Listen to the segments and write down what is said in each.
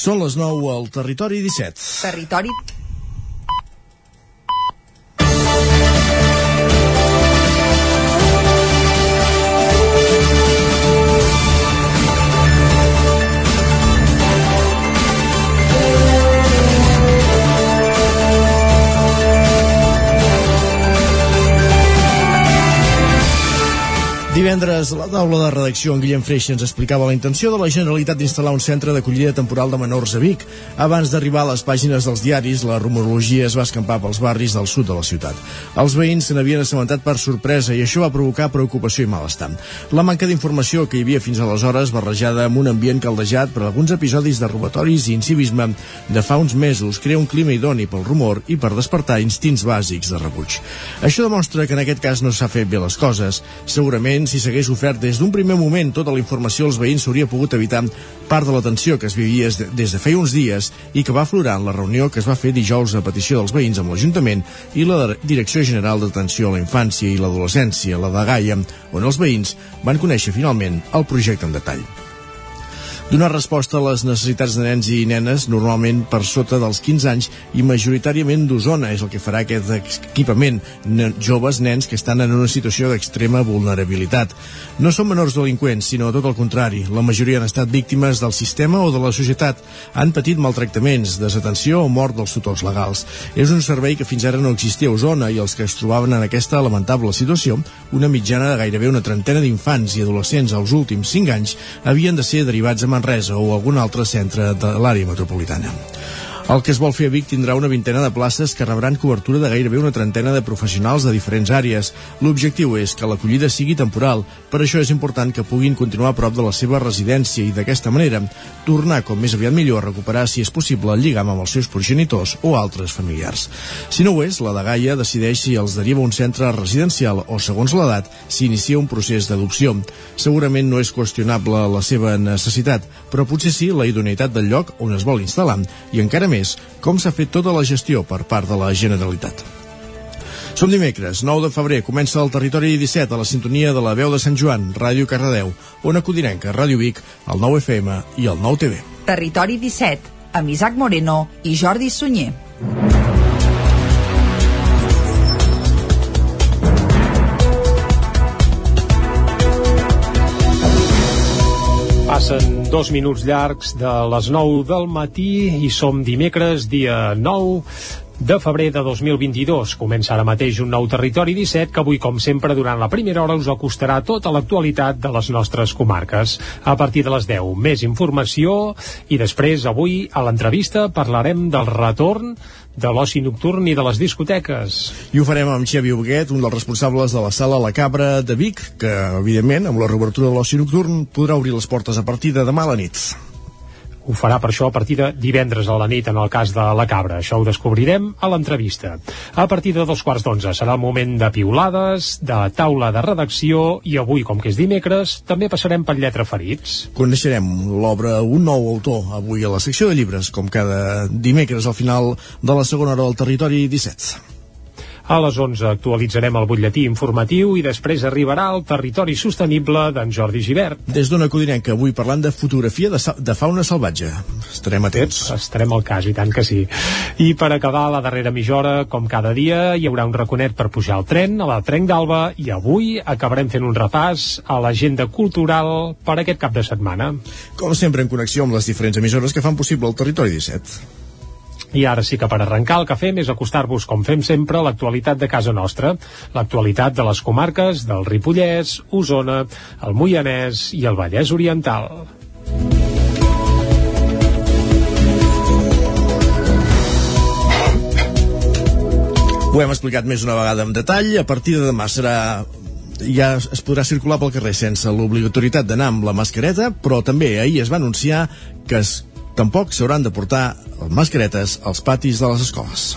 Són les 9 al Territori 17. Territori Divendres, la taula de redacció en Guillem Freixa ens explicava la intenció de la Generalitat d'instal·lar un centre d'acollida temporal de menors a Vic. Abans d'arribar a les pàgines dels diaris, la rumorologia es va escampar pels barris del sud de la ciutat. Els veïns se n'havien assabentat per sorpresa i això va provocar preocupació i malestar. La manca d'informació que hi havia fins aleshores, barrejada amb un ambient caldejat per alguns episodis de robatoris i incivisme de fa uns mesos, crea un clima idoni pel rumor i per despertar instints bàsics de rebuig. Això demostra que en aquest cas no s'ha fet bé les coses. Segurament Segurament, s'hagués ofert des d'un primer moment tota la informació als veïns s'hauria pogut evitar part de la tensió que es vivia des de feia uns dies i que va aflorar en la reunió que es va fer dijous a petició dels veïns amb l'Ajuntament i la Direcció General d'Atenció a la Infància i l'Adolescència, la de Gaia, on els veïns van conèixer finalment el projecte en detall donar resposta a les necessitats de nens i nenes normalment per sota dels 15 anys i majoritàriament d'Osona és el que farà aquest equipament joves nens que estan en una situació d'extrema vulnerabilitat. No són menors delinqüents, sinó tot el contrari. La majoria han estat víctimes del sistema o de la societat. Han patit maltractaments, desatenció o mort dels tutors legals. És un servei que fins ara no existia a Osona i els que es trobaven en aquesta lamentable situació, una mitjana de gairebé una trentena d'infants i adolescents als últims 5 anys, havien de ser derivats a Manresa o algun altre centre de l'àrea metropolitana. El que es vol fer a Vic tindrà una vintena de places que rebran cobertura de gairebé una trentena de professionals de diferents àrees. L'objectiu és que l'acollida sigui temporal, per això és important que puguin continuar a prop de la seva residència i d'aquesta manera tornar com més aviat millor a recuperar, si és possible, el lligam amb els seus progenitors o altres familiars. Si no ho és, la de Gaia decideix si els deriva un centre residencial o, segons l'edat, s'inicia un procés d'adopció. Segurament no és qüestionable la seva necessitat, però potser sí la idoneïtat del lloc on es vol instal·lar i encara més més com s'ha fet tota la gestió per part de la Generalitat. Som dimecres, 9 de febrer, comença el Territori 17 a la sintonia de la veu de Sant Joan, Ràdio Cardedeu, Ona Codinenca, Ràdio Vic, el 9 FM i el 9 TV. Territori 17, amb Isaac Moreno i Jordi Sunyer. Dos minuts llargs de les 9 del matí i som dimecres, dia 9 de febrer de 2022. Comença ara mateix un nou Territori 17 que avui, com sempre, durant la primera hora us acostarà tota l'actualitat de les nostres comarques. A partir de les 10, més informació i després, avui, a l'entrevista, parlarem del retorn de l'oci nocturn i de les discoteques. I ho farem amb Xavi Huguet, un dels responsables de la sala La Cabra de Vic, que, evidentment, amb la reobertura de l'oci nocturn podrà obrir les portes a partir de demà a la nit. Ho farà per això a partir de divendres a la nit en el cas de la cabra. Això ho descobrirem a l'entrevista. A partir de dos quarts d'onze serà el moment de piulades, de taula de redacció i avui, com que és dimecres, també passarem per lletra ferits. Coneixerem l'obra Un nou autor avui a la secció de llibres, com cada dimecres al final de la segona hora del territori 17. A les 11 actualitzarem el butlletí informatiu i després arribarà el territori sostenible d'en Jordi Givert. Des d'una codinenca, avui parlant de fotografia de, de fauna salvatge. Estarem atents? Estarem al cas, i tant que sí. I per acabar la darrera mitja hora, com cada dia, hi haurà un raconet per pujar al tren, a la Trenc d'Alba, i avui acabarem fent un repàs a l'agenda cultural per aquest cap de setmana. Com sempre, en connexió amb les diferents emissores que fan possible el Territori 17. I ara sí que per arrencar el que fem és acostar-vos, com fem sempre, a l'actualitat de casa nostra, l'actualitat de les comarques del Ripollès, Osona, el Moianès i el Vallès Oriental. Ho hem explicat més una vegada en detall. A partir de demà serà ja es podrà circular pel carrer sense l'obligatorietat d'anar amb la mascareta, però també ahir es va anunciar que es Tampoc s'hauran de portar mascaretes als patis de les escoles.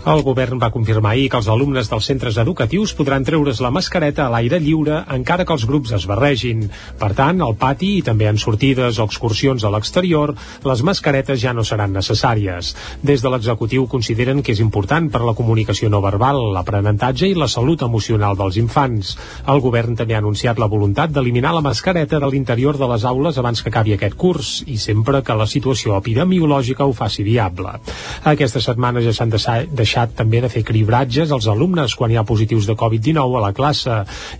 El govern va confirmar ahir que els alumnes dels centres educatius podran treure's la mascareta a l'aire lliure encara que els grups es barregin. Per tant, al pati i també en sortides o excursions a l'exterior, les mascaretes ja no seran necessàries. Des de l'executiu consideren que és important per la comunicació no verbal, l'aprenentatge i la salut emocional dels infants. El govern també ha anunciat la voluntat d'eliminar la mascareta de l'interior de les aules abans que acabi aquest curs i sempre que la situació epidemiològica ho faci viable. Aquesta setmana ja s'han deixat deixat també de fer cribratges als alumnes quan hi ha positius de Covid-19 a la classe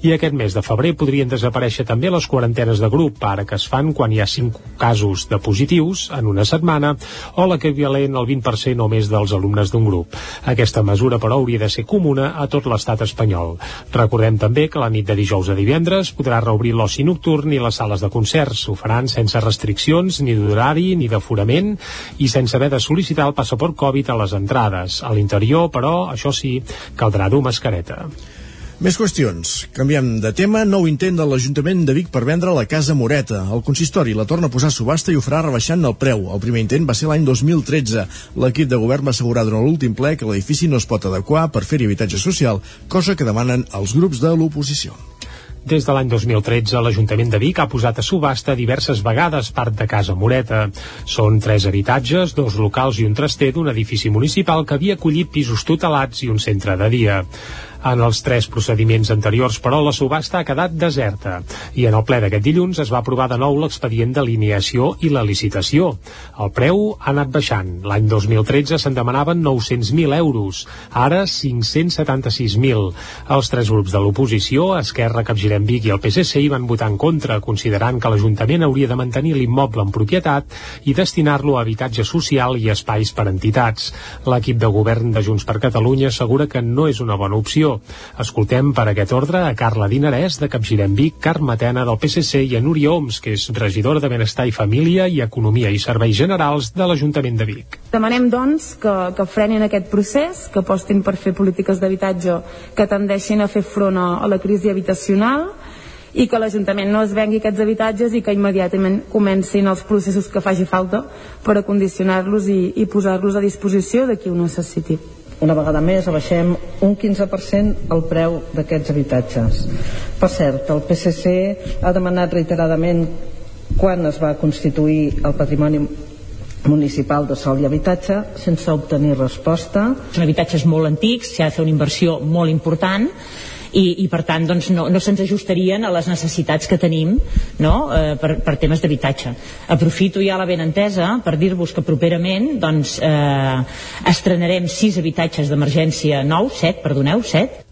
i aquest mes de febrer podrien desaparèixer també les quarantenes de grup, ara que es fan quan hi ha 5 casos de positius en una setmana o l'equivalent al 20% o més dels alumnes d'un grup. Aquesta mesura, però, hauria de ser comuna a tot l'estat espanyol. Recordem també que la nit de dijous a divendres podrà reobrir l'oci nocturn i les sales de concerts. Ho faran sense restriccions ni d'horari ni d'aforament i sense haver de sol·licitar el passaport Covid a les entrades. A l'interior l'interior, però, això sí, caldrà dur mascareta. Més qüestions. Canviem de tema. Nou intent de l'Ajuntament de Vic per vendre la Casa Moreta. El consistori la torna a posar a subhasta i ho farà rebaixant el preu. El primer intent va ser l'any 2013. L'equip de govern va assegurar durant l'últim ple que l'edifici no es pot adequar per fer-hi habitatge social, cosa que demanen els grups de l'oposició. Des de l'any 2013, l'Ajuntament de Vic ha posat a subhasta diverses vegades part de Casa Moreta. Són tres habitatges, dos locals i un traster d'un edifici municipal que havia acollit pisos tutelats i un centre de dia. En els tres procediments anteriors, però, la subhasta ha quedat deserta i en el ple d'aquest dilluns es va aprovar de nou l'expedient d'alineació i la licitació. El preu ha anat baixant. L'any 2013 se'n demanaven 900.000 euros, ara 576.000. Els tres grups de l'oposició, Esquerra, Capgirem Vic i el PSC, hi van votar en contra, considerant que l'Ajuntament hauria de mantenir l'immoble en propietat i destinar-lo a habitatge social i espais per entitats. L'equip de govern de Junts per Catalunya assegura que no és una bona opció Escoltem per aquest ordre a Carla Dinarès de Capgirem Vic, Carme Tena del PSC i a Núria Oms, que és regidora de Benestar i Família i Economia i Serveis Generals de l'Ajuntament de Vic. Demanem, doncs, que, que frenin aquest procés, que apostin per fer polítiques d'habitatge que tendeixin a fer front a, a la crisi habitacional i que l'Ajuntament no es vengui aquests habitatges i que immediatament comencin els processos que faci falta per acondicionar-los i, i posar-los a disposició de qui ho necessiti una vegada més abaixem un 15% el preu d'aquests habitatges. Per cert, el PSC ha demanat reiteradament quan es va constituir el patrimoni municipal de sol i habitatge sense obtenir resposta. Són habitatges molt antics, s'ha de fer una inversió molt important i, i per tant doncs, no, no se'ns ajustarien a les necessitats que tenim no? eh, per, per temes d'habitatge. Aprofito ja la benentesa per dir-vos que properament doncs, eh, estrenarem sis habitatges d'emergència nous, set, perdoneu, set,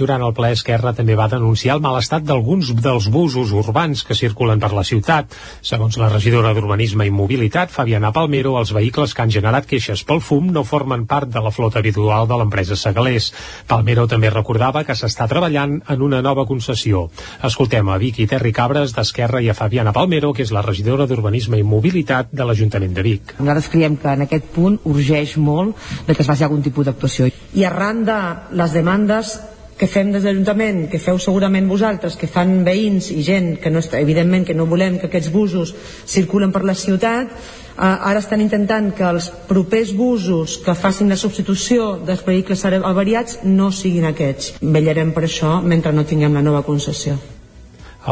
durant el ple Esquerra també va denunciar el mal estat d'alguns dels busos urbans que circulen per la ciutat. Segons la regidora d'Urbanisme i Mobilitat, Fabiana Palmero, els vehicles que han generat queixes pel fum no formen part de la flota habitual de l'empresa Segalés. Palmero també recordava que s'està treballant en una nova concessió. Escoltem a Vic i Terri Cabres d'Esquerra i a Fabiana Palmero, que és la regidora d'Urbanisme i Mobilitat de l'Ajuntament de Vic. Nosaltres creiem que en aquest punt urgeix molt que es faci algun tipus d'actuació. I arran de les demandes que fem des de l'Ajuntament, que feu segurament vosaltres, que fan veïns i gent que no està, evidentment que no volem que aquests busos circulen per la ciutat, eh, ara estan intentant que els propers busos que facin la substitució dels vehicles avariats no siguin aquests. Vellarem per això mentre no tinguem la nova concessió.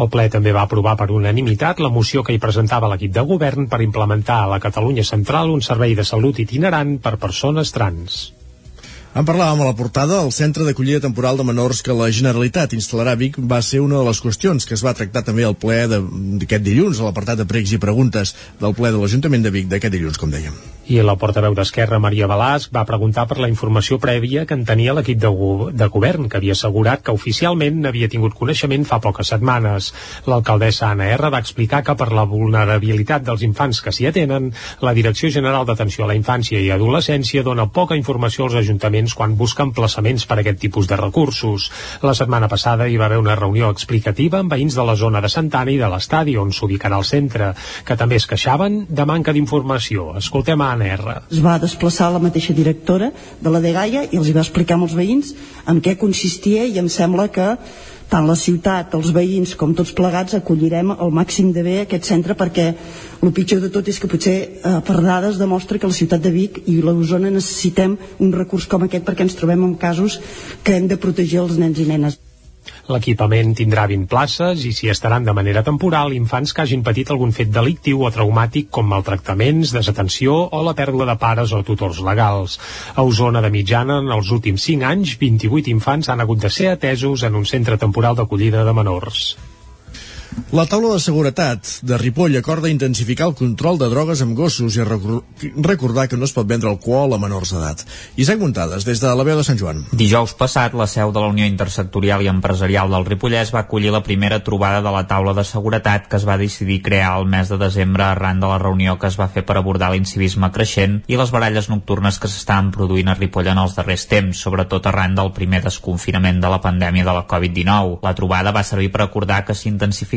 El ple també va aprovar per unanimitat la moció que hi presentava l'equip de govern per implementar a la Catalunya Central un servei de salut itinerant per persones trans. En parlàvem a la portada, el centre d'acollida temporal de menors que la Generalitat instal·larà a Vic va ser una de les qüestions que es va tractar també al ple d'aquest dilluns, a l'apartat de pregs i preguntes del ple de l'Ajuntament de Vic d'aquest dilluns, com dèiem. I la portaveu d'Esquerra, Maria Balàs, va preguntar per la informació prèvia que en tenia l'equip de, de govern, que havia assegurat que oficialment n'havia tingut coneixement fa poques setmanes. L'alcaldessa Anna R va explicar que per la vulnerabilitat dels infants que s'hi atenen, la Direcció General d'Atenció a la Infància i Adolescència dona poca informació als ajuntaments ajuntaments quan busquen plaçaments per a aquest tipus de recursos. La setmana passada hi va haver una reunió explicativa amb veïns de la zona de Santana i de l'estadi on s'ubicarà el centre, que també es queixaven de manca d'informació. Escoltem a Susana R. Es va desplaçar la mateixa directora de la Degaia i els hi va explicar als veïns en què consistia i em sembla que tant la ciutat, els veïns com tots plegats acollirem al màxim de bé aquest centre perquè el pitjor de tot és que potser eh, per dades demostra que la ciutat de Vic i l'Osona necessitem un recurs com aquest perquè ens trobem en casos que hem de protegir els nens i nenes. L'equipament tindrà 20 places i s'hi estaran de manera temporal infants que hagin patit algun fet delictiu o traumàtic com maltractaments, desatenció o la pèrdua de pares o tutors legals. A Osona de mitjana, en els últims 5 anys, 28 infants han hagut de ser atesos en un centre temporal d'acollida de menors. La taula de seguretat de Ripoll acorda intensificar el control de drogues amb gossos i recordar que no es pot vendre alcohol a menors d'edat. Isaac Muntades, des de la veu de Sant Joan. Dijous passat, la seu de la Unió Intersectorial i Empresarial del Ripollès va acollir la primera trobada de la taula de seguretat que es va decidir crear el mes de desembre arran de la reunió que es va fer per abordar l'incivisme creixent i les baralles nocturnes que s'estaven produint a Ripoll en els darrers temps, sobretot arran del primer desconfinament de la pandèmia de la Covid-19. La trobada va servir per acordar que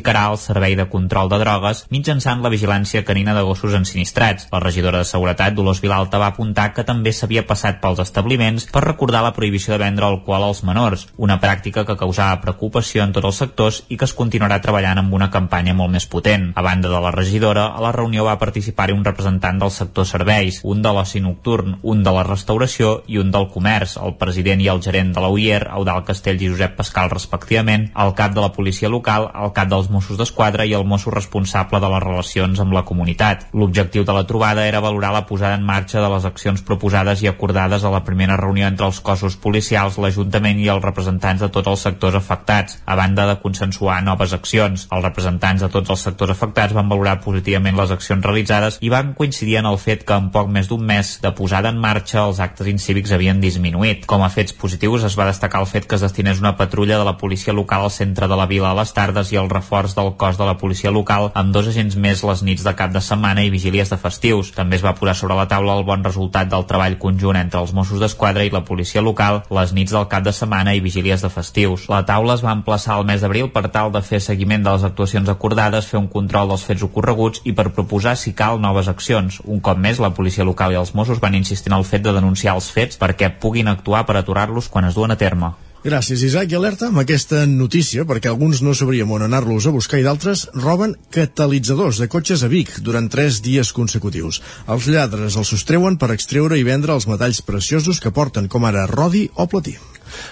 s'intensificarà el servei de control de drogues mitjançant la vigilància canina de gossos ensinistrats. La regidora de Seguretat, Dolors Vilalta, va apuntar que també s'havia passat pels establiments per recordar la prohibició de vendre alcohol als menors, una pràctica que causava preocupació en tots els sectors i que es continuarà treballant amb una campanya molt més potent. A banda de la regidora, a la reunió va participar-hi un representant del sector serveis, un de l'oci nocturn, un de la restauració i un del comerç, el president i el gerent de la UIR, Eudal Castells i Josep Pascal respectivament, el cap de la policia local, el cap dels Mossos d'Esquadra i el mosso responsable de les relacions amb la comunitat. L'objectiu de la trobada era valorar la posada en marxa de les accions proposades i acordades a la primera reunió entre els cossos policials, l'Ajuntament i els representants de tots els sectors afectats, a banda de consensuar noves accions. Els representants de tots els sectors afectats van valorar positivament les accions realitzades i van coincidir en el fet que en poc més d'un mes de posada en marxa els actes incívics havien disminuït. Com a fets positius es va destacar el fet que es destinés una patrulla de la policia local al centre de la vila a les tardes i el reforç reforç del cos de la policia local amb dos agents més les nits de cap de setmana i vigílies de festius. També es va posar sobre la taula el bon resultat del treball conjunt entre els Mossos d'Esquadra i la policia local les nits del cap de setmana i vigílies de festius. La taula es va emplaçar al mes d'abril per tal de fer seguiment de les actuacions acordades, fer un control dels fets ocorreguts i per proposar, si cal, noves accions. Un cop més, la policia local i els Mossos van insistir en el fet de denunciar els fets perquè puguin actuar per aturar-los quan es duen a terme. Gràcies, Isaac. I alerta amb aquesta notícia, perquè alguns no sabríem on anar-los a buscar i d'altres roben catalitzadors de cotxes a Vic durant tres dies consecutius. Els lladres els sostreuen per extreure i vendre els metalls preciosos que porten, com ara rodi o platí.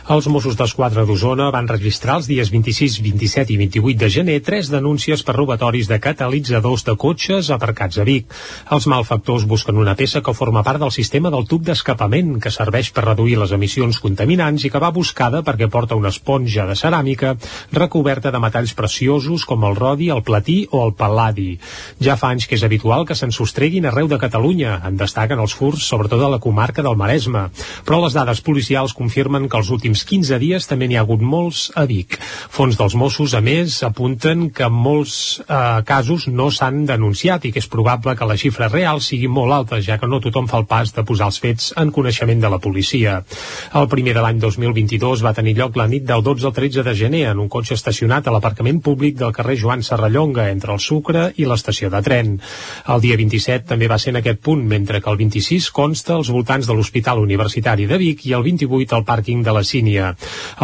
Els Mossos d'Esquadra d'Osona van registrar els dies 26, 27 i 28 de gener tres denúncies per robatoris de catalitzadors de cotxes aparcats a Vic. Els malfactors busquen una peça que forma part del sistema del tub d'escapament que serveix per reduir les emissions contaminants i que va buscada perquè porta una esponja de ceràmica recoberta de metalls preciosos com el rodi, el platí o el pal·ladi. Ja fa anys que és habitual que se'n sostreguin arreu de Catalunya. En destaquen els furs, sobretot a la comarca del Maresme. Però les dades policials confirmen que els els últims 15 dies també n'hi ha hagut molts a Vic. Fons dels Mossos, a més, apunten que molts eh, casos no s'han denunciat i que és probable que la xifra real sigui molt alta, ja que no tothom fa el pas de posar els fets en coneixement de la policia. El primer de l'any 2022 va tenir lloc la nit del 12 al 13 de gener en un cotxe estacionat a l'aparcament públic del carrer Joan Serrallonga, entre el Sucre i l'estació de tren. El dia 27 també va ser en aquest punt, mentre que el 26 consta als voltants de l'Hospital Universitari de Vic i el 28 al pàrquing de la Sínia.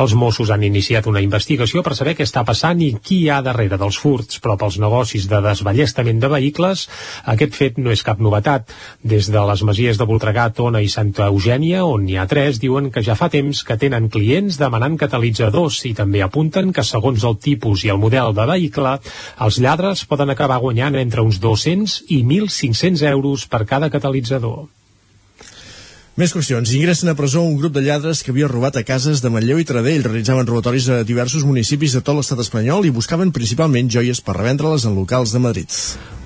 Els Mossos han iniciat una investigació per saber què està passant i qui hi ha darrere dels furts, però pels negocis de desballestament de vehicles aquest fet no és cap novetat. Des de les masies de Voltregà, Tona i Santa Eugènia, on n'hi ha tres, diuen que ja fa temps que tenen clients demanant catalitzadors i també apunten que segons el tipus i el model de vehicle, els lladres poden acabar guanyant entre uns 200 i 1.500 euros per cada catalitzador. Més qüestions. Ingressen a presó un grup de lladres que havia robat a cases de Manlleu i Taradell. Realitzaven robatoris a diversos municipis de tot l'estat espanyol i buscaven principalment joies per revendre-les en locals de Madrid.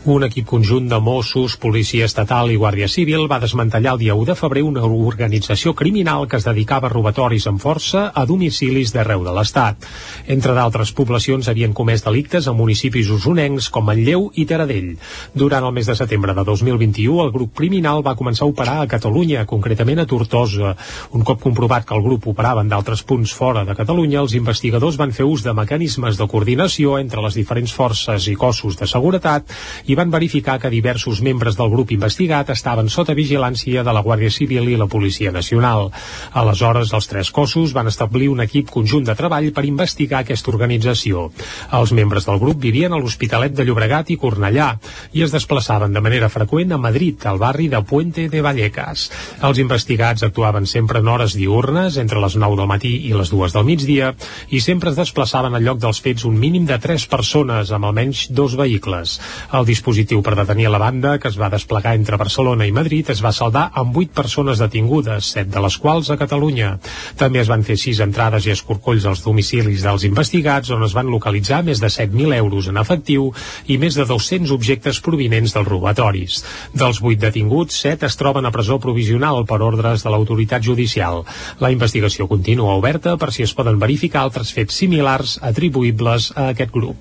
Un equip conjunt de Mossos, Policia Estatal i Guàrdia Civil va desmantellar el dia 1 de febrer una organització criminal que es dedicava a robatoris amb força a domicilis d'arreu de l'Estat. Entre d'altres poblacions havien comès delictes a municipis usonencs com Manlleu i Taradell. Durant el mes de setembre de 2021, el grup criminal va començar a operar a Catalunya, concretament concretament a Tortosa. Un cop comprovat que el grup operava en d'altres punts fora de Catalunya, els investigadors van fer ús de mecanismes de coordinació entre les diferents forces i cossos de seguretat i van verificar que diversos membres del grup investigat estaven sota vigilància de la Guàrdia Civil i la Policia Nacional. Aleshores, els tres cossos van establir un equip conjunt de treball per investigar aquesta organització. Els membres del grup vivien a l'Hospitalet de Llobregat i Cornellà i es desplaçaven de manera freqüent a Madrid, al barri de Puente de Vallecas. Els investigats actuaven sempre en hores diurnes, entre les 9 del matí i les 2 del migdia, i sempre es desplaçaven al lloc dels fets un mínim de 3 persones, amb almenys dos vehicles. El dispositiu per detenir la banda, que es va desplegar entre Barcelona i Madrid, es va saldar amb 8 persones detingudes, 7 de les quals a Catalunya. També es van fer 6 entrades i escorcolls als domicilis dels investigats, on es van localitzar més de 7.000 euros en efectiu i més de 200 objectes provinents dels robatoris. Dels 8 detinguts, 7 es troben a presó provisional per ordres de l'autoritat judicial. La investigació continua oberta per si es poden verificar altres fets similars atribuïbles a aquest grup.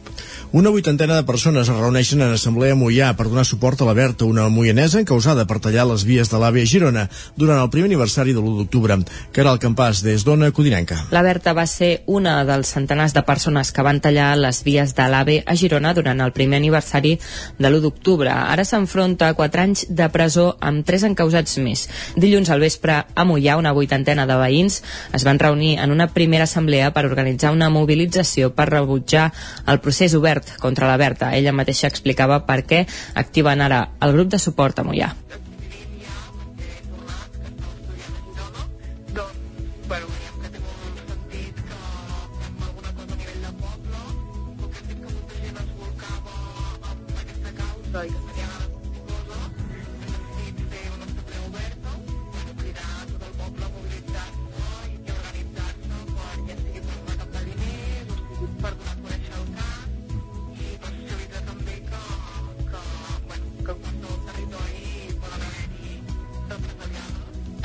Una vuitantena de persones es reuneixen en Assemblea Mollà per donar suport a la Berta, una moianesa encausada per tallar les vies de l'AVE a Girona durant el primer aniversari de l'1 d'octubre. Que era el campàs des d'Ona Codinenca. La Berta va ser una dels centenars de persones que van tallar les vies de l'AVE a Girona durant el primer aniversari de l'1 d'octubre. Ara s'enfronta a 4 anys de presó amb 3 encausats més. Dilluns al vespre a Mollà, una vuitantena de veïns es van reunir en una primera assemblea per organitzar una mobilització per rebutjar el procés obert contra la Berta. Ella mateixa explicava per què activen ara el grup de suport a Mollà.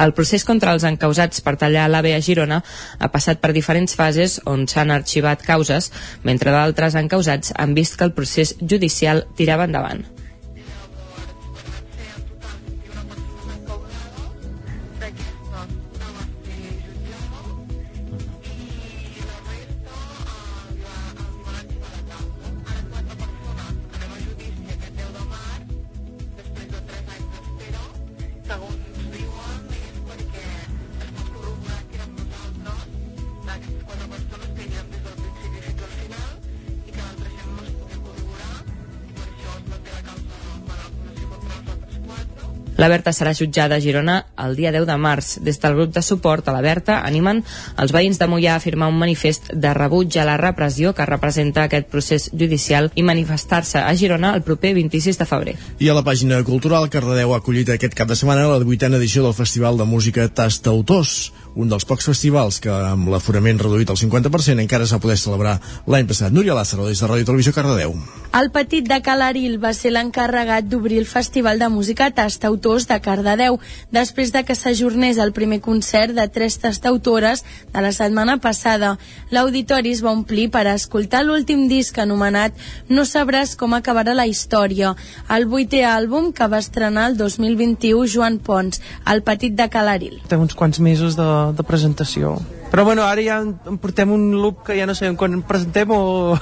El procés contra els encausats per tallar l'AVE a Girona ha passat per diferents fases on s'han arxivat causes, mentre d'altres encausats han vist que el procés judicial tirava endavant. La Berta serà jutjada a Girona el dia 10 de març. Des del grup de suport a la Berta animen els veïns de Mollà a firmar un manifest de rebuig a la repressió que representa aquest procés judicial i manifestar-se a Girona el proper 26 de febrer. I a la pàgina cultural, Cardedeu ha acollit aquest cap de setmana la 18a edició del Festival de Música Tastautors, un dels pocs festivals que amb l'aforament reduït al 50% encara s'ha poder celebrar l'any passat. Núria Lázaro, des de Ràdio Televisió Cardedeu. El petit de Calaril va ser l'encarregat d'obrir el Festival de Música Tastautors de Cardedeu, després de que s'ajornés el primer concert de tres tastautores de la setmana passada. L'auditori es va omplir per escoltar l'últim disc anomenat No sabràs com acabarà la història, el vuitè àlbum que va estrenar el 2021 Joan Pons, el petit de Calaril. Té uns quants mesos de, de presentació. Però bueno, ara ja en portem un loop que ja no sabem quan presentem o,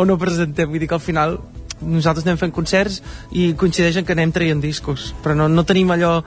o no presentem. Vull dir que al final nosaltres anem fent concerts i coincideixen que anem traient discos. Però no, no tenim allò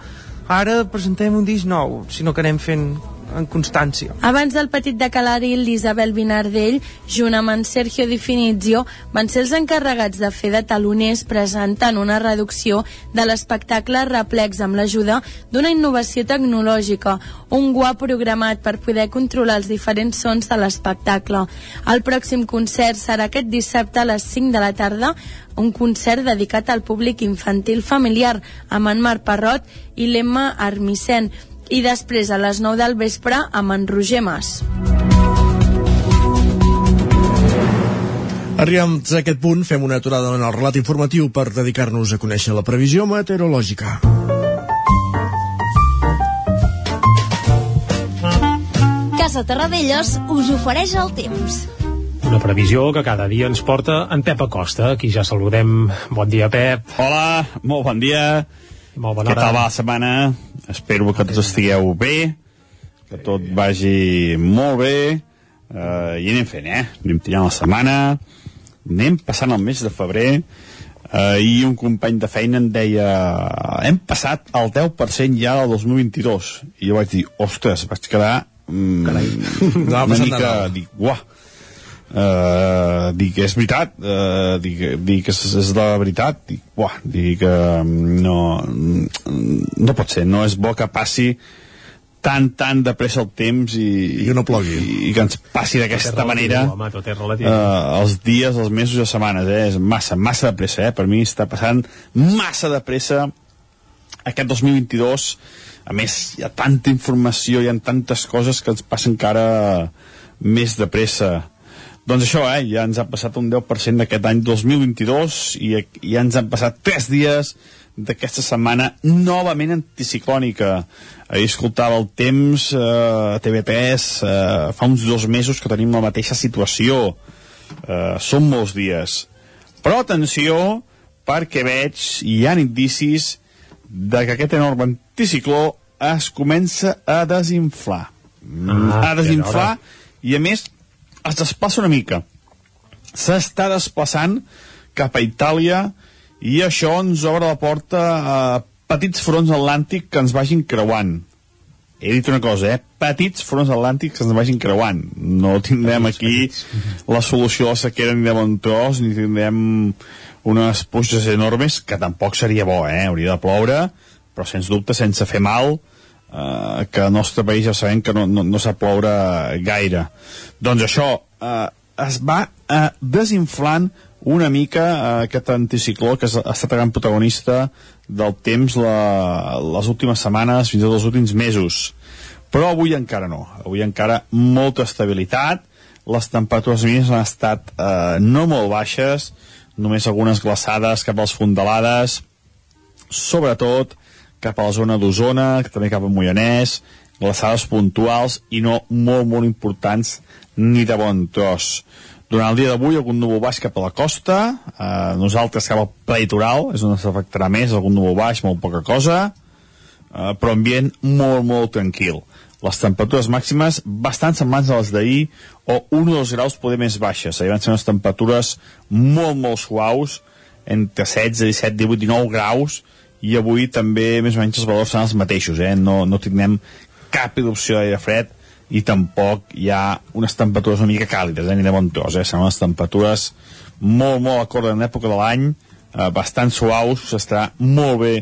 ara presentem un disc nou, sinó que anem fent en constància. Abans del petit de Calaril, l'Isabel Vinardell, junt amb en Sergio Di Finizio, van ser els encarregats de fer de taloners presentant una reducció de l'espectacle Replex amb l'ajuda d'una innovació tecnològica, un guà programat per poder controlar els diferents sons de l'espectacle. El pròxim concert serà aquest dissabte a les 5 de la tarda un concert dedicat al públic infantil familiar amb en Marc Parrot i l'Emma Armicent i després a les 9 del vespre amb en Roger Mas. Arribats a aquest punt, fem una aturada en el relat informatiu per dedicar-nos a conèixer la previsió meteorològica. Casa Terradellos us ofereix el temps. Una previsió que cada dia ens porta en Pep Acosta. Aquí ja saludem. Bon dia, Pep. Hola, molt bon dia. Molt bona Què tal va la setmana? Espero que tots estigueu bé, que tot vagi molt bé, eh, i anem fent, eh? Anem tirant la setmana, anem passant el mes de febrer, eh, i un company de feina em deia hem passat el 10% ja del 2022, i jo vaig dir, ostres, vaig quedar mm, No ha una mica, dic, uah, Uh, dic, és veritat uh, dic, dic és, és la veritat dic, uah, dic uh, no, no pot ser no és bo que passi tan, tan de pressa el temps i, I que no plogui. i, i que ens passi d'aquesta manera relatiu, home, tot és relatiu. uh, els dies, els mesos i les setmanes eh? és massa, massa de pressa eh? per mi està passant massa de pressa aquest 2022 a més hi ha tanta informació hi ha tantes coses que ens passen encara més de pressa doncs això, eh, ja ens ha passat un 10% d'aquest any 2022 i ja ens han passat 3 dies d'aquesta setmana novament anticiclònica. Ahir escoltava el temps eh, a TV3 eh, fa uns dos mesos que tenim la mateixa situació. Eh, són molts dies. Però atenció, perquè veig, hi ha indicis de que aquest enorme anticicló es comença a desinflar. Ah, a desinflar i a més es desplaça una mica s'està desplaçant cap a Itàlia i això ens obre la porta a petits fronts atlàntics que ens vagin creuant he dit una cosa, eh? Petits fronts atlàntics que ens vagin creuant. No tindrem aquí la solució a la sequera ni de bon tros, ni tindrem unes pluges enormes, que tampoc seria bo, eh? Hauria de ploure, però sens dubte sense fer mal, eh, que al nostre país ja sabem que no, no, no sap ploure gaire. Doncs això, eh, es va eh, desinflant una mica eh, aquest anticicló que ha estat gran protagonista del temps la, les últimes setmanes, fins i tot els últims mesos. Però avui encara no. Avui encara molta estabilitat, les temperatures mínimes han estat eh, no molt baixes, només algunes glaçades cap als fondalades, sobretot cap a la zona d'Osona, també cap a Moianès, glaçades puntuals i no molt, molt importants ni de bon tros. Durant el dia d'avui, algun núvol baix cap a la costa, eh, nosaltres cap al prelitoral, és on s'afectarà més, algun núvol baix, molt poca cosa, eh, però ambient molt, molt tranquil. Les temperatures màximes bastant semblants a les d'ahir, o 1 o 2 graus poder més baixes. Ahir van ser unes temperatures molt, molt suaus, entre 16, 17, 18, 19 graus, i avui també més o menys els valors seran els mateixos, eh? no, no tindrem cap erupció d'aire fred i tampoc hi ha unes temperatures una mica càlides, eh? ni de bon tros, eh? seran unes temperatures molt, molt acordes en l'època de l'any, eh, bastant suaus, s'estarà molt bé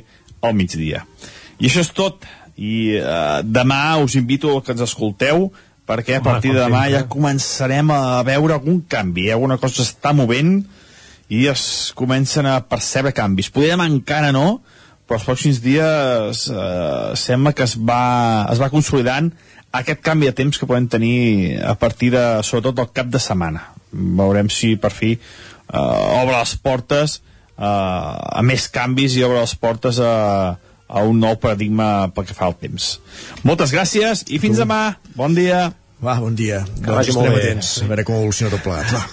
al migdia. I això és tot, i eh, demà us invito a que ens escolteu, perquè a partir de demà ja començarem a veure algun canvi, eh? alguna cosa s'està movent i es comencen a percebre canvis. Poder demà encara no, però els pròxims dies eh, sembla que es va, es va consolidant aquest canvi de temps que podem tenir a partir de, sobretot, del cap de setmana. Veurem si per fi eh, obre les portes eh, a més canvis i obre les portes a, a un nou paradigma pel que fa al temps. Moltes gràcies i fins demà. Bon dia. Va, bon dia. Que Doncs vagi molt estarem bé. atents a veure com evoluciona tot plegat. Va.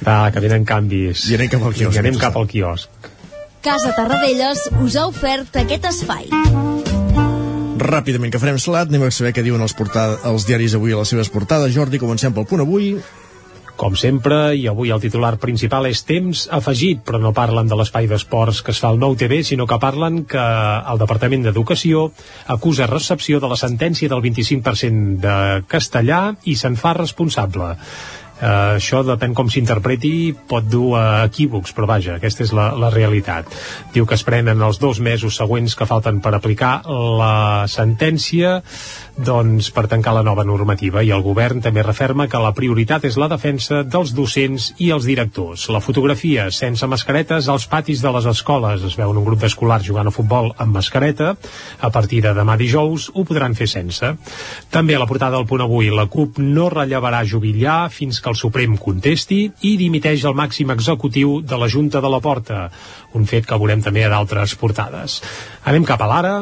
Va, que venen canvis. I anem cap al quiosc. I anem cap al quiosc. Casa Tarradellas us ha ofert aquest espai. Ràpidament, que farem salat, anem a saber què diuen els, portada, els diaris avui a les seves portades. Jordi, comencem pel punt avui. Com sempre, i avui el titular principal és temps afegit, però no parlen de l'espai d'esports que es fa al nou TV, sinó que parlen que el Departament d'Educació acusa recepció de la sentència del 25% de castellà i se'n fa responsable. Uh, això depèn com s'interpreti pot dur a equívocs, però vaja, aquesta és la, la realitat. Diu que es prenen els dos mesos següents que falten per aplicar la sentència doncs, per tancar la nova normativa i el govern també referma que la prioritat és la defensa dels docents i els directors. La fotografia sense mascaretes als patis de les escoles. Es veuen un grup d'escolars jugant a futbol amb mascareta. A partir de demà dijous ho podran fer sense. També a la portada del punt avui, la CUP no rellevarà Jubillà fins que el Suprem contesti i dimiteix el màxim executiu de la Junta de la Porta. Un fet que veurem també a d'altres portades. Anem cap a l'ara,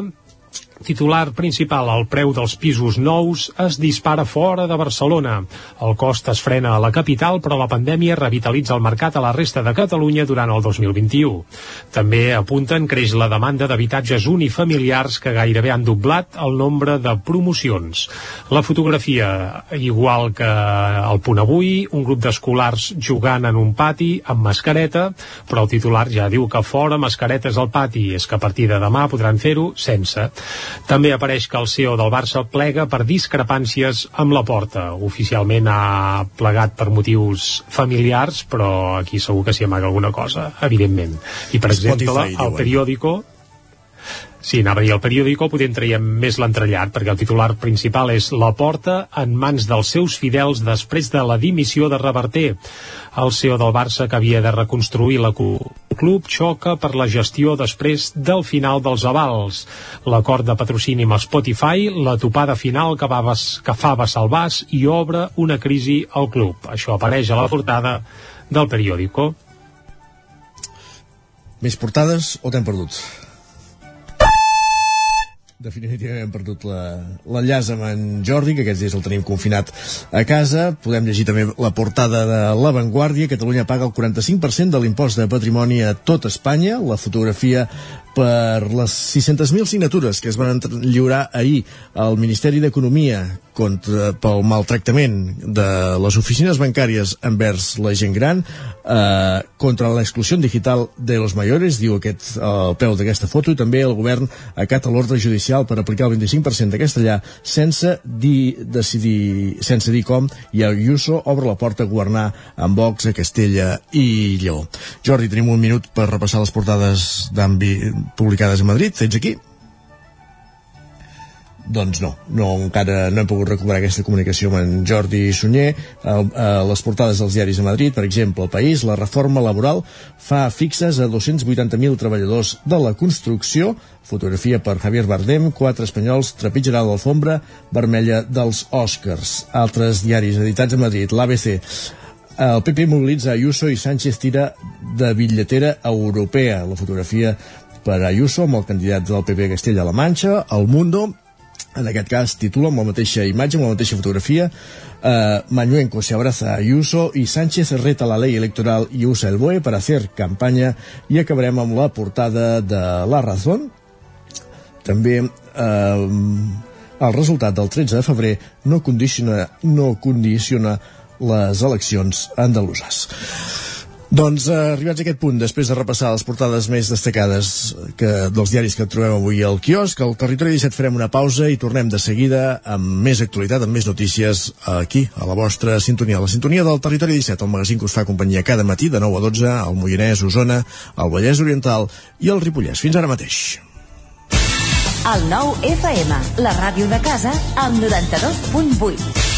Titular principal, el preu dels pisos nous es dispara fora de Barcelona. El cost es frena a la capital, però la pandèmia revitalitza el mercat a la resta de Catalunya durant el 2021. També apunten creix la demanda d'habitatges unifamiliars que gairebé han doblat el nombre de promocions. La fotografia, igual que el punt avui, un grup d'escolars jugant en un pati amb mascareta, però el titular ja diu que fora mascaretes al pati, és que a partir de demà podran fer-ho sense. També apareix que el CEO del Barça plega per discrepàncies amb la porta. Oficialment ha plegat per motius familiars, però aquí segur que s'hi amaga alguna cosa, evidentment. I, per exemple, el periòdico Sí, anava a dir el periòdico, potser en traiem més l'entrellat, perquè el titular principal és La porta en mans dels seus fidels després de la dimissió de Reverter. El CEO del Barça, que havia de reconstruir la club, xoca per la gestió després del final dels avals. L'acord de patrocini amb Spotify, la topada final que, va, que fa vessar el Bas i obre una crisi al club. Això apareix a la portada del periòdico. Més portades o t'hem perdut? Definitivament perdut l'enllaç amb en Jordi, que aquests dies el tenim confinat a casa. Podem llegir també la portada de La Vanguardia. Catalunya paga el 45% de l'impost de patrimoni a tot Espanya. La fotografia per les 600.000 signatures que es van lliurar ahir al Ministeri d'Economia contra, pel maltractament de les oficines bancàries envers la gent gran eh, contra l'exclusió digital de los mayores, diu aquest el peu d'aquesta foto, i també el govern acat a l'ordre judicial per aplicar el 25% de castellà sense dir, decidir, sense dir com, i Ayuso obre la porta a governar amb Vox a Castella i Lleó. Jordi, tenim un minut per repassar les portades publicades a Madrid. Ets aquí? Doncs no, no, encara no hem pogut recuperar aquesta comunicació amb en Jordi Sunyer a, a les portades dels diaris de Madrid, per exemple, el País, la reforma laboral fa fixes a 280.000 treballadors de la construcció fotografia per Javier Bardem, quatre espanyols trepitjarà l'alfombra vermella dels Oscars. Altres diaris editats a Madrid, l'ABC, el PP mobilitza Ayuso i Sánchez tira de bitlletera europea. La fotografia per Ayuso amb el candidat del PP a Castella-La Manxa, el Mundo, en aquest cas titula amb la mateixa imatge, amb la mateixa fotografia eh, Mañuenco se abraza a Ayuso i Sánchez reta la ley electoral i usa el BOE per hacer campanya i acabarem amb la portada de La Razón. També eh, el resultat del 13 de febrer no condiciona, no condiciona les eleccions andaluses doncs eh, arribats a aquest punt, després de repassar les portades més destacades que, dels diaris que trobem avui al quiosc, al Territori 17 farem una pausa i tornem de seguida amb més actualitat, amb més notícies aquí, a la vostra sintonia. La sintonia del Territori 17, el magazín que us fa companyia cada matí de 9 a 12 al Moianès, Osona, al Vallès Oriental i al Ripollès. Fins ara mateix. El nou FM, la ràdio de casa, al 92.8.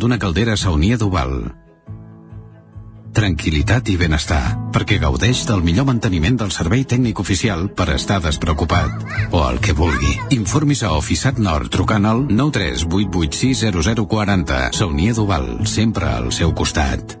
d'una caldera saunia d'Oval. Tranquilitat i benestar, perquè gaudeix del millor manteniment del servei tècnic oficial per estar despreocupat. O el que vulgui. Informis a Oficiat Nord trucant al 938860040. Saunia d'Oval, sempre al seu costat.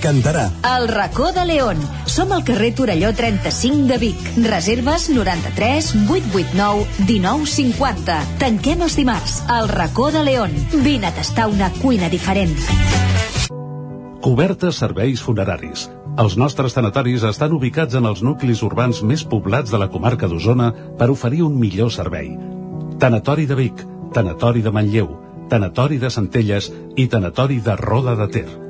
T'encantarà. El racó de León. Som al carrer Torelló 35 de Vic. Reserves 93 889 1950. Tanquem els dimarts. El racó de León. Vine a tastar una cuina diferent. Cobertes serveis funeraris. Els nostres tanatoris estan ubicats en els nuclis urbans més poblats de la comarca d'Osona per oferir un millor servei. Tanatori de Vic, Tanatori de Manlleu, Tanatori de Centelles i Tanatori de Roda de Ter.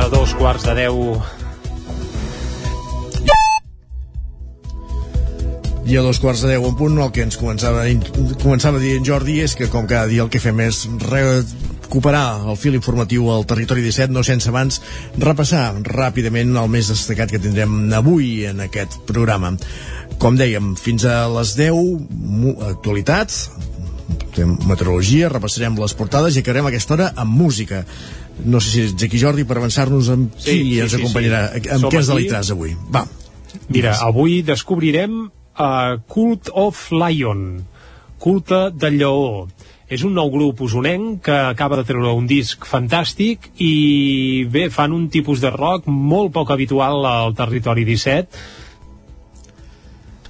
A dos quarts de deu I a dos quarts de deu en punt el que ens començava, començava en Jordi és que com cada dia el que fem és recuperar el fil informatiu al territori 17, no sense abans repassar ràpidament el més destacat que tindrem avui en aquest programa. Com dèiem, fins a les 10 actualitats, meteorologia, repassarem les portades i acabarem aquesta hora amb música. No sé si ets aquí, Jordi, per avançar-nos amb qui Sí, sí, ens sí, acompanyarà, sí. amb Som què aquí. deleitaràs avui. Va. Mira, avui descobrirem uh, Cult of Lion, culte del lleó. És un nou grup usonenc que acaba de treure un disc fantàstic i bé, fan un tipus de rock molt poc habitual al territori 17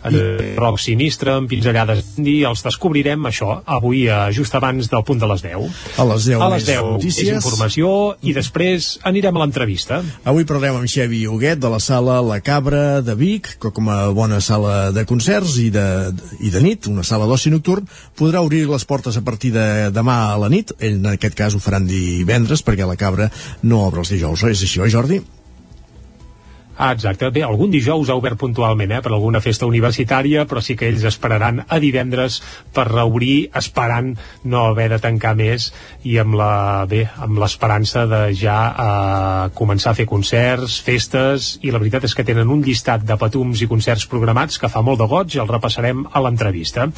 el rock sinistre, amb pinzellades i els descobrirem això avui eh, just abans del punt de les 10 A les 10 a les més 10 notícies. és informació i després anirem a l'entrevista Avui parlarem amb Xevi Huguet de la sala La Cabra de Vic, que com a bona sala de concerts i de, i de nit, una sala d'oci nocturn, podrà obrir les portes a partir de demà a la nit. En aquest cas, ho faran divendres, perquè la Cabra no obre els dijous. És així, oi, Jordi? Ah, exacte. Bé, algun dijous ha obert puntualment, eh, per alguna festa universitària, però sí que ells esperaran a divendres per reobrir, esperant no haver de tancar més i amb la, bé, amb l'esperança de ja eh, començar a fer concerts, festes, i la veritat és que tenen un llistat de patums i concerts programats que fa molt de goig, el repassarem a l'entrevista.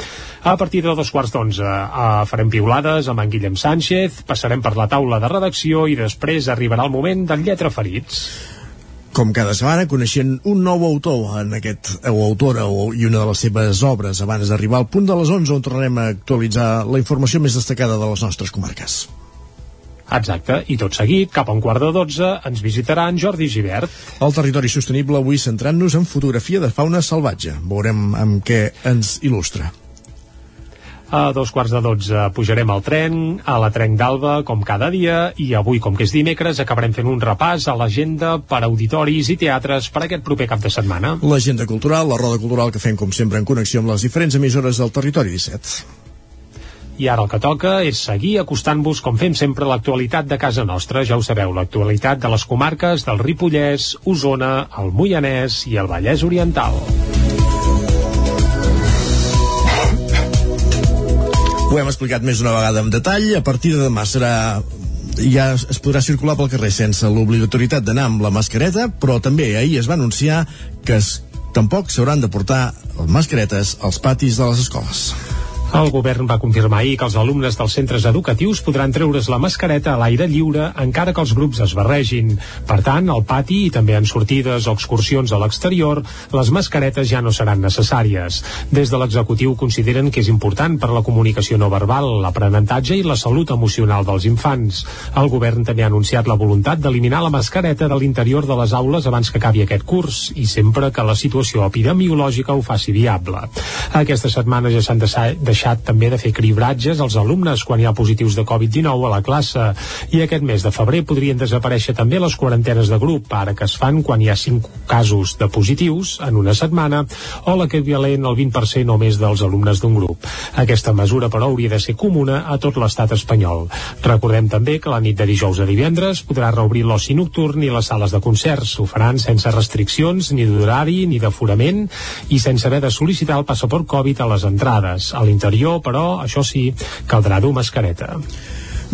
A partir de dos quarts d'onze eh, farem piulades amb en Guillem Sánchez, passarem per la taula de redacció i després arribarà el moment del Lletra Ferits. Com cada setmana, coneixent un nou autor en aquest, o autora o, i una de les seves obres abans d'arribar al punt de les 11 on tornarem a actualitzar la informació més destacada de les nostres comarques. Exacte, i tot seguit, cap a un quart de dotze, ens visitarà en Jordi Givert. El territori sostenible avui centrant-nos en fotografia de fauna salvatge. Veurem amb què ens il·lustra. A dos quarts de dotze pujarem al tren, a la Trenc d'Alba, com cada dia, i avui, com que és dimecres, acabarem fent un repàs a l'agenda per auditoris i teatres per aquest proper cap de setmana. L'agenda cultural, la roda cultural que fem com sempre en connexió amb les diferents emissores del territori 17. I ara el que toca és seguir acostant-vos, com fem sempre, l'actualitat de casa nostra. Ja ho sabeu, l'actualitat de les comarques del Ripollès, Osona, el Moianès i el Vallès Oriental. Ho hem explicat més una vegada en detall. A partir de demà serà ja es podrà circular pel carrer sense l'obligatorietat d'anar amb la mascareta, però també ahir es va anunciar que es, tampoc s'hauran de portar mascaretes als patis de les escoles. El govern va confirmar ahir que els alumnes dels centres educatius podran treure's la mascareta a l'aire lliure encara que els grups es barregin. Per tant, al pati i també en sortides o excursions a l'exterior, les mascaretes ja no seran necessàries. Des de l'executiu consideren que és important per la comunicació no verbal, l'aprenentatge i la salut emocional dels infants. El govern també ha anunciat la voluntat d'eliminar la mascareta de l'interior de les aules abans que acabi aquest curs i sempre que la situació epidemiològica ho faci viable. Aquesta setmana ja s'han deixat també de fer cribratges als alumnes quan hi ha positius de Covid-19 a la classe i aquest mes de febrer podrien desaparèixer també les quarantenes de grup, ara que es fan quan hi ha 5 casos de positius en una setmana o l'equivalent al 20% o més dels alumnes d'un grup. Aquesta mesura, però, hauria de ser comuna a tot l'estat espanyol. Recordem també que la nit de dijous a divendres podrà reobrir l'oci nocturn i les sales de concerts. Ho faran sense restriccions ni d'horari ni d'aforament i sense haver de sol·licitar el passaport Covid a les entrades. A l'interior, però, això sí, caldrà dur mascareta.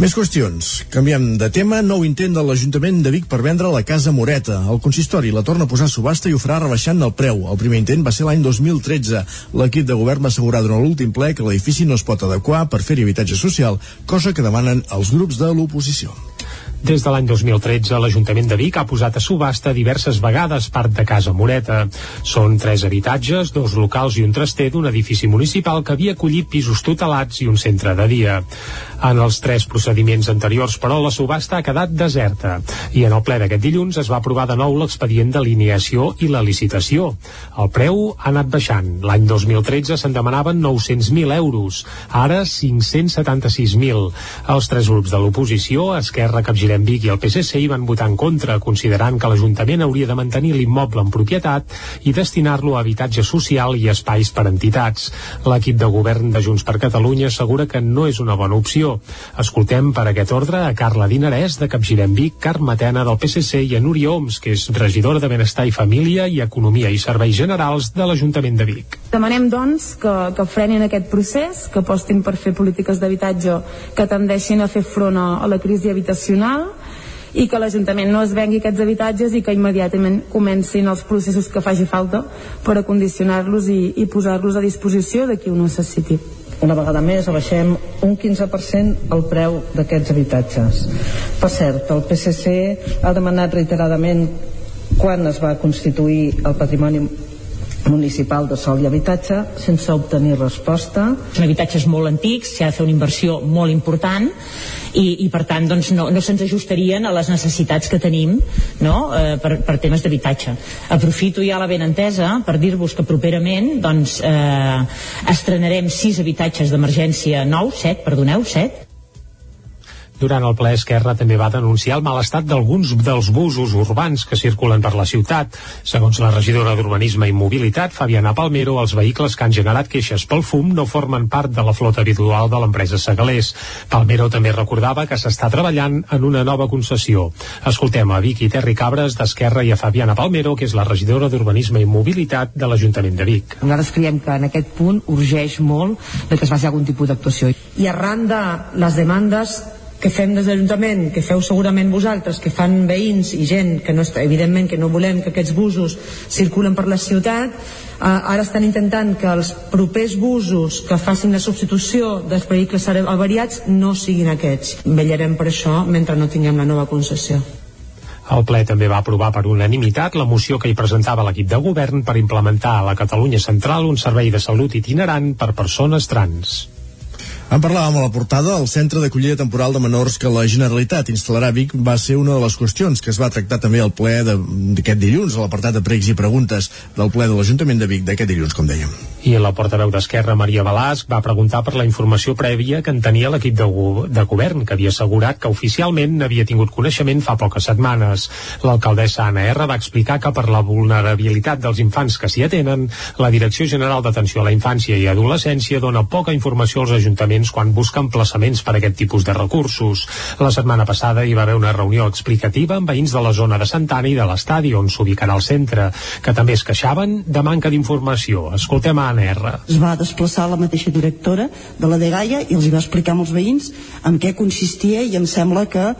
Més qüestions. Canviem de tema. Nou intent de l'Ajuntament de Vic per vendre la Casa Moreta. El consistori la torna a posar a subhasta i ho farà rebaixant el preu. El primer intent va ser l'any 2013. L'equip de govern va assegurar durant l'últim ple que l'edifici no es pot adequar per fer-hi habitatge social, cosa que demanen els grups de l'oposició. Des de l'any 2013, l'Ajuntament de Vic ha posat a subhasta diverses vegades part de Casa Moreta. Són tres habitatges, dos locals i un traster d'un edifici municipal que havia acollit pisos tutelats i un centre de dia. En els tres procediments anteriors, però, la subhasta ha quedat deserta. I en el ple d'aquest dilluns es va aprovar de nou l'expedient d'alineació i la licitació. El preu ha anat baixant. L'any 2013 se'n demanaven 900.000 euros, ara 576.000. Els tres grups de l'oposició, Esquerra, Capgirem Vic i el PSC hi van votar en contra, considerant que l'Ajuntament hauria de mantenir l'immoble en propietat i destinar-lo a habitatge social i espais per entitats. L'equip de govern de Junts per Catalunya assegura que no és una bona opció. Escoltem per aquest ordre a Carla Dinarès de Capgirem Vic, Carme Tena del PSC i a Núria Oms, que és regidora de Benestar i Família i Economia i Serveis Generals de l'Ajuntament de Vic. Demanem, doncs, que, que frenin aquest procés, que apostin per fer polítiques d'habitatge que tendeixin a fer front a la crisi habitacional i que l'Ajuntament no es vengui aquests habitatges i que immediatament comencin els processos que faci falta per acondicionar-los i, i posar-los a disposició de qui ho necessiti. Una vegada més abaixem un 15% el preu d'aquests habitatges. Per cert, el PSC ha demanat reiteradament quan es va constituir el patrimoni municipal de sol i habitatge sense obtenir resposta. Són habitatges molt antics, s'ha de fer una inversió molt important i, i per tant doncs, no, no se'ns ajustarien a les necessitats que tenim no? eh, per, per temes d'habitatge. Aprofito ja la ben entesa per dir-vos que properament doncs, eh, estrenarem sis habitatges d'emergència nous, set, perdoneu, set, durant el ple Esquerra també va denunciar el mal estat d'alguns dels busos urbans que circulen per la ciutat. Segons la regidora d'Urbanisme i Mobilitat, Fabiana Palmero, els vehicles que han generat queixes pel fum no formen part de la flota habitual de l'empresa Segalés. Palmero també recordava que s'està treballant en una nova concessió. Escoltem a Vic i Terri Cabres d'Esquerra i a Fabiana Palmero, que és la regidora d'Urbanisme i Mobilitat de l'Ajuntament de Vic. Nosaltres creiem que en aquest punt urgeix molt de que es faci algun tipus d'actuació. I arran de les demandes que fem des de l'Ajuntament, que feu segurament vosaltres, que fan veïns i gent que no, evidentment que no volem que aquests busos circulen per la ciutat, eh, ara estan intentant que els propers busos que facin la substitució dels vehicles avariats no siguin aquests. Vellarem per això mentre no tinguem la nova concessió. El ple també va aprovar per unanimitat la moció que hi presentava l'equip de govern per implementar a la Catalunya Central un servei de salut itinerant per persones trans. En parlàvem a la portada, el centre d'acollida temporal de menors que la Generalitat instal·larà a Vic va ser una de les qüestions que es va tractar també al ple d'aquest dilluns, a l'apartat de pregs i preguntes del ple de l'Ajuntament de Vic d'aquest dilluns, com dèiem. I la portaveu d'Esquerra, Maria Balasc, va preguntar per la informació prèvia que en tenia l'equip de, de govern, que havia assegurat que oficialment n'havia tingut coneixement fa poques setmanes. L'alcaldessa Anna R va explicar que per la vulnerabilitat dels infants que s'hi atenen, la Direcció General d'Atenció a la Infància i Adolescència dona poca informació als ajuntaments ajuntaments quan busquen plaçaments per a aquest tipus de recursos. La setmana passada hi va haver una reunió explicativa amb veïns de la zona de Santana i de l'estadi on s'ubicarà el centre, que també es queixaven de manca d'informació. Escoltem a Anna R. Es va desplaçar la mateixa directora de la Degaia i els hi va explicar als veïns en què consistia i em sembla que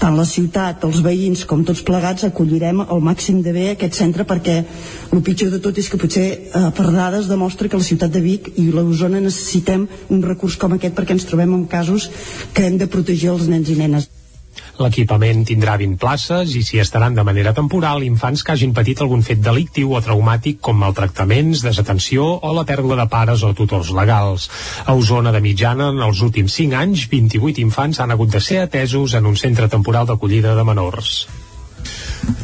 tant la ciutat, els veïns com tots plegats acollirem el màxim de bé aquest centre perquè el pitjor de tot és que potser eh, per dades demostra que la ciutat de Vic i la Osona necessitem un recurs com aquest perquè ens trobem en casos que hem de protegir els nens i nenes. L'equipament tindrà 20 places i s'hi estaran de manera temporal infants que hagin patit algun fet delictiu o traumàtic com maltractaments, desatenció o la pèrdua de pares o tutors legals. A Osona de mitjana, en els últims 5 anys, 28 infants han hagut de ser atesos en un centre temporal d'acollida de menors.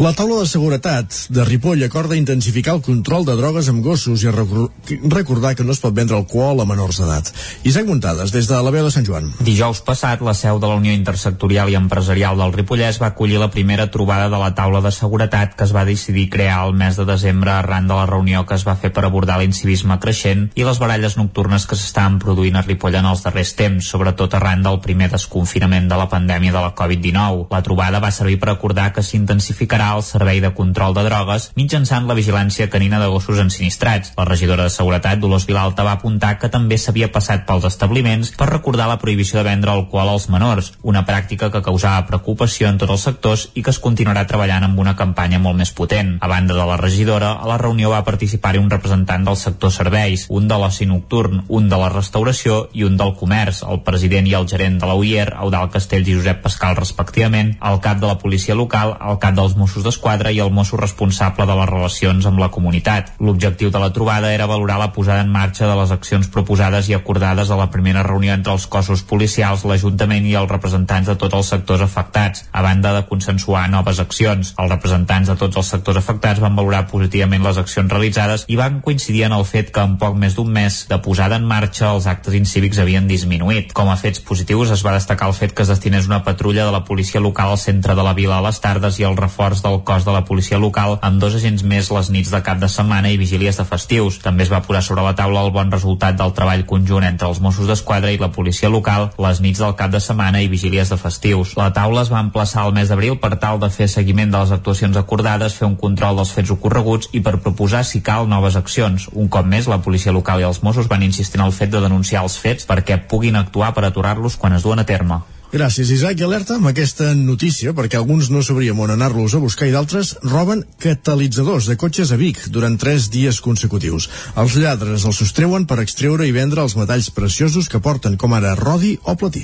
La taula de seguretat de Ripoll acorda intensificar el control de drogues amb gossos i recordar que no es pot vendre alcohol a menors d'edat. Isaac Muntades, des de la veu de Sant Joan. Dijous passat, la seu de la Unió Intersectorial i Empresarial del Ripollès va acollir la primera trobada de la taula de seguretat que es va decidir crear el mes de desembre arran de la reunió que es va fer per abordar l'incivisme creixent i les baralles nocturnes que s'estaven produint a Ripoll en els darrers temps, sobretot arran del primer desconfinament de la pandèmia de la Covid-19. La trobada va servir per acordar que s'intensifica intensificarà el servei de control de drogues mitjançant la vigilància canina de gossos ensinistrats. La regidora de Seguretat, Dolors Vilalta, va apuntar que també s'havia passat pels establiments per recordar la prohibició de vendre alcohol als menors, una pràctica que causava preocupació en tots els sectors i que es continuarà treballant amb una campanya molt més potent. A banda de la regidora, a la reunió va participar-hi un representant del sector serveis, un de l'oci nocturn, un de la restauració i un del comerç, el president i el gerent de la UIER, Eudal Castells i Josep Pascal respectivament, el cap de la policia local, el cap dels Mossos d'Esquadra i el mosso responsable de les relacions amb la comunitat. L'objectiu de la trobada era valorar la posada en marxa de les accions proposades i acordades a la primera reunió entre els cossos policials, l'Ajuntament i els representants de tots els sectors afectats, a banda de consensuar noves accions. Els representants de tots els sectors afectats van valorar positivament les accions realitzades i van coincidir en el fet que en poc més d'un mes de posada en marxa els actes incívics havien disminuït. Com a fets positius es va destacar el fet que es destinés una patrulla de la policia local al centre de la vila a les tardes i el reforç reforç del cos de la policia local amb dos agents més les nits de cap de setmana i vigílies de festius. També es va posar sobre la taula el bon resultat del treball conjunt entre els Mossos d'Esquadra i la policia local les nits del cap de setmana i vigílies de festius. La taula es va emplaçar al mes d'abril per tal de fer seguiment de les actuacions acordades, fer un control dels fets ocorreguts i per proposar, si cal, noves accions. Un cop més, la policia local i els Mossos van insistir en el fet de denunciar els fets perquè puguin actuar per aturar-los quan es duen a terme. Gràcies, Isaac. I alerta amb aquesta notícia, perquè alguns no sabríem on anar-los a buscar i d'altres roben catalitzadors de cotxes a Vic durant tres dies consecutius. Els lladres els sostreuen per extreure i vendre els metalls preciosos que porten, com ara rodi o platí.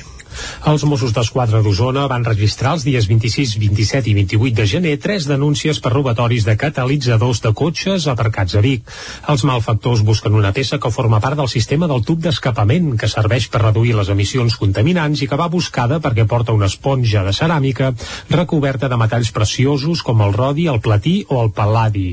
Els Mossos d'Esquadra d'Osona van registrar els dies 26, 27 i 28 de gener tres denúncies per robatoris de catalitzadors de cotxes aparcats a Vic. Els malfactors busquen una peça que forma part del sistema del tub d'escapament que serveix per reduir les emissions contaminants i que va buscada perquè porta una esponja de ceràmica recoberta de metalls preciosos com el rodi, el platí o el pal·ladi.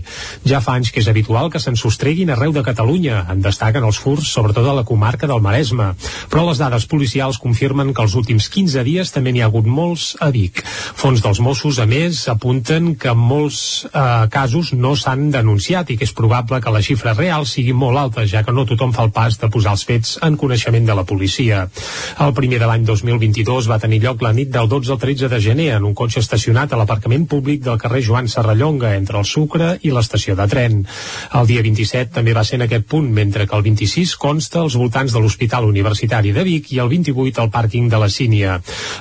Ja fa anys que és habitual que se'n sostreguin arreu de Catalunya. En destaquen els furs, sobretot a la comarca del Maresme. Però les dades policials confirmen que els últims 15 dies també n'hi ha hagut molts a Vic. Fons dels Mossos, a més, apunten que molts eh, casos no s'han denunciat i que és probable que la xifra real sigui molt alta, ja que no tothom fa el pas de posar els fets en coneixement de la policia. El primer de l'any 2022 va tenir lloc la nit del 12 al 13 de gener en un cotxe estacionat a l'aparcament públic del carrer Joan Serrallonga entre el Sucre i l'estació de tren. El dia 27 també va ser en aquest punt, mentre que el 26 consta als voltants de l'Hospital Universitari de Vic i el 28 al pàrquing de la Sínia.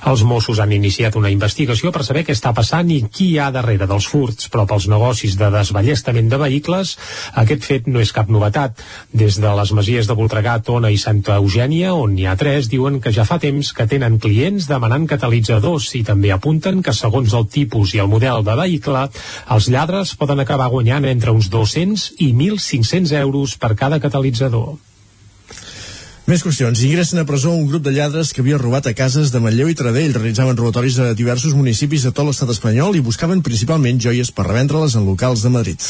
Els Mossos han iniciat una investigació per saber què està passant i qui hi ha darrere dels furts, però pels negocis de desballestament de vehicles aquest fet no és cap novetat. Des de les masies de Voltregà, Tona i Santa Eugènia, on n'hi ha tres, diuen que ja fa temps que tenen clients demanant catalitzadors i també apunten que segons el tipus i el model de vehicle, els lladres poden acabar guanyant entre uns 200 i 1.500 euros per cada catalitzador. Més qüestions. Ingressen a presó un grup de lladres que havia robat a cases de Manlleu i Taradell. Realitzaven robatoris a diversos municipis de tot l'estat espanyol i buscaven principalment joies per revendre-les en locals de Madrid.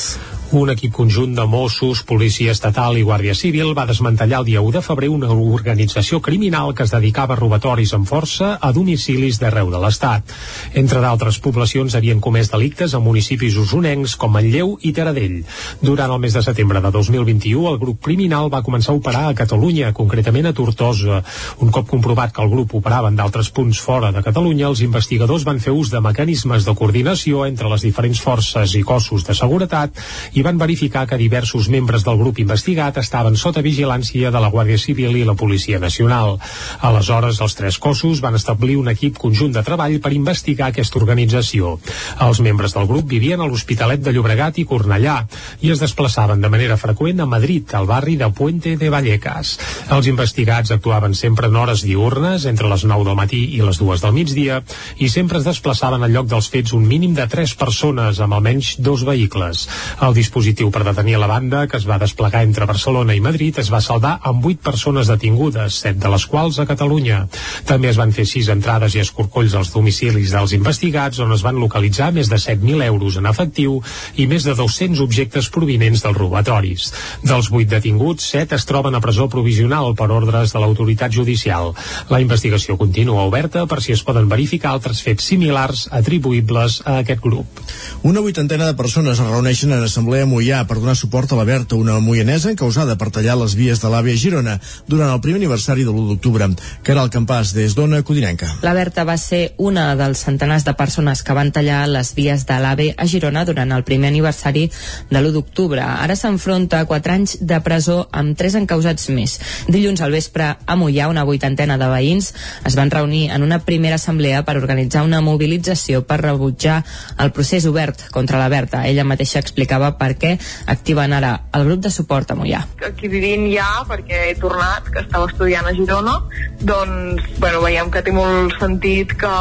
Un equip conjunt de Mossos, Policia Estatal i Guàrdia Civil va desmantellar el dia 1 de febrer una organització criminal que es dedicava a robatoris amb força a domicilis d'arreu de l'Estat. Entre d'altres poblacions havien comès delictes a municipis usonencs com Manlleu i Taradell. Durant el mes de setembre de 2021, el grup criminal va començar a operar a Catalunya, concretament a Tortosa. Un cop comprovat que el grup operava en d'altres punts fora de Catalunya, els investigadors van fer ús de mecanismes de coordinació entre les diferents forces i cossos de seguretat i van verificar que diversos membres del grup investigat estaven sota vigilància de la Guàrdia Civil i la Policia Nacional. Aleshores, els tres cossos van establir un equip conjunt de treball per investigar aquesta organització. Els membres del grup vivien a l'Hospitalet de Llobregat i Cornellà i es desplaçaven de manera freqüent a Madrid, al barri de Puente de Vallecas. Els investigats actuaven sempre en hores diurnes, entre les 9 del matí i les 2 del migdia, i sempre es desplaçaven al lloc dels fets un mínim de 3 persones amb almenys dos vehicles. El dispositiu per detenir la banda, que es va desplegar entre Barcelona i Madrid, es va saldar amb 8 persones detingudes, 7 de les quals a Catalunya. També es van fer 6 entrades i escorcolls als domicilis dels investigats, on es van localitzar més de 7.000 euros en efectiu i més de 200 objectes provinents dels robatoris. Dels 8 detinguts, 7 es troben a presó provisional per ordres de l'autoritat judicial. La investigació continua oberta per si es poden verificar altres fets similars atribuïbles a aquest grup. Una vuitantena de persones es reuneixen en Assemblea Mollà per donar suport a la Berta, una moianesa encausada per tallar les vies de l'AVE a Girona durant el primer aniversari de l'1 d'octubre. Caral Campàs, des d'Ona Codinenca. La Berta va ser una dels centenars de persones que van tallar les vies de l'AVE a Girona durant el primer aniversari de l'1 d'octubre. Ara s'enfronta a 4 anys de presó amb 3 encausats més. Dilluns al vespre a Mollà, una vuitantena de veïns es van reunir en una primera assemblea per organitzar una mobilització per rebutjar el procés obert contra la Berta. Ella mateixa explicava per què activen ara el grup de suport a Mollà. Aquí vivint ja, perquè he tornat, que estava estudiant a Girona, doncs bueno, veiem que té molt sentit que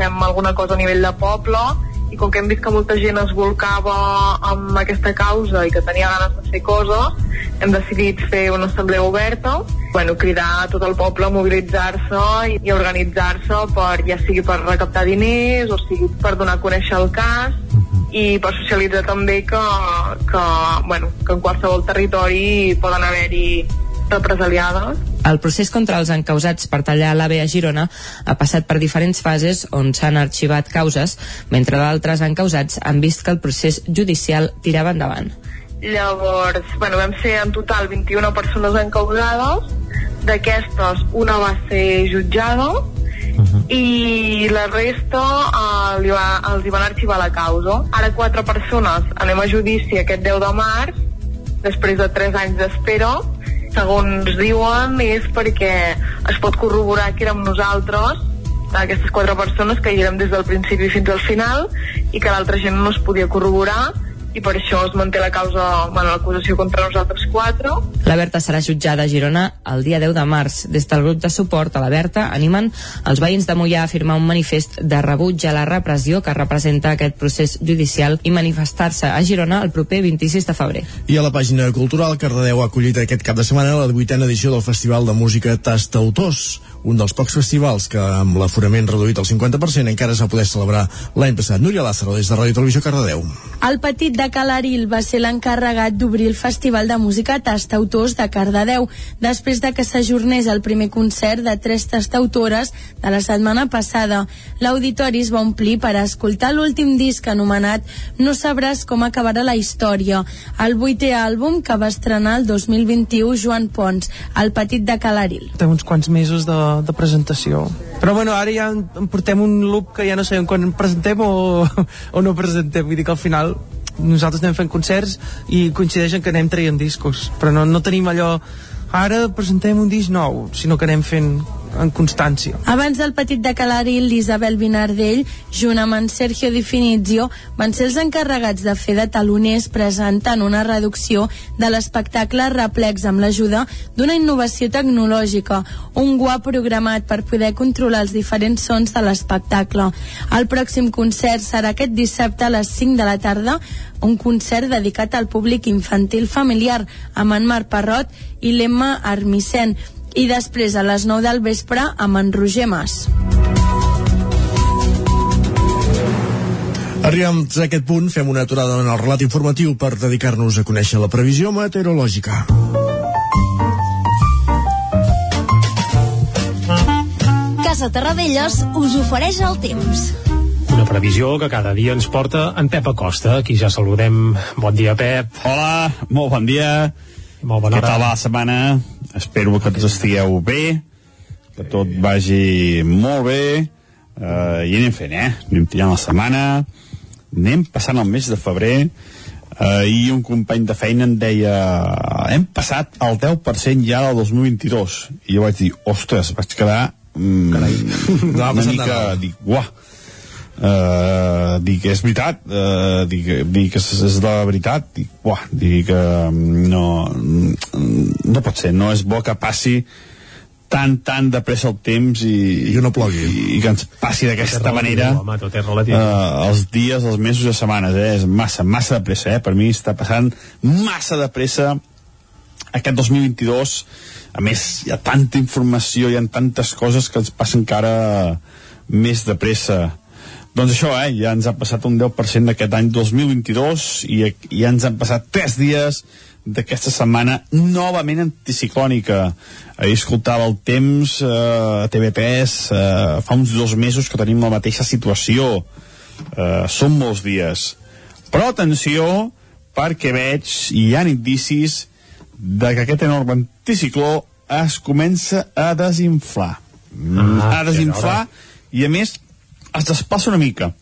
fem alguna cosa a nivell de poble i com que hem vist que molta gent es volcava amb aquesta causa i que tenia ganes de fer coses, hem decidit fer una assemblea oberta, bueno, cridar a tot el poble a mobilitzar-se i, i organitzar-se per, ja sigui per recaptar diners o sigui per donar a conèixer el cas i per socialitzar també que, que, bueno, que en qualsevol territori poden haver-hi represaliades el procés contra els encausats per tallar l'AVE a Girona ha passat per diferents fases on s'han arxivat causes, mentre d'altres encausats han vist que el procés judicial tirava endavant. Llavors, bueno, vam ser en total 21 persones encausades, d'aquestes una va ser jutjada uh -huh. i la resta uh, li va, els hi van arxivar la causa. Ara quatre persones anem a judici aquest 10 de març, després de 3 anys d'espera, segons diuen és perquè es pot corroborar que érem nosaltres aquestes quatre persones que hi érem des del principi fins al final i que l'altra gent no es podia corroborar i per això es manté la causa, bueno, l'acusació contra nosaltres quatre. La Berta serà jutjada a Girona el dia 10 de març. Des del grup de suport a la Berta animen els veïns de Mollà a firmar un manifest de rebuig a la repressió que representa aquest procés judicial i manifestar-se a Girona el proper 26 de febrer. I a la pàgina cultural, Cardedeu ha acollit aquest cap de setmana la vuitena edició del Festival de Música Tastautors, un dels pocs festivals que amb l'aforament reduït al 50% encara es va poder celebrar l'any passat. Núria Lázaro, des de Ràdio Televisió Cardedeu. El petit de Calaril va ser l'encarregat d'obrir el Festival de Música Tastautors de Cardedeu, després de que s'ajornés el primer concert de tres tastautores de la setmana passada. L'auditori es va omplir per escoltar l'últim disc anomenat No sabràs com acabarà la història, el vuitè àlbum que va estrenar el 2021 Joan Pons, el petit de Calaril. Té uns quants mesos de, de presentació. Però bueno, ara ja en, portem un loop que ja no sabem quan presentem o, o no presentem. Vull dir que al final nosaltres anem fent concerts i coincideixen que anem traient discos però no, no tenim allò ara presentem un disc nou, sinó que anem fent en constància. Abans del petit de Calaril, l'Isabel Vinardell, junt amb en Sergio Di Finizio, van ser els encarregats de fer de taloners presentant una reducció de l'espectacle Replex amb l'ajuda d'una innovació tecnològica, un guà programat per poder controlar els diferents sons de l'espectacle. El pròxim concert serà aquest dissabte a les 5 de la tarda, un concert dedicat al públic infantil familiar amb en Marc Parrot i l'Emma Armicent i després a les 9 del vespre amb en Roger Mas. Arribem a aquest punt, fem una aturada en el relat informatiu per dedicar-nos a conèixer la previsió meteorològica. Casa Terradellos us ofereix el temps. Una previsió que cada dia ens porta en Pep Acosta. Aquí ja saludem. Bon dia, Pep. Hola, molt bon dia. Molt bona Què tal va la setmana? Espero que tots estigueu bé, que tot vagi molt bé, uh, i anem fent, eh? Anem tirant la setmana, anem passant el mes de febrer, Uh, I un company de feina em deia hem passat el 10% ja del 2022 i jo vaig dir, ostres, vaig quedar mm, No ha una mica, dic, uah Uh, dic, és veritat uh, dic, dic, és, és la veritat dic, uah, dic, uh, no no pot ser, no és bo que passi tan, tan de pressa el temps i, I no plogui. i, i que ens passi d'aquesta relatiu, manera home, tot és relatiu. uh, els dies, els mesos i les setmanes eh? és massa, massa de pressa eh? per mi està passant massa de pressa aquest 2022 a més hi ha tanta informació hi ha tantes coses que ens passen encara més de pressa doncs això, eh, ja ens ha passat un 10% d'aquest any 2022 i ja ens han passat 3 dies d'aquesta setmana novament anticiclònica. Ahir escoltava el temps eh, a TV3 eh, fa uns dos mesos que tenim la mateixa situació. Eh, són molts dies. Però atenció, perquè veig i hi ha indicis de que aquest enorme anticicló es comença a desinflar. Ah, a desinflar i a més es desplaça una mica.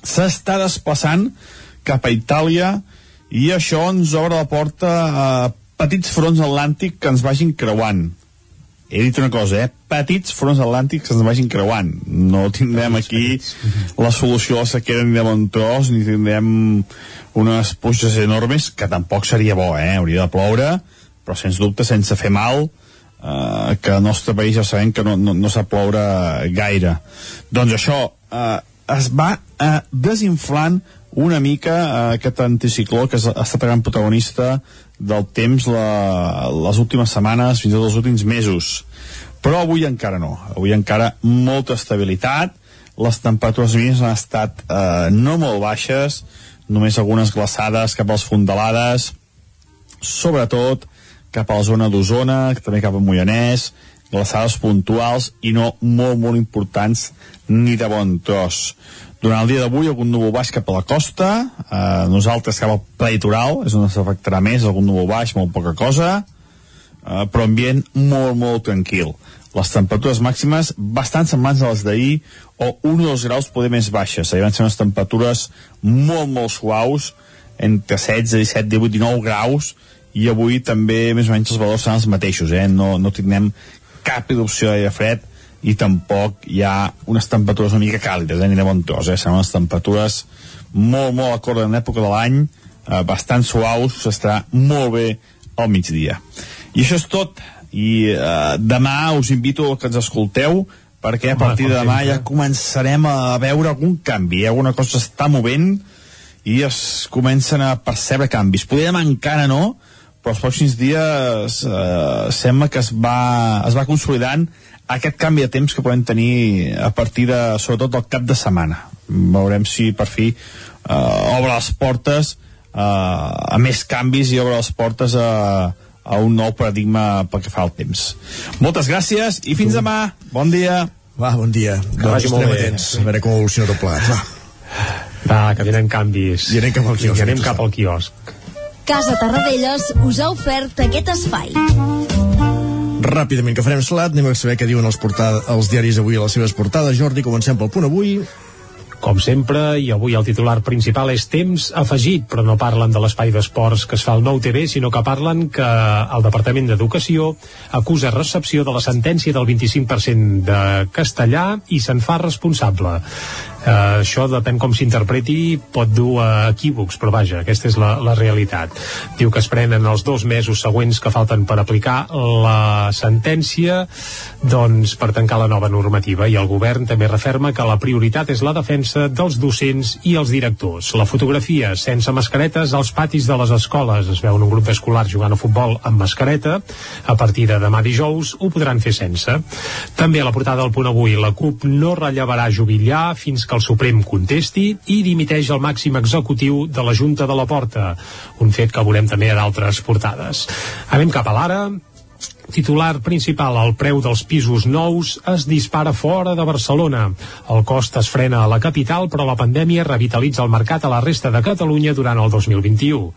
S'està desplaçant cap a Itàlia i això ens obre la porta a petits fronts atlàntics que ens vagin creuant. He dit una cosa, eh? Petits fronts atlàntics que ens vagin creuant. No tindrem aquí la solució a la sequera ni de bon tros, ni tindrem unes pluges enormes, que tampoc seria bo, eh? Hauria de ploure, però sens dubte sense fer mal, eh, que al nostre país ja sabem que no, no, no sap ploure gaire. Doncs això, eh, es va eh, desinflant una mica eh, aquest anticicló que ha estat gran protagonista del temps la, les últimes setmanes, fins i tot els últims mesos. Però avui encara no. Avui encara molta estabilitat, les temperatures mínimes han estat eh, no molt baixes, només algunes glaçades cap als fondalades, sobretot cap a la zona d'Osona, també cap a Moianès, glaçades puntuals i no molt, molt importants ni de bon tros. Durant el dia d'avui algun núvol baix cap a la costa, eh, nosaltres cap al prelitoral, és on s'afectarà més, algun núvol baix, molt poca cosa, eh, però ambient molt, molt tranquil. Les temperatures màximes bastant semblants a les d'ahir o 1 o 2 graus poder més baixes. Ahir van ser unes temperatures molt, molt suaus, entre 16, 17, 18, 19 graus, i avui també més o menys els valors seran els mateixos, eh? no, no tindrem cap erupció d'aire fred i tampoc hi ha unes temperatures una mica càlides, eh? ni de bon tros, eh? seran unes temperatures molt, molt acord en l'època de l'any, eh, bastant suaus, s'estarà molt bé al migdia. I això és tot, i eh, demà us invito a que ens escolteu, perquè a partir de demà ja començarem a veure algun canvi, eh? alguna cosa s'està movent i es comencen a percebre canvis. Poder demà encara no, però els pròxims dies eh, sembla que es va, es va consolidant aquest canvi de temps que podem tenir a partir de, sobretot del cap de setmana. Veurem si per fi eh, obre les portes eh, a més canvis i obre les portes a, a un nou paradigma pel que fa al temps. Moltes gràcies i fins demà. Bon dia. Va, bon dia. Que Doncs vagi molt bé. atents a veure com evoluciona tot plegat. Va. Va, que venen canvis. I anem cap al quiosc. I anem cap al quiosc. Casa Tarradellas us ha ofert aquest espai. Ràpidament, que farem salat, anem a saber què diuen els, portada, els diaris avui a les seves portades. Jordi, comencem pel punt avui. Com sempre, i avui el titular principal és temps afegit, però no parlen de l'espai d'esports que es fa al nou TV, sinó que parlen que el Departament d'Educació acusa recepció de la sentència del 25% de castellà i se'n fa responsable. Uh, això depèn com s'interpreti, pot dur a equívocs, però vaja, aquesta és la, la realitat. Diu que es prenen els dos mesos següents que falten per aplicar la sentència doncs, per tancar la nova normativa i el govern també referma que la prioritat és la defensa dels docents i els directors. La fotografia sense mascaretes als patis de les escoles. Es veu un grup escolar jugant a futbol amb mascareta. A partir de demà dijous ho podran fer sense. També a la portada del punt avui, la CUP no rellevarà Jubillà fins que el Suprem contesti i dimiteix el màxim executiu de la Junta de la Porta. Un fet que veurem també a d'altres portades. Anem cap a l'ara, Titular principal, el preu dels pisos nous es dispara fora de Barcelona. El cost es frena a la capital, però la pandèmia revitalitza el mercat a la resta de Catalunya durant el 2021.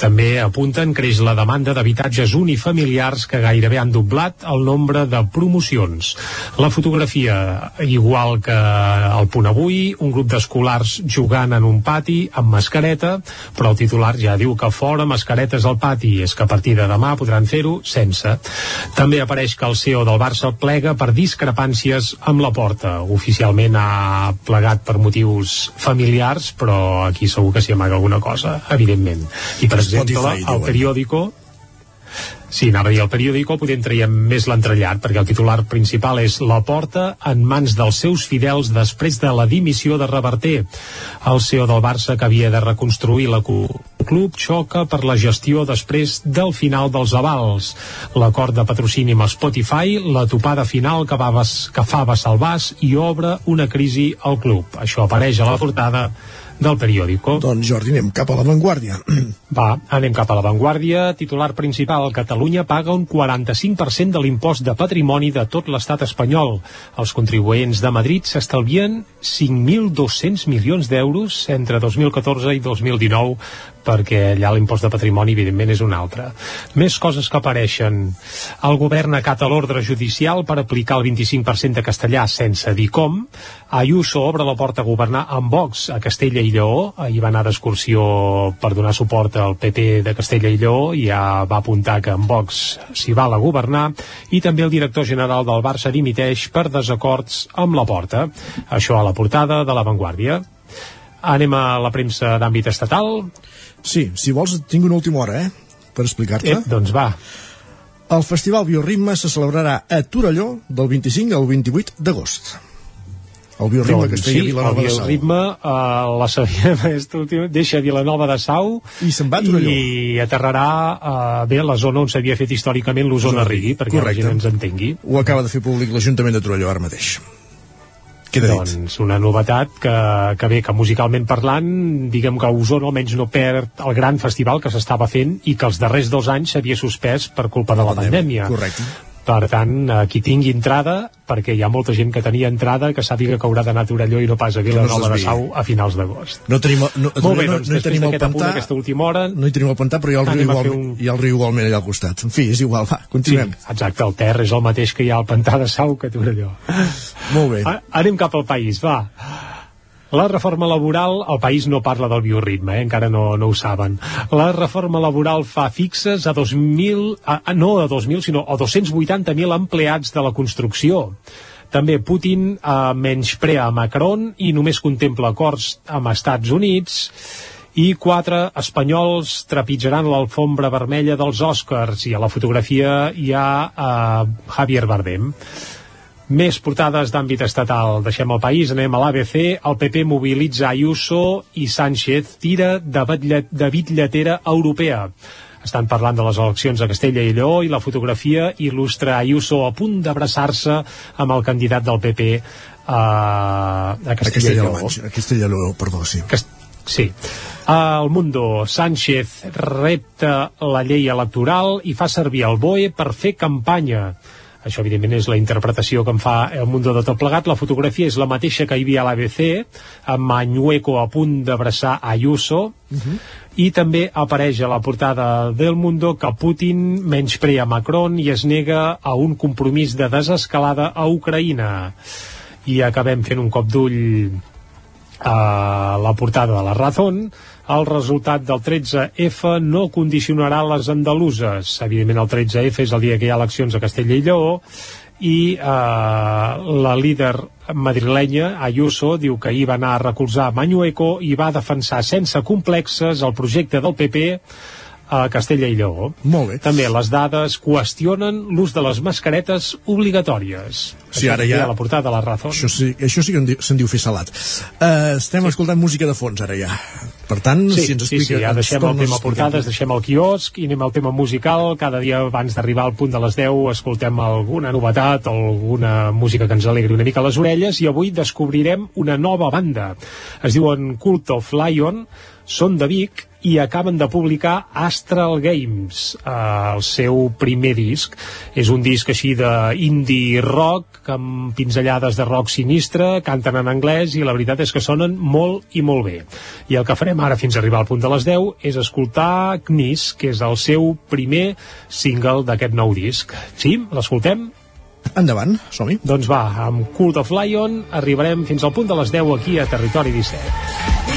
També apunten creix la demanda d'habitatges unifamiliars que gairebé han doblat el nombre de promocions. La fotografia, igual que el punt avui, un grup d'escolars jugant en un pati amb mascareta, però el titular ja diu que fora mascaretes al pati, és que a partir de demà podran fer-ho sense. També apareix que el CEO del Barça plega per discrepàncies amb la porta. Oficialment ha plegat per motius familiars, però aquí segur que s'hi amaga alguna cosa, evidentment. I per exemple, diuen. periòdico Sí, anava a dir el periòdico, podem traiem més l'entrellat, perquè el titular principal és la porta en mans dels seus fidels després de la dimissió de Reverter. El CEO del Barça, que havia de reconstruir la club, xoca per la gestió després del final dels avals. L'acord de patrocini amb Spotify, la topada final que, va, que fa vas i obre una crisi al club. Això apareix a la portada del periòdico. Doncs Jordi, anem cap a l'avantguàrdia. Va, anem cap a l'avantguàrdia. Titular principal, Catalunya paga un 45% de l'impost de patrimoni de tot l'estat espanyol. Els contribuents de Madrid s'estalvien 5.200 milions d'euros entre 2014 i 2019 perquè allà l'impost de patrimoni evidentment és un altre. Més coses que apareixen. El govern acata l'ordre judicial per aplicar el 25% de castellà sense dir com. Ayuso obre la porta a governar amb Vox a Castella i Lleó. Ahir va anar d'excursió per donar suport al PP de Castella i Lleó i ja va apuntar que amb Vox s'hi val a governar. I també el director general del Barça dimiteix per desacords amb la porta. Això a la portada de l'avantguàrdia. Anem a la premsa d'àmbit estatal. Sí, si vols tinc una última hora, eh? Per explicar-te. Eh, doncs va. El Festival Bioritme se celebrarà a Torelló del 25 al 28 d'agost. El Bioritme Doncs que es feia a sí, Vilanova el de Sau. bioritme uh, la sabia aquesta última, deixa Vilanova de Sau i se'n va a Torelló i aterrarà uh, bé a la zona on s'havia fet històricament l'Osona Rigui perquè Correcte. la gent ens entengui Ho acaba de fer públic l'Ajuntament de Torelló ara mateix. Dit. doncs una novetat que, que bé, que musicalment parlant diguem que Osona almenys no perd el gran festival que s'estava fent i que els darrers dos anys s'havia suspès per culpa de la pandèmia Correcte. Per tant, eh, qui tingui entrada perquè hi ha molta gent que tenia entrada que sàpiga que haurà d'anar a Torelló i no pas a Que no Vilanova de. Sau a finals d'agost No tenim, no, Molt bé, no, doncs no hi tenim el apunt pantà, d'aquesta última hora no hi tenim el pantà, però hi ha el riu, igual, un- hi ha el riu igualment allà al costat. En fi, és igual, va, continuem. Sí, exacte, el Ter és el mateix que hi ha al Pantà de Sau que a Torelló. Molt bé. A- Anem cap al país, va. La reforma laboral, el país no parla del bioritme, eh? encara no, no ho saben. La reforma laboral fa fixes a 2.000, a, no a 2.000, sinó a 280.000 empleats de la construcció. També Putin eh, menysprea Macron i només contempla acords amb Estats Units i quatre espanyols trepitjaran l'alfombra vermella dels Oscars i a la fotografia hi ha eh, Javier Bardem. Més portades d'àmbit estatal. Deixem el país, anem a l'ABC. El PP mobilitza Ayuso i Sánchez tira de, batlle, de bitlletera europea. Estan parlant de les eleccions a Castella i Lleó i la fotografia il·lustra Ayuso a punt d'abraçar-se amb el candidat del PP a, a A Castella i Lleó. A Castella perdó, sí. Sí. El Mundo, Sánchez repta la llei electoral i fa servir el BOE per fer campanya. Això, evidentment, és la interpretació que en fa el Mundo de tot plegat. La fotografia és la mateixa que hi havia a l'ABC, amb Mañueco a punt d'abraçar Ayuso, i també apareix a la portada del Mundo que Putin menysprea Macron i es nega a un compromís de desescalada a Ucraïna. I acabem fent un cop d'ull a la portada de la Razón, el resultat del 13F no condicionarà les andaluses. Evidentment, el 13F és el dia que hi ha eleccions a Castella i Lleó, i eh, la líder madrilenya, Ayuso, diu que ahir va anar a recolzar Mañueco i va defensar sense complexes el projecte del PP a Castella i Lleó. Molt bé. També les dades qüestionen l'ús de les mascaretes obligatòries. Sí, Això ara ja- A la portada de la Razón. Això sí, això sí que se'n diu fer salat. Uh, estem sí. escoltant música de fons ara ja. Per tant, Sí, si ens sí, explica... sí, ja deixem el tema portades, deixem el quiosc i anem al tema musical. Cada dia abans d'arribar al punt de les 10 escoltem alguna novetat, alguna música que ens alegri una mica les orelles i avui descobrirem una nova banda. Es diuen Cult of Lion, són de Vic i acaben de publicar Astral Games, eh, el seu primer disc. És un disc així d'indie rock, amb pinzellades de rock sinistre, canten en anglès i la veritat és que sonen molt i molt bé. I el que farem ara fins a arribar al punt de les 10 és escoltar Knis, que és el seu primer single d'aquest nou disc. Sí? L'escoltem? Endavant, som-hi. Doncs va, amb Cult of Lion arribarem fins al punt de les 10 aquí a Territori 17.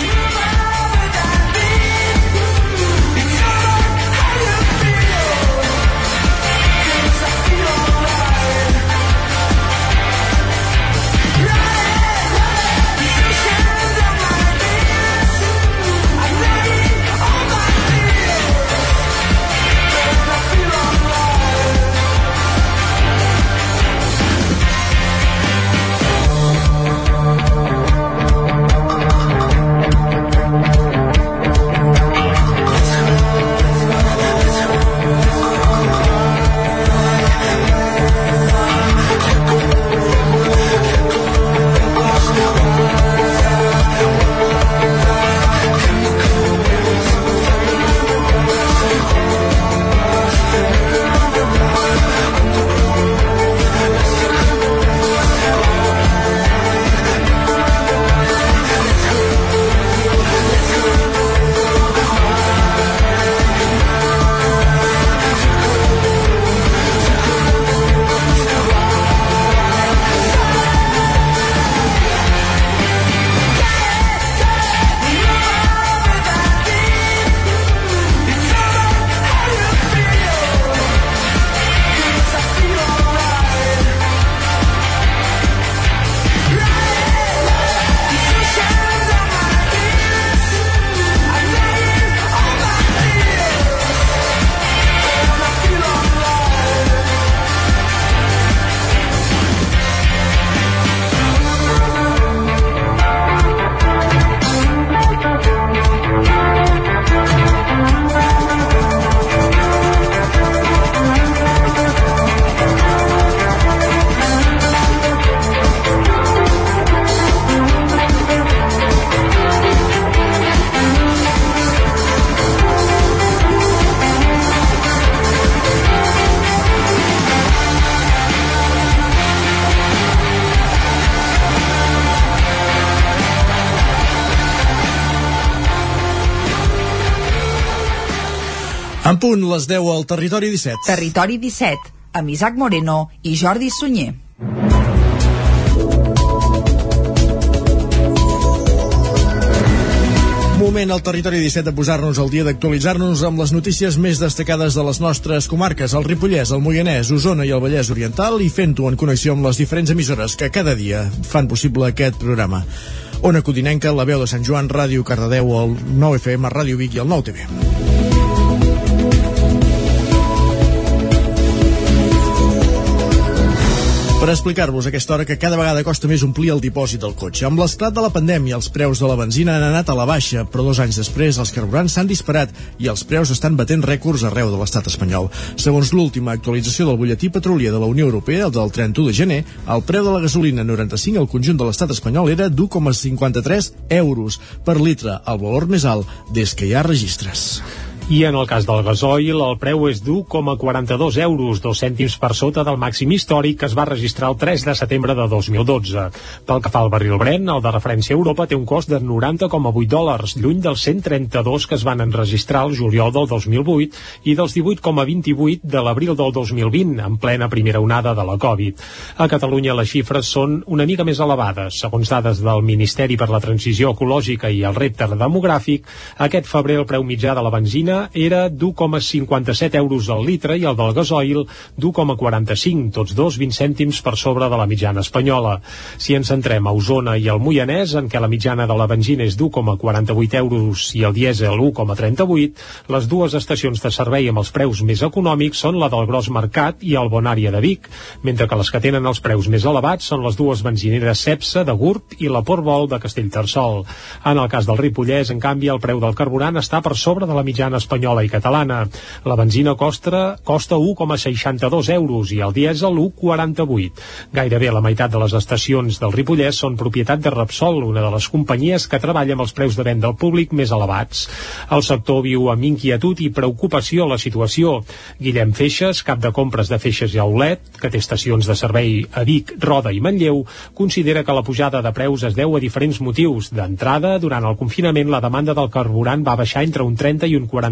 Les 10 al Territori 17. Territori 17, amb Isaac Moreno i Jordi Sunyer. Moment al Territori 17 de posar-nos al dia d'actualitzar-nos amb les notícies més destacades de les nostres comarques, el Ripollès, el Moianès, Osona i el Vallès Oriental i fent-ho en connexió amb les diferents emissores que cada dia fan possible aquest programa. Ona Codinenca, la veu de Sant Joan, Ràdio Cardedeu, el 9FM, Ràdio Vic i el 9TV. Per explicar-vos aquesta hora que cada vegada costa més omplir el dipòsit del cotxe. Amb l'esclat de la pandèmia, els preus de la benzina han anat a la baixa, però dos anys després els carburants s'han disparat i els preus estan batent rècords arreu de l'estat espanyol. Segons l'última actualització del butlletí petrolier de la Unió Europea, el del 31 de gener, el preu de la gasolina 95 al conjunt de l'estat espanyol era d'1,53 euros per litre, el valor més alt des que hi ha registres. I en el cas del gasoil, el preu és d'1,42 euros, dos cèntims per sota del màxim històric que es va registrar el 3 de setembre de 2012. Pel que fa al barril Brent, el de referència a Europa té un cost de 90,8 dòlars, lluny dels 132 que es van enregistrar el juliol del 2008 i dels 18,28 de l'abril del 2020, en plena primera onada de la Covid. A Catalunya les xifres són una mica més elevades. Segons dades del Ministeri per la Transició Ecològica i el Repte Demogràfic, aquest febrer el preu mitjà de la benzina era d'1,57 euros al litre i el del gasoil d'1,45, tots dos 20 cèntims per sobre de la mitjana espanyola. Si ens centrem a Osona i al Moianès, en què la mitjana de la benzina és d'1,48 euros i el dièsel 1,38, les dues estacions de servei amb els preus més econòmics són la del Gros Mercat i el Bonària de Vic, mentre que les que tenen els preus més elevats són les dues benzineres Cepsa de Gurb i la Portbol de Castellterçol. En el cas del Ripollès, en canvi, el preu del carburant està per sobre de la mitjana espanyola i catalana. La benzina costa, costa 1,62 euros i el dièsel 1,48. Gairebé la meitat de les estacions del Ripollès són propietat de Repsol, una de les companyies que treballa amb els preus de venda al públic més elevats. El sector viu amb inquietud i preocupació la situació. Guillem Feixes, cap de compres de Feixes i Aulet, que té estacions de servei a Vic, Roda i Manlleu, considera que la pujada de preus es deu a diferents motius. D'entrada, durant el confinament, la demanda del carburant va baixar entre un 30 i un 40%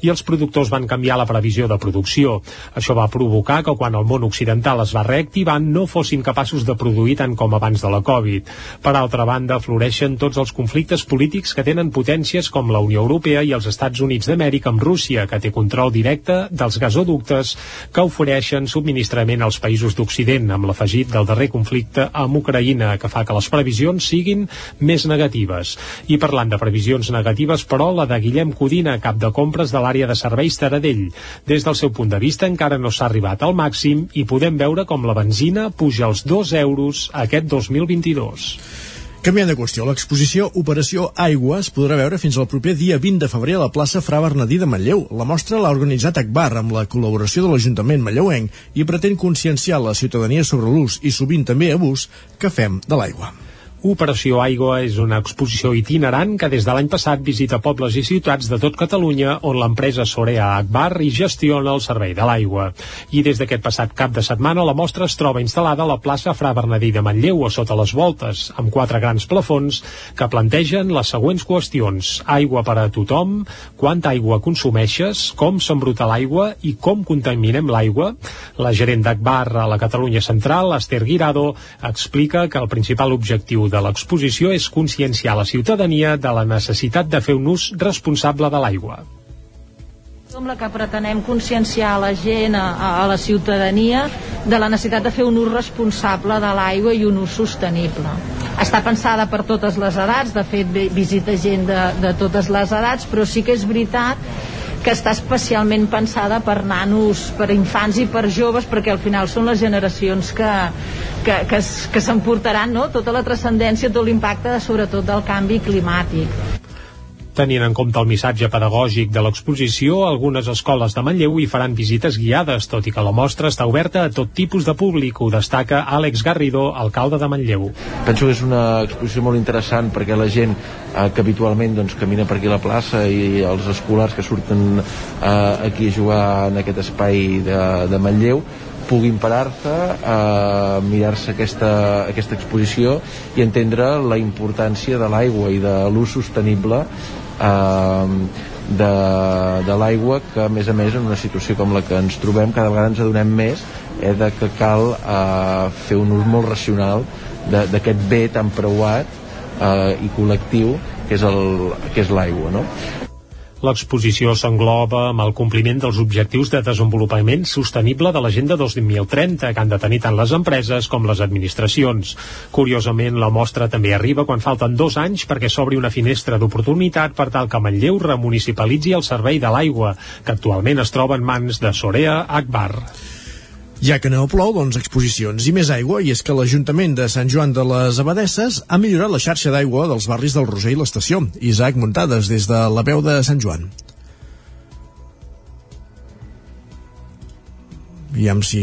i els productors van canviar la previsió de producció. Això va provocar que quan el món occidental es va reactivar no fossin capaços de produir tant com abans de la Covid. Per altra banda, floreixen tots els conflictes polítics que tenen potències com la Unió Europea i els Estats Units d'Amèrica amb Rússia, que té control directe dels gasoductes que ofereixen subministrament als països d'Occident, amb l'afegit del darrer conflicte amb Ucraïna, que fa que les previsions siguin més negatives. I parlant de previsions negatives, però, la de Guillem Codina, cap de compres de l'àrea de serveis Taradell. Des del seu punt de vista encara no s'ha arribat al màxim i podem veure com la benzina puja als 2 euros aquest 2022. Canviant de qüestió, l'exposició Operació Aigua es podrà veure fins al proper dia 20 de febrer a la plaça Fra Bernadí de Manlleu. La mostra l'ha organitzat Akbar amb la col·laboració de l'Ajuntament manlleuenc i pretén conscienciar la ciutadania sobre l'ús i sovint també abús que fem de l'aigua. Operació Aigua és una exposició itinerant que des de l'any passat visita pobles i ciutats de tot Catalunya on l'empresa Sorea Akbar hi gestiona el servei de l'aigua. I des d'aquest passat cap de setmana la mostra es troba instal·lada a la plaça Fra Bernadí de Manlleu a sota les voltes, amb quatre grans plafons que plantegen les següents qüestions. Aigua per a tothom, quanta aigua consumeixes, com s'embruta l'aigua i com contaminem l'aigua. La gerent d'Akbar a la Catalunya Central, Esther Guirado, explica que el principal objectiu de l'exposició és conscienciar la ciutadania de la necessitat de fer un ús responsable de l'aigua. Som la que pretenem conscienciar la gent, a, a la ciutadania, de la necessitat de fer un ús responsable de l'aigua i un ús sostenible. Està pensada per totes les edats, de fet visita gent de, de totes les edats, però sí que és veritat que està especialment pensada per nanos, per infants i per joves, perquè al final són les generacions que, que, que, que s'emportaran no? tota la transcendència, tot l'impacte sobretot del canvi climàtic. Tenint en compte el missatge pedagògic de l'exposició, algunes escoles de Manlleu hi faran visites guiades, tot i que la mostra està oberta a tot tipus de públic, ho destaca Àlex Garrido, alcalde de Manlleu. Penso que és una exposició molt interessant perquè la gent eh, que habitualment doncs, camina per aquí a la plaça i els escolars que surten eh, aquí a jugar en aquest espai de, de Manlleu puguin parar-se, eh, mirar-se aquesta, aquesta exposició i entendre la importància de l'aigua i de l'ús sostenible eh, de, de l'aigua que a més a més en una situació com la que ens trobem cada vegada ens adonem més eh, de que cal eh, fer un ús molt racional d'aquest bé tan preuat eh, i col·lectiu que és l'aigua no? L'exposició s'engloba amb el compliment dels objectius de desenvolupament sostenible de l'Agenda 2030 que han de tenir tant les empreses com les administracions. Curiosament, la mostra també arriba quan falten dos anys perquè s'obri una finestra d'oportunitat per tal que Manlleu remunicipalitzi el servei de l'aigua, que actualment es troba en mans de Sorea Akbar. Ja que no plou, doncs exposicions i més aigua, i és que l'Ajuntament de Sant Joan de les Abadesses ha millorat la xarxa d'aigua dels barris del Roser i l'Estació. Isaac Muntades, des de la veu de Sant Joan. Aviam si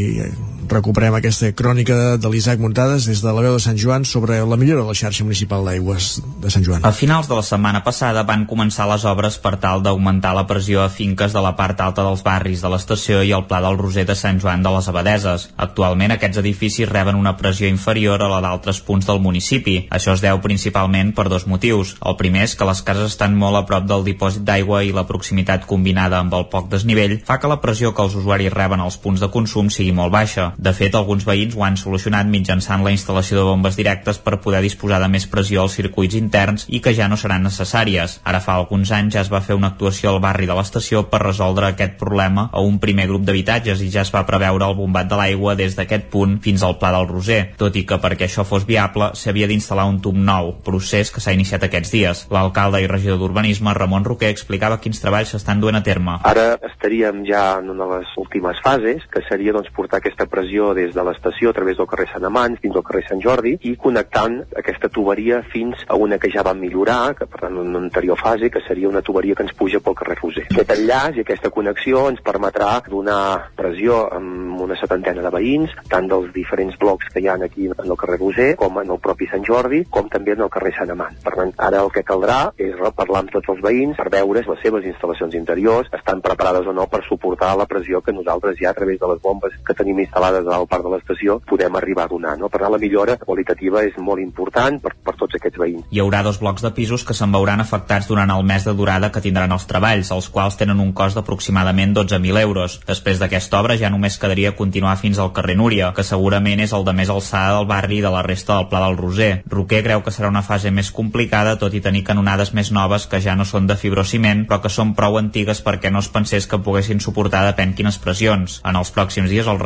recuperem aquesta crònica de l'Isaac Muntades des de la veu de Sant Joan sobre la millora de la xarxa municipal d'aigües de Sant Joan. A finals de la setmana passada van començar les obres per tal d'augmentar la pressió a finques de la part alta dels barris de l'estació i el Pla del Roser de Sant Joan de les Abadeses. Actualment aquests edificis reben una pressió inferior a la d'altres punts del municipi. Això es deu principalment per dos motius. El primer és que les cases estan molt a prop del dipòsit d'aigua i la proximitat combinada amb el poc desnivell fa que la pressió que els usuaris reben als punts de consum sigui molt baixa. De fet, alguns veïns ho han solucionat mitjançant la instal·lació de bombes directes per poder disposar de més pressió als circuits interns i que ja no seran necessàries. Ara fa alguns anys ja es va fer una actuació al barri de l'estació per resoldre aquest problema a un primer grup d'habitatges i ja es va preveure el bombat de l'aigua des d'aquest punt fins al Pla del Roser, tot i que perquè això fos viable s'havia d'instal·lar un tub nou, procés que s'ha iniciat aquests dies. L'alcalde i regidor d'Urbanisme, Ramon Roquer, explicava quins treballs s'estan duent a terme. Ara estaríem ja en una de les últimes fases, que seria doncs, portar aquesta pressió pressió des de l'estació a través del carrer Sant Amants fins al carrer Sant Jordi i connectant aquesta tuberia fins a una que ja va millorar, que per tant en una anterior fase, que seria una tuberia que ens puja pel carrer Roser. Aquest enllaç i aquesta connexió ens permetrà donar pressió amb una setantena de veïns, tant dels diferents blocs que hi ha aquí en el carrer Roser, com en el propi Sant Jordi, com també en el carrer Sant Amant. Per tant, ara el que caldrà és parlar amb tots els veïns per veure les seves instal·lacions interiors estan preparades o no per suportar la pressió que nosaltres ja a través de les bombes que tenim instal·lades al parc de l'estació podem arribar a donar. No? Per tant, la millora qualitativa és molt important per, per tots aquests veïns. Hi haurà dos blocs de pisos que se'n veuran afectats durant el mes de durada que tindran els treballs, els quals tenen un cost d'aproximadament 12.000 euros. Després d'aquesta obra ja només quedaria continuar fins al carrer Núria, que segurament és el de més alçada del barri i de la resta del Pla del Roser. Roquer creu que serà una fase més complicada, tot i tenir canonades més noves que ja no són de fibrociment, però que són prou antigues perquè no es pensés que poguessin suportar depèn quines pressions. En els pròxims dies els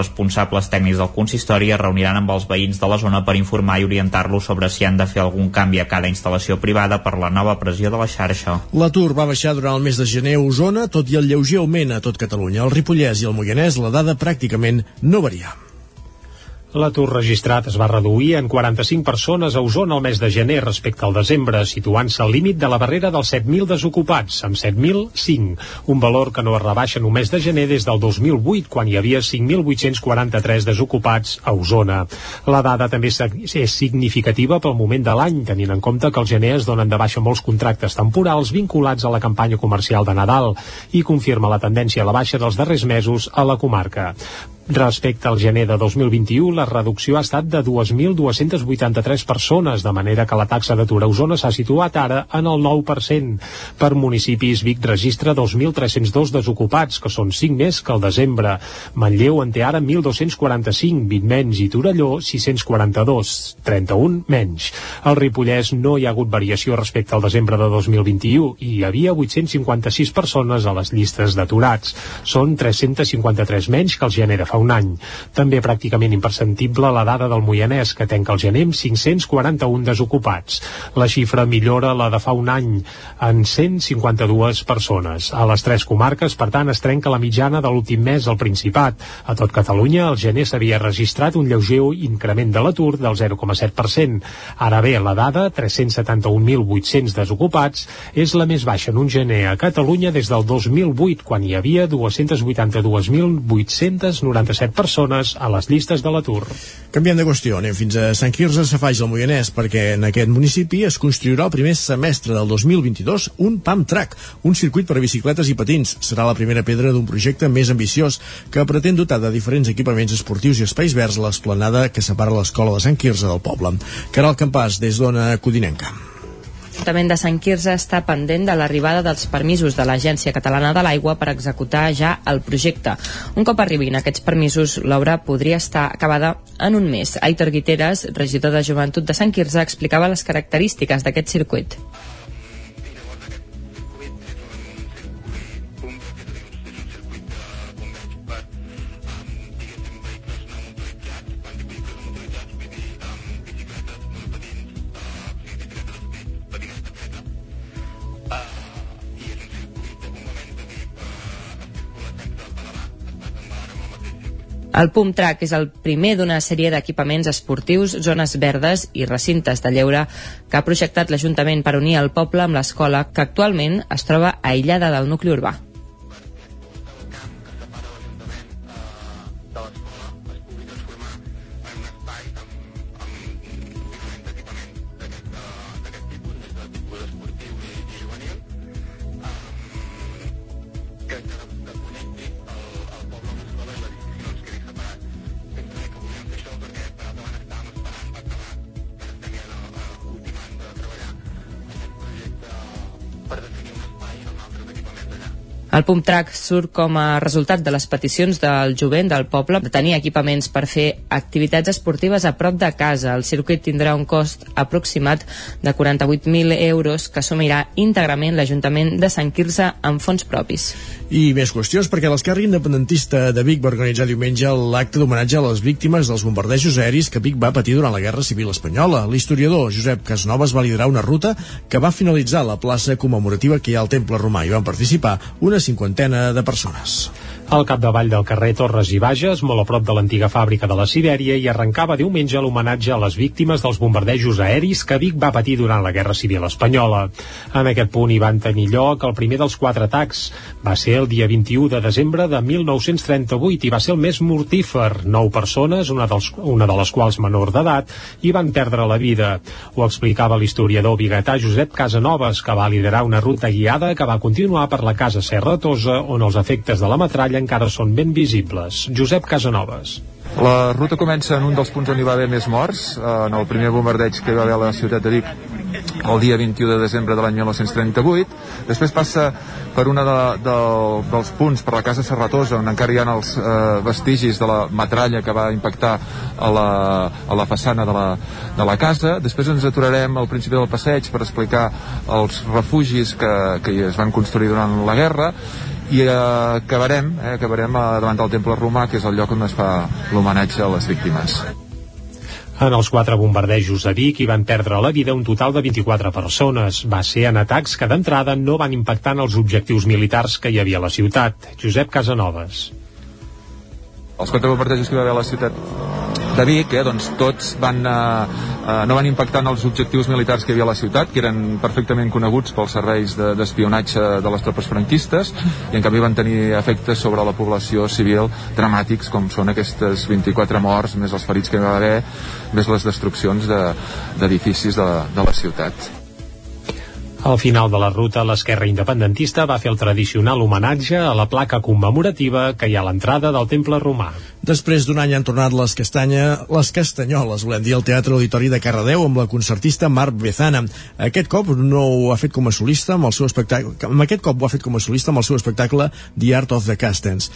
responsables tècnics del consistori es reuniran amb els veïns de la zona per informar i orientar-los sobre si han de fer algun canvi a cada instal·lació privada per la nova pressió de la xarxa. L'atur va baixar durant el mes de gener a Osona, tot i el lleuger augment a tot Catalunya. El Ripollès i el Moianès la dada pràcticament no varia. L'atur registrat es va reduir en 45 persones a Osona el mes de gener respecte al desembre, situant-se al límit de la barrera dels 7.000 desocupats, amb 7.005, un valor que no es rebaixa només de gener des del 2008, quan hi havia 5.843 desocupats a Osona. La dada també és significativa pel moment de l'any, tenint en compte que al gener es donen de baixa molts contractes temporals vinculats a la campanya comercial de Nadal i confirma la tendència a la baixa dels darrers mesos a la comarca. Respecte al gener de 2021, la reducció ha estat de 2.283 persones, de manera que la taxa d'atur a Osona s'ha situat ara en el 9%. Per municipis, Vic registra 2.302 desocupats, que són 5 més que el desembre. Manlleu en té ara 1.245, 20 menys, i Torelló 642, 31 menys. Al Ripollès no hi ha hagut variació respecte al desembre de 2021 i hi havia 856 persones a les llistes d'aturats. Són 353 menys que el gener de fa un any. També pràcticament imperceptible la dada del Moianès, que tenca el gener amb 541 desocupats. La xifra millora la de fa un any en 152 persones. A les tres comarques, per tant, es trenca la mitjana de l'últim mes al Principat. A tot Catalunya, el gener s'havia registrat un lleuger increment de l'atur del 0,7%. Ara bé, la dada, 371.800 desocupats, és la més baixa en un gener a Catalunya des del 2008, quan hi havia 282.897 persones a les llistes de l'atur. Canviem de qüestió, anem fins a Sant Quirze Safaix al Moianès, perquè en aquest municipi es construirà el primer semestre del 2022 un PAM Track, un circuit per a bicicletes i patins. Serà la primera pedra d'un projecte més ambiciós que pretén dotar de diferents equipaments esportius i espais verds l'esplanada que separa l'escola de Sant Quirze del poble. Caral Campàs, des d'Ona Codinenca. L'Ajuntament de Sant Quirze està pendent de l'arribada dels permisos de l'Agència Catalana de l'Aigua per executar ja el projecte. Un cop arribin aquests permisos, l'obra podria estar acabada en un mes. Aitor Guiteres, regidor de Joventut de Sant Quirze, explicava les característiques d'aquest circuit. El Pump Track és el primer d'una sèrie d'equipaments esportius, zones verdes i recintes de lleure que ha projectat l'Ajuntament per unir el poble amb l'escola que actualment es troba aïllada del nucli urbà. El Pump Track surt com a resultat de les peticions del jovent del poble de tenir equipaments per fer activitats esportives a prop de casa. El circuit tindrà un cost aproximat de 48.000 euros que assumirà íntegrament l'Ajuntament de Sant Quirze amb fons propis. I més qüestions, perquè l'esquerra independentista de Vic va organitzar diumenge l'acte d'homenatge a les víctimes dels bombardejos aeris que Vic va patir durant la Guerra Civil Espanyola. L'historiador Josep Casnovas va liderar una ruta que va finalitzar la plaça commemorativa que hi ha al Temple Romà i van participar una cinquantena de persones. Al capdavall del carrer Torres i Bages, molt a prop de l'antiga fàbrica de la Sibèria, i arrencava diumenge l'homenatge a les víctimes dels bombardejos aeris que Vic va patir durant la Guerra Civil Espanyola. En aquest punt hi van tenir lloc el primer dels quatre atacs. Va ser el dia 21 de desembre de 1938 i va ser el més mortífer. Nou persones, una, dels, una de les quals menor d'edat, hi van perdre la vida. Ho explicava l'historiador biguetà Josep Casanovas, que va liderar una ruta guiada que va continuar per la Casa Serra Tosa, on els efectes de la metralla encara són ben visibles. Josep Casanovas. La ruta comença en un dels punts on hi va haver més morts, en el primer bombardeig que hi va haver a la ciutat de Vic el dia 21 de desembre de l'any 1938. Després passa per una de, de, dels punts, per la casa Serratosa, on encara hi ha els eh, vestigis de la metralla que va impactar a la, a la façana de la, de la casa. Després ens aturarem al principi del passeig per explicar els refugis que, que es van construir durant la guerra i eh, acabarem, eh, acabarem eh, davant del temple romà, que és el lloc on es fa l'homenatge a les víctimes. En els quatre bombardejos a Vic hi van perdre la vida un total de 24 persones. Va ser en atacs que d'entrada no van impactar en els objectius militars que hi havia a la ciutat. Josep Casanovas. Els quatre bombardejos que hi va haver a la ciutat de Vic, eh, doncs tots van, eh, eh, no van impactar en els objectius militars que hi havia a la ciutat, que eren perfectament coneguts pels serveis d'espionatge de, de les tropes franquistes, i en canvi van tenir efectes sobre la població civil dramàtics, com són aquestes 24 morts, més els ferits que hi va haver, més les destruccions d'edificis de, de, de la ciutat. Al final de la ruta, l'esquerra independentista va fer el tradicional homenatge a la placa commemorativa que hi ha a l'entrada del temple romà. Després d'un any han tornat les castanya, les castanyoles, volem dir, al Teatre Auditori de Carradeu amb la concertista Marc Bezana. Aquest cop no ho ha fet com a solista amb el seu espectacle, amb aquest cop ho ha fet com a solista amb el seu espectacle The Art of the Castens.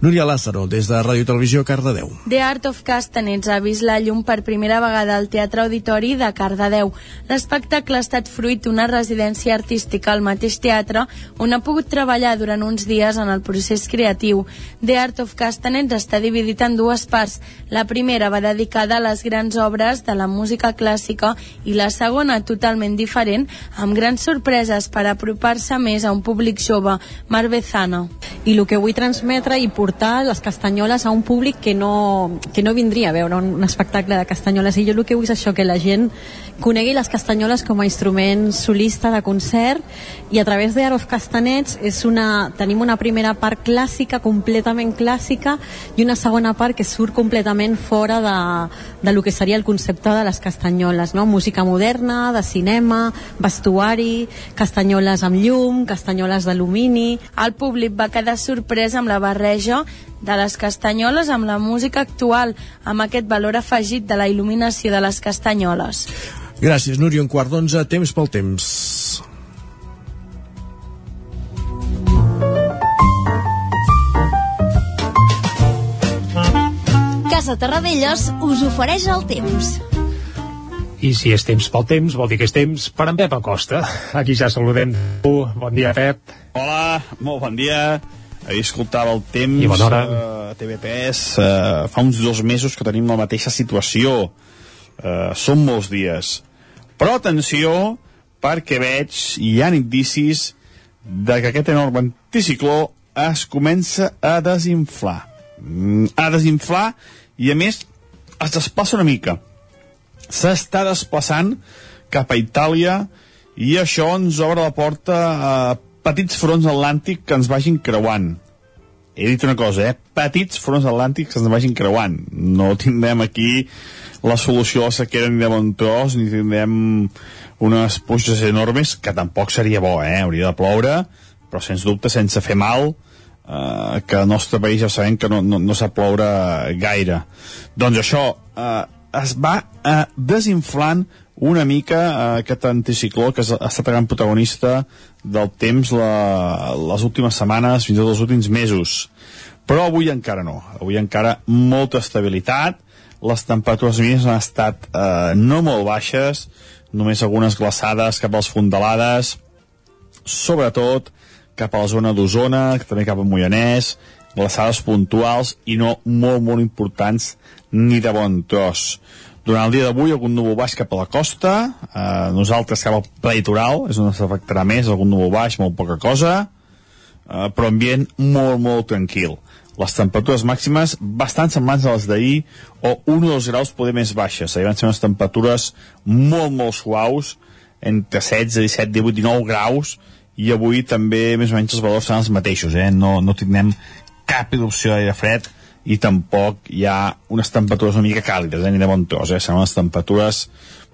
Núria Lázaro, des de Ràdio Televisió Cardedeu. The Art of Castanets ha vist la llum per primera vegada al Teatre Auditori de Cardedeu. L'espectacle ha estat fruit d'una residència artística al mateix teatre on ha pogut treballar durant uns dies en el procés creatiu. The Art of Castanets està dividit en dues parts. La primera va dedicada a les grans obres de la música clàssica i la segona totalment diferent, amb grans sorpreses per apropar-se més a un públic jove. Marbezana. I el que vull transmetre i portar les castanyoles a un públic que no, que no vindria a veure un, un espectacle de castanyoles. I jo el que vull és això, que la gent conegui les castanyoles com a instrument solista de concert i a través de Art of Castanets és una, tenim una primera part clàssica, completament clàssica i una segona part que surt completament fora de, de lo que seria el concepte de les castanyoles, no? música moderna, de cinema, vestuari, castanyoles amb llum, castanyoles d'alumini. El públic va quedar sorprès amb la barreja de les castanyoles amb la música actual, amb aquest valor afegit de la il·luminació de les castanyoles. Gràcies, Núria. Un quart d'onze, temps pel temps. Casa Terradellos us ofereix el temps. I si és temps pel temps, vol dir que és temps per en Pep Acosta. Aquí ja saludem. Bon dia, Pep. Hola, molt bon dia. Ahir escoltava el temps I bona hora. a TVPs. Uh, fa uns dos mesos que tenim la mateixa situació. Uh, són molts dies. Però atenció, perquè veig, hi ha indicis de que aquest enorme anticicló es comença a desinflar. Mm, a desinflar i, a més, es desplaça una mica. S'està desplaçant cap a Itàlia i això ens obre la porta a petits fronts atlàntics que ens vagin creuant. He dit una cosa, eh? Petits fronts atlàntics que ens vagin creuant. No tindrem aquí la solució a la sequera ni de bon tros, ni tindrem unes pluges enormes, que tampoc seria bo, eh? Hauria de ploure, però sens dubte sense fer mal, eh, que al nostre país ja sabem que no, no, no sap ploure gaire. Doncs això, eh, es va eh, desinflant una mica eh, aquest anticicló que ha estat gran protagonista del temps la, les últimes setmanes, fins i tot els últims mesos. Però avui encara no. Avui encara molta estabilitat, les temperatures mínimes han estat eh, no molt baixes, només algunes glaçades cap als fondalades, sobretot cap a la zona d'Osona, també cap a Moianès, glaçades puntuals i no molt, molt importants ni de bon tros. Durant el dia d'avui algun núvol baix cap a la costa, eh, nosaltres cap al litoral, és on s'afectarà més, algun núvol baix, molt poca cosa, eh, però ambient molt, molt tranquil. Les temperatures màximes bastant semblants a les d'ahir o 1 o 2 graus poder més baixes. Ahir van ser unes temperatures molt, molt suaus, entre 16, 17, 18, 19 graus, i avui també més o menys els valors seran els mateixos, eh? no, no tindrem cap erupció d'aire fred i tampoc hi ha unes temperatures una mica càlides, eh? ni de bon tros, eh? seran unes temperatures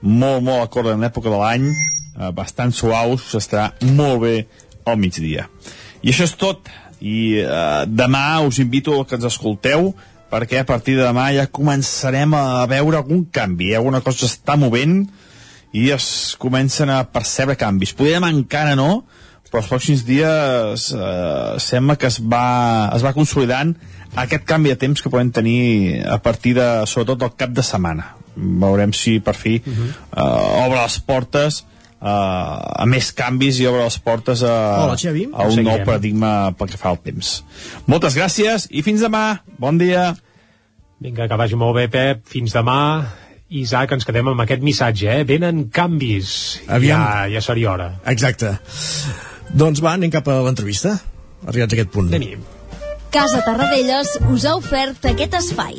molt, molt acord en l'època de l'any, eh, bastant suaus, s'estarà molt bé al migdia. I això és tot, i eh, demà us invito a que ens escolteu, perquè a partir de demà ja començarem a veure algun canvi, eh? alguna cosa s'està movent i es comencen a percebre canvis. Podem encara no, però els pròxims dies eh, sembla que es va, es va consolidant aquest canvi de temps que podem tenir a partir de, sobretot, del cap de setmana. Veurem si per fi uh -huh. eh, obre les portes a més canvis i obre les portes a, Hola, Xavi. a un nou paradigma pel que fa al temps. Moltes gràcies i fins demà. Bon dia. Vinga, que vagi molt bé, Pep. Fins demà. Isaac, ens quedem amb aquest missatge, eh? Venen canvis. Aviam. Ja, ja seria hora. Exacte. Doncs va, anem cap a l'entrevista. Arribats a aquest punt. Anem-hi. Casa Tarradellas us ha ofert aquest espai.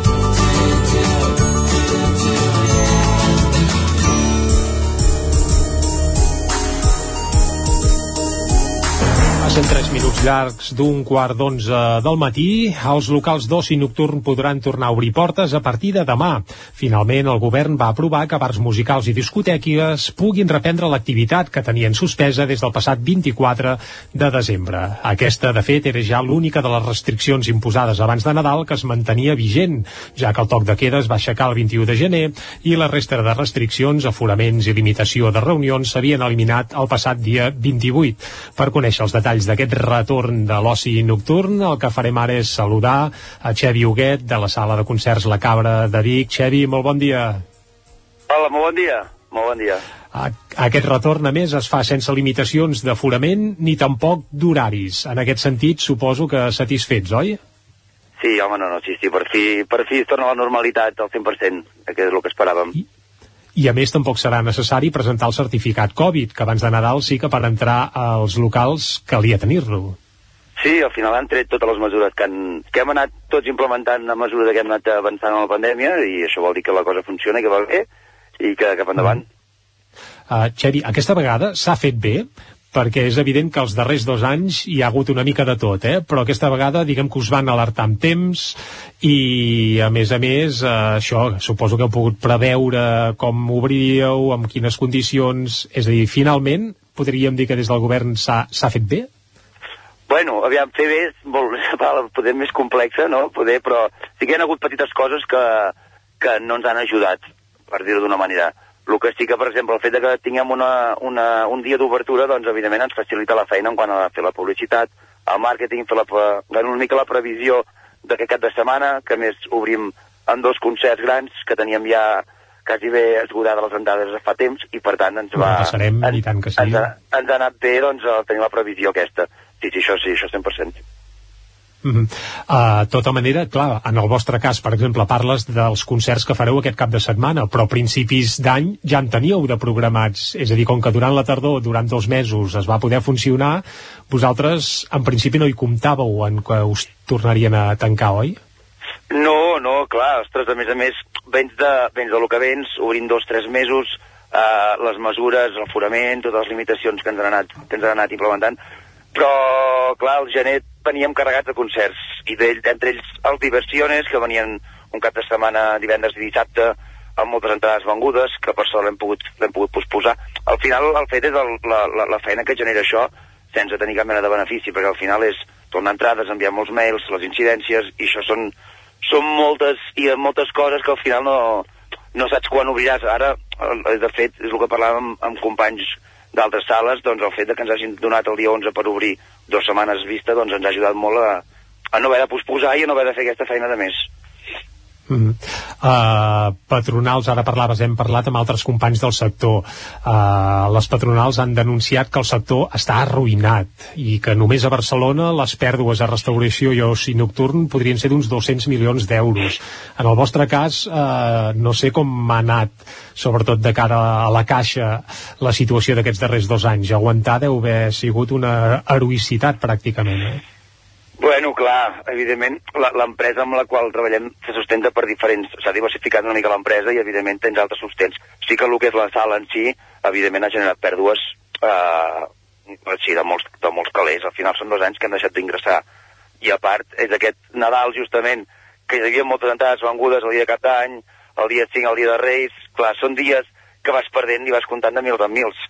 Passen 3 minuts llargs d'un quart d'onze del matí. Els locals d'oci nocturn podran tornar a obrir portes a partir de demà. Finalment, el govern va aprovar que bars musicals i discoteques puguin reprendre l'activitat que tenien suspesa des del passat 24 de desembre. Aquesta, de fet, era ja l'única de les restriccions imposades abans de Nadal que es mantenia vigent, ja que el toc de queda es va aixecar el 21 de gener i la resta de restriccions, aforaments i limitació de reunions s'havien eliminat el passat dia 28. Per conèixer els detalls d'aquest retorn de l'oci nocturn, el que farem ara és saludar a Xevi Huguet de la sala de concerts La Cabra de Vic. Xevi, molt bon dia. Hola, molt bon dia. Molt bon dia. A- Aquest retorn, a més, es fa sense limitacions d'aforament ni tampoc d'horaris. En aquest sentit, suposo que satisfets, oi? Sí, home, no, no, sí, sí, per fi, per fi es torna a la normalitat al 100%, que és el que esperàvem. I a més tampoc serà necessari presentar el certificat Covid, que abans de Nadal sí que per entrar als locals calia tenir-lo. Sí, al final han tret totes les mesures que, han, que hem anat tots implementant a mesura que hem anat avançant en la pandèmia i això vol dir que la cosa funciona i que va bé i que cap endavant. Uh, Xevi, aquesta vegada s'ha fet bé, perquè és evident que els darrers dos anys hi ha hagut una mica de tot, eh? però aquesta vegada diguem que us van alertar amb temps i a més a més eh, això, suposo que heu pogut preveure com obriríeu, amb quines condicions és a dir, finalment podríem dir que des del govern s'ha fet bé? Bueno, aviam, fer bé és molt, poder més complexa, no? Poder, però sí que hi ha hagut petites coses que, que no ens han ajudat, per dir-ho d'una manera. El que sí que, per exemple, el fet de que tinguem una, una, un dia d'obertura, doncs, evidentment, ens facilita la feina en quant a fer la publicitat, el màrqueting, fer la, una mica la previsió d'aquest cap de setmana, que més obrim amb dos concerts grans que teníem ja quasi bé esgotades les entrades fa temps i per tant ens va... Ho passarem, i tant que sí. Ens ha, ens ha anat bé doncs, tenir la previsió aquesta. Sí, sí, això sí, això 100%. Mm -hmm. uh, tota manera, clar, en el vostre cas, per exemple, parles dels concerts que fareu aquest cap de setmana, però a principis d'any ja en teníeu de programats, és a dir, com que durant la tardor, durant dos mesos, es va poder funcionar, vosaltres en principi no hi comptàveu en que us tornarien a tancar, oi? No, no, clar, ostres, a més a més, vens de, vens de lo que vens, obrint dos, tres mesos, eh, les mesures, l'aforament, totes les limitacions que ens han anat, que ens han anat implementant, però, clar, al gener veníem carregats de concerts, i d'ell, entre ells els Diversiones, que venien un cap de setmana divendres i dissabte, amb moltes entrades vengudes, que per sort l'hem pogut, pogut posposar. Al final, el fet és el, la, la, la feina que genera això, sense tenir cap mena de benefici, perquè al final és tornar entrades, enviar molts mails, les incidències, i això són, són moltes i moltes coses que al final no, no saps quan obriràs. Ara, de fet, és el que parlàvem amb, amb companys d'altres sales, doncs el fet de que ens hagin donat el dia 11 per obrir dues setmanes vista, doncs ens ha ajudat molt a, a no haver de posposar i a no haver de fer aquesta feina de més. Mm. Uh, patronals, ara parlaves, hem parlat amb altres companys del sector. Uh, les patronals han denunciat que el sector està arruïnat i que només a Barcelona les pèrdues a restauració i oci nocturn podrien ser d'uns 200 milions d'euros. En el vostre cas, uh, no sé com ha anat, sobretot de cara a la caixa, la situació d'aquests darrers dos anys. Aguantar deu haver sigut una heroïcitat, pràcticament. Eh? Bueno, clar, evidentment, l'empresa amb la qual treballem se sustenta per diferents... S'ha diversificat una mica l'empresa i, evidentment, tens altres sustents. Sí que el que és la sala en si, evidentment, ha generat pèrdues eh, així, de molts, de molts calés. Al final són dos anys que han deixat d'ingressar. I, a part, és aquest Nadal, justament, que hi havia moltes entrades vengudes el dia de cap d'any, el dia 5, el dia de Reis... Clar, són dies que vas perdent i vas comptant de mils en mils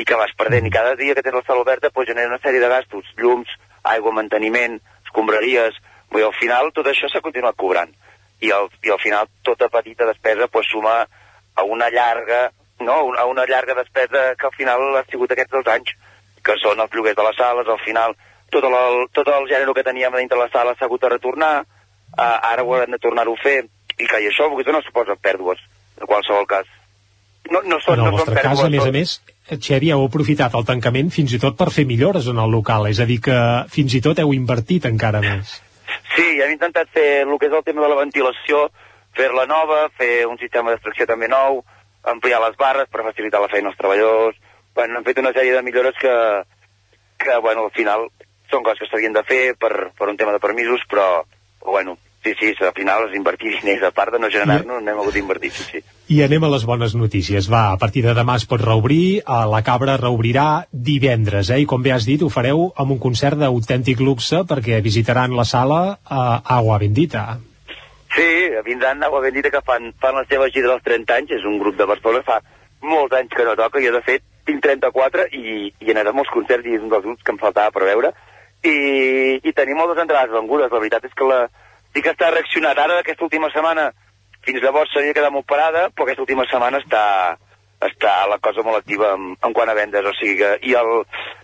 i que vas perdent. I cada dia que tens la sala oberta pues, genera una sèrie de gastos, llums, aigua, manteniment, escombraries... Vull dir, al final tot això s'ha continuat cobrant. I al, I al final tota petita despesa pues, suma a una llarga no, a una llarga despesa que al final ha sigut aquests dos anys, que són els lloguers de les sales, al final tot el, tot el gènere que teníem dintre la sala s'ha hagut de retornar, uh, ara ho hem de tornar-ho a fer, i que i això no suposa pèrdues, en qualsevol cas. No, no són, en el no són vostre cas, pèrdues, a més a són- més, Xevi, heu aprofitat el tancament fins i tot per fer millores en el local, és a dir que fins i tot heu invertit encara més. Sí, hem intentat fer el que és el tema de la ventilació, fer-la nova, fer un sistema d'extracció també nou, ampliar les barres per facilitar la feina als treballadors... Bueno, hem fet una sèrie de millores que, que bueno, al final són coses que s'havien de fer per, per un tema de permisos, però, bueno, sí, sí, al final és invertir diners, a part de no generar-nos, n'hem hagut d'invertir, sí, sí. I anem a les bones notícies. Va, a partir de demà es pot reobrir, a la Cabra reobrirà divendres, eh? I com bé has dit, ho fareu amb un concert d'autèntic luxe perquè visitaran la sala a Agua Bendita. Sí, vindran Agua Bendita que fan, fan la seva gira dels 30 anys, és un grup de Barcelona, fa molts anys que no toca, jo de fet tinc 34 i, i anat a molts concerts i és un dels grups que em faltava per veure i, i tenim moltes entrades vengudes, la veritat és que la, sí que està reaccionat ara aquesta última setmana, fins llavors s'havia quedat molt parada, però aquesta última setmana està, està la cosa molt activa en, en quant a vendes, o sigui que, i, el,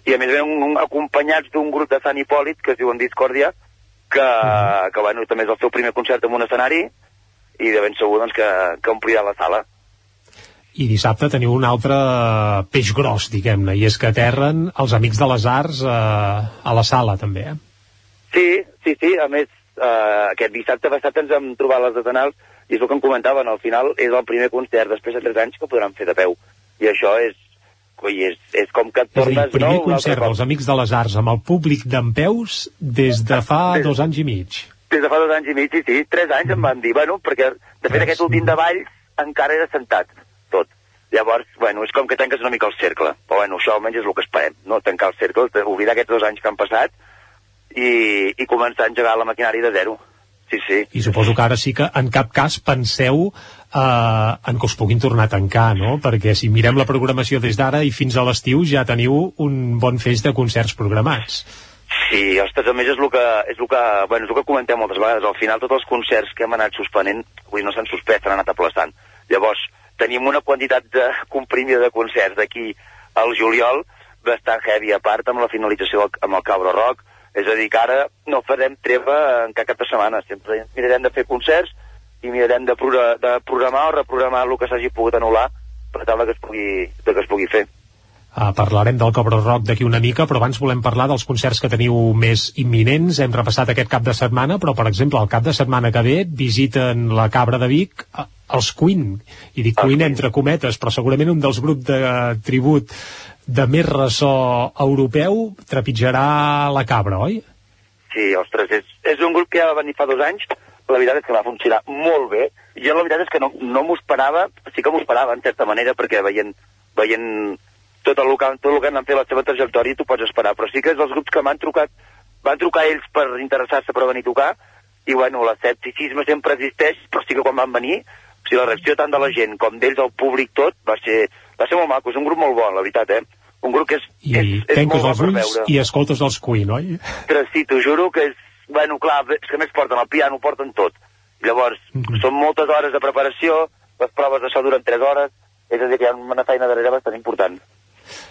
i a més ven un, acompanyats d'un grup de Sant Hipòlit que es diuen Discòrdia, que, que bueno, també és el seu primer concert en un escenari i de ben segur doncs, que, que omplirà la sala. I dissabte teniu un altre peix gros, diguem-ne, i és que aterren els Amics de les Arts eh, a la sala, també. Eh? Sí, sí, sí, a més, eh, aquest dissabte passat ens hem trobat les detenals i és el que em comentaven, al final és el primer concert després de 3 anys que podran fer de peu. I això és, coi, és, és com que et És a dir, tornes... primer no, concert dels Amics de les Arts amb el públic d'en peus des de fa dos anys i mig. Des de fa dos anys i mig, sí, sí, tres anys em van dir, bueno, perquè de fet aquest últim de Valls encara era sentat, tot. Llavors, bueno, és com que tanques una mica el cercle. Però bueno, això almenys és el que esperem, no? Tancar el cercle, oblidar aquests dos anys que han passat i, i començar a engegar la maquinària de zero. Sí, sí. I suposo que ara sí que en cap cas penseu eh, en que us puguin tornar a tancar, no? Perquè si mirem la programació des d'ara i fins a l'estiu ja teniu un bon feix de concerts programats. Sí, ostres, a més és el que, és el que, bueno, és el que comentem moltes vegades. Al final tots els concerts que hem anat suspenent, avui no s'han suspès, s'han anat aplaçant. Llavors, tenim una quantitat de comprimida de concerts d'aquí al juliol bastant heavy, a part amb la finalització del, amb el Cabro Rock, és a dir, que ara no farem treva en cap de setmana, sempre mirarem de fer concerts i mirarem de, pro de programar o reprogramar el que s'hagi pogut anul·lar per tal que es pugui, que es pugui fer. Uh, parlarem del Cobra Rock d'aquí una mica, però abans volem parlar dels concerts que teniu més imminents. Hem repassat aquest cap de setmana, però, per exemple, el cap de setmana que ve visiten la Cabra de Vic uh, els Queen. I dic Queen entre cometes, però segurament un dels grups de tribut de més ressò europeu trepitjarà la Cabra, oi? Sí, ostres, és, és un grup que ja va venir fa dos anys, la veritat és que va funcionar molt bé, jo la veritat és que no, no m'ho esperava, sí que m'ho esperava en certa manera, perquè veient, veient tot el, que, tot el que han fet la seva trajectòria t'ho pots esperar, però sí que és dels grups que m'han trucat, van trucar ells per interessar-se per venir a tocar, i bueno, l'escepticisme sempre existeix, però sí que quan van venir, o sigui, la reacció tant de la gent com d'ells al públic tot va ser, va ser molt maco, és un grup molt bo, la veritat, eh? Un grup que és, I és, és tanques molt els ulls veure. i escoltes els Queen, oi? Ostres, sí, t'ho juro que és... Bueno, clar, és que més porten el piano, porten tot. Llavors, són moltes hores de preparació, les proves de so duren 3 hores, és a dir, que hi ha una feina darrere bastant important.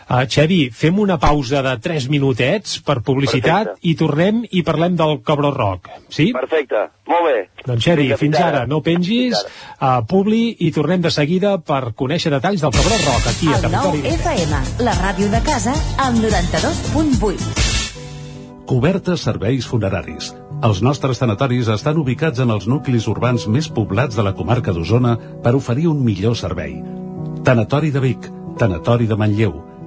Uh, Xevi, fem una pausa de 3 minutets per publicitat Perfecte. i tornem i parlem del Cabró Rock. Sí? Perfecte, molt bé. Doncs Xevi, fins, fins ara. ara. no pengis, uh, Publi, i tornem de seguida per conèixer detalls del Cabró Rock aquí a El nou Territori. FM, la ràdio de casa, al 92.8. Cobertes serveis funeraris. Els nostres tanatoris estan ubicats en els nuclis urbans més poblats de la comarca d'Osona per oferir un millor servei. Tanatori de Vic, Tanatori de Manlleu,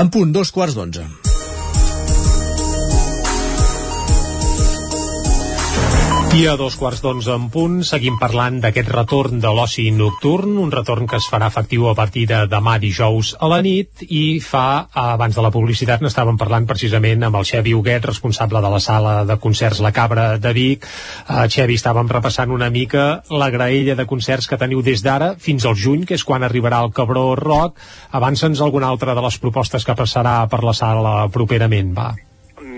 En punt, dos quarts d'onze. I a dos quarts d'onze en punt seguim parlant d'aquest retorn de l'oci nocturn, un retorn que es farà efectiu a partir de demà dijous a la nit i fa, abans de la publicitat n'estàvem parlant precisament amb el Xevi Huguet, responsable de la sala de concerts La Cabra de Vic. Uh, Xevi, estàvem repassant una mica la graella de concerts que teniu des d'ara fins al juny, que és quan arribarà el Cabró Rock. Avança'ns alguna altra de les propostes que passarà per la sala properament, va.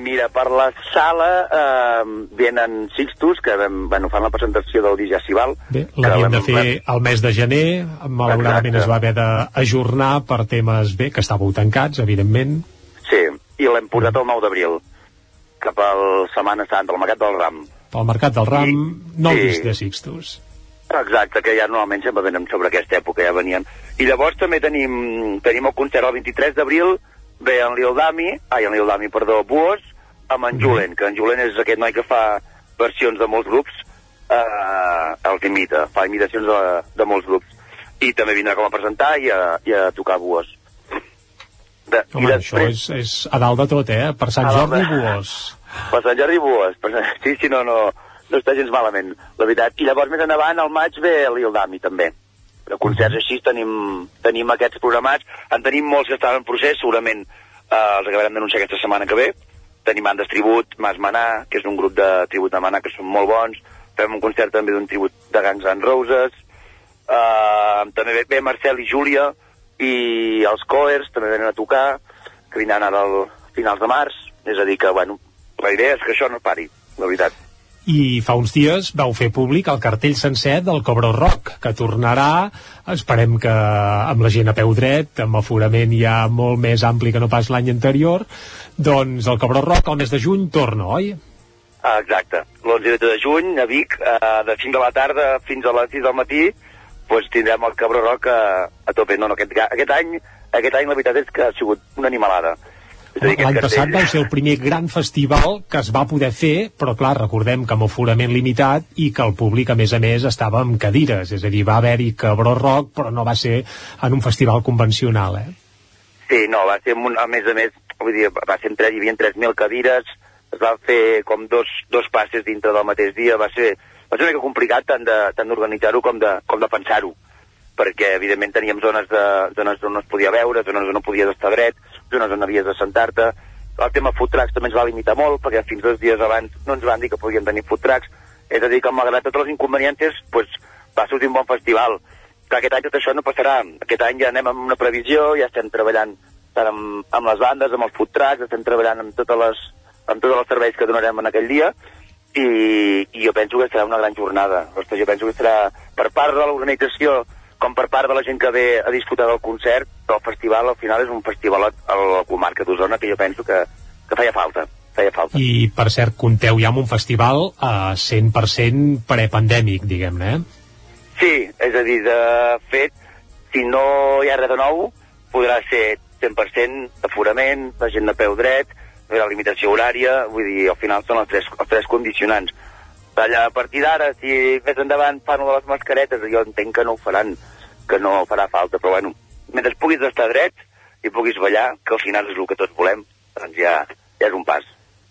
Mira, per la sala eh, venen Sixtus, que vam, bueno, fan la presentació del DJ Cival. Bé, l'havíem de fer al mes de gener, malauradament Exacte. es va haver d'ajornar per temes, bé, que estàveu tancats, evidentment. Sí, i l'hem portat el 9 d'abril, cap al Setmana Santa, al Mercat del Ram. Pel Mercat del Ram, no sí. de Sixtus. Exacte, que ja normalment sempre venen sobre aquesta època, ja venien. I llavors també tenim, tenim el concert el 23 d'abril, ve en Lil Dami, ai, en Lil Dami, perdó, Buos, amb en Julen, que en Julen és aquest noi que fa versions de molts grups, eh, els imita, fa imitacions de, de molts grups. I també vindrà com a presentar i a, i a tocar Buos. De, Home, això és, és a dalt de tot, eh? Per Sant Jordi, de- Buós. Per Sant Jordi Bues, per sí, sí, no, no, no està gens malament, la veritat. I llavors més endavant, al maig, ve l'Il Dami, també. Però concerts així tenim, tenim aquests programats. En tenim molts que estan en procés, segurament eh, els acabarem d'anunciar aquesta setmana que ve. Tenim bandes tribut, Mas Manà, que és un grup de tribut de Manà que són molt bons. Fem un concert també d'un tribut de Guns N' Roses. Uh, també ve, ve Marcel i Júlia i els Coers també venen a tocar, que vindran ara al finals de març, és a dir que, bueno, la idea és que això no pari, la veritat. I fa uns dies vau fer públic el cartell sencer del Cobro Rock, que tornarà, esperem que amb la gent a peu dret, amb aforament ja molt més ampli que no pas l'any anterior, doncs el Cobro Rock al mes de juny torna, oi? Exacte. L'11 de juny, a Vic, eh, de 5 de la tarda fins a les 6 del matí, doncs tindrem el Cabró Rock a, a tope. No, no, aquest, aquest, any, aquest any la veritat és que ha sigut una animalada. L'any passat vau ser el primer gran festival que es va poder fer, però clar, recordem que amb aforament limitat i que el públic, a més a més, estava amb cadires, és a dir, va haver-hi cabró rock, però no va ser en un festival convencional, eh? Sí, no, va ser, un, a més a més, vull dir, va ser en tres, hi havia 3.000 cadires, es va fer com dos, dos passes dintre del mateix dia, va ser, va ser una mica complicat tant d'organitzar-ho com de, com de pensar-ho, perquè evidentment teníem zones, de, zones on no es podia veure, zones on no podies estar dret, zones on havies de sentar-te, el tema food trucks també ens va limitar molt, perquè fins dos dies abans no ens van dir que podíem tenir food trucks, és a dir, que malgrat totes les inconveniències, pues, va sortir un bon festival. Però aquest any tot això no passarà. Aquest any ja anem amb una previsió, ja estem treballant tant amb, amb les bandes, amb els food trucks, estem treballant amb totes les, amb tots els serveis que donarem en aquell dia, i, i jo penso que serà una gran jornada. Ostres, jo penso que serà per part de l'organització com per part de la gent que ve a disfrutar del concert, però el festival al final és un festival a la comarca d'Osona que jo penso que, que feia falta. Feia falta. I, per cert, compteu ja amb un festival a 100% prepandèmic, diguem-ne, eh? Sí, és a dir, de fet, si no hi ha res de nou, podrà ser 100% d'aforament, la gent de peu dret, la limitació horària, vull dir, al final són els tres, els tres condicionants. Allà, a partir d'ara, si més endavant fan de les mascaretes, jo entenc que no ho faran, que no farà falta, però bueno, mentre puguis estar dret i puguis ballar, que al final és el que tots volem, doncs ja, ja és un pas.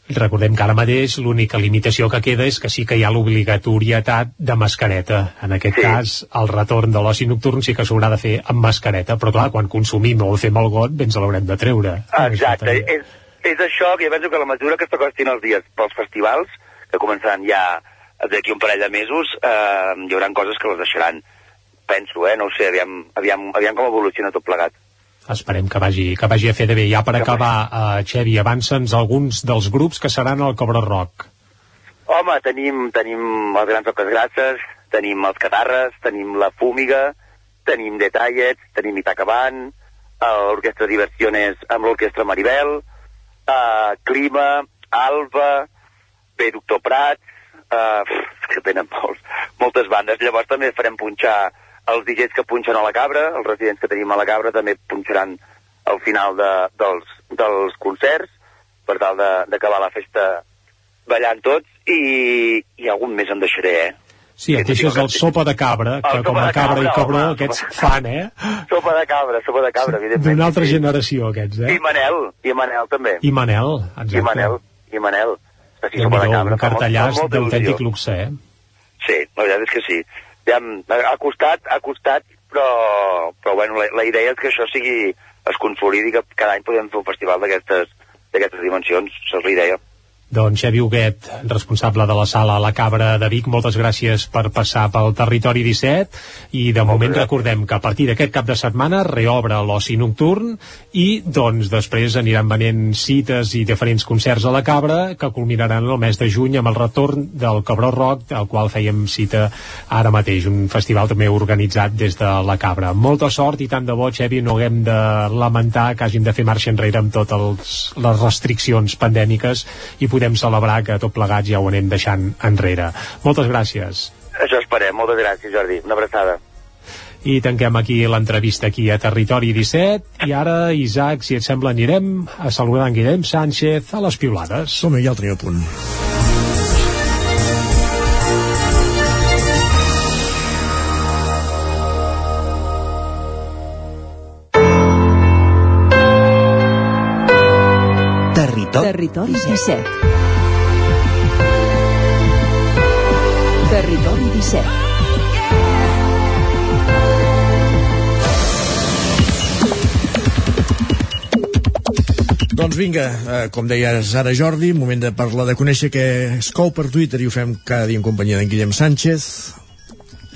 Recordem que ara mateix l'única limitació que queda és que sí que hi ha l'obligatorietat de mascareta. En aquest sí. cas, el retorn de l'oci nocturn sí que s'haurà de fer amb mascareta, però clar, quan consumim o el fem al got, ben se l'haurem de treure. Exacte, és, és això que jo penso que la mesura que s'acostin els dies pels festivals, que començaran ja d'aquí un parell de mesos, eh, hi haurà coses que les deixaran. Penso, eh? No ho sé, aviam, aviam, aviam com evoluciona tot plegat. Esperem que vagi, que vagi a fer de bé. Ja per acabar, uh, Xevi, avança'ns alguns dels grups que seran al Cobra Rock. Home, tenim, tenim els grans oques grasses, tenim els catarres, tenim la fúmiga, tenim Detallets, tenim Itacaban, l'Orquestra Diversiones amb l'Orquestra Maribel, uh, Clima, Alba, bé, Doctor Prats, uh, que tenen molts, moltes bandes. Llavors també farem punxar els DJs que punxen a la Cabra, els residents que tenim a la Cabra també punxaran al final de, dels, dels concerts per tal de- d'acabar la festa ballant tots i, i algun més em deixaré, eh? Sí, et deixes el sopa de cabra, que com a cabra i cobró home. aquests fan, eh? Sopa de cabra, sopa de cabra, evidentment. D'una altra generació, aquests, eh? I Manel, i Manel també. I Manel, exacte. I Manel, i Manel. Sí, déu sopa de cabra, un cartellàs d'autèntic luxe, eh? Sí, la veritat és que sí. Ja, ha costat, ha costat, però, però bueno, la, la idea és que això sigui, es consolidi, que cada any podem fer un festival d'aquestes dimensions, això és la idea. Doncs Xavi Huguet, responsable de la sala La Cabra de Vic, moltes gràcies per passar pel territori 17 i de moment recordem que a partir d'aquest cap de setmana reobre l'oci nocturn i doncs després aniran venent cites i diferents concerts a La Cabra que culminaran el mes de juny amb el retorn del Cabró Rock al qual fèiem cita ara mateix, un festival també organitzat des de La Cabra. Molta sort i tant de bo, Xavi, no haguem de lamentar que hàgim de fer marxa enrere amb totes les restriccions pandèmiques i podem celebrar que tot plegat ja ho anem deixant enrere. Moltes gràcies. Això esperem, moltes gràcies Jordi, una abraçada. I tanquem aquí l'entrevista aquí a Territori 17 i ara, Isaac, si et sembla, anirem a saludar en Guillem Sánchez a les piulades. Som-hi, ja el tenim a punt. Territori, Territori 17. Territori 17. Doncs vinga, eh, com deies ara Jordi, moment de parlar de conèixer què es cou per Twitter i ho fem cada dia en companyia d'en Guillem Sánchez.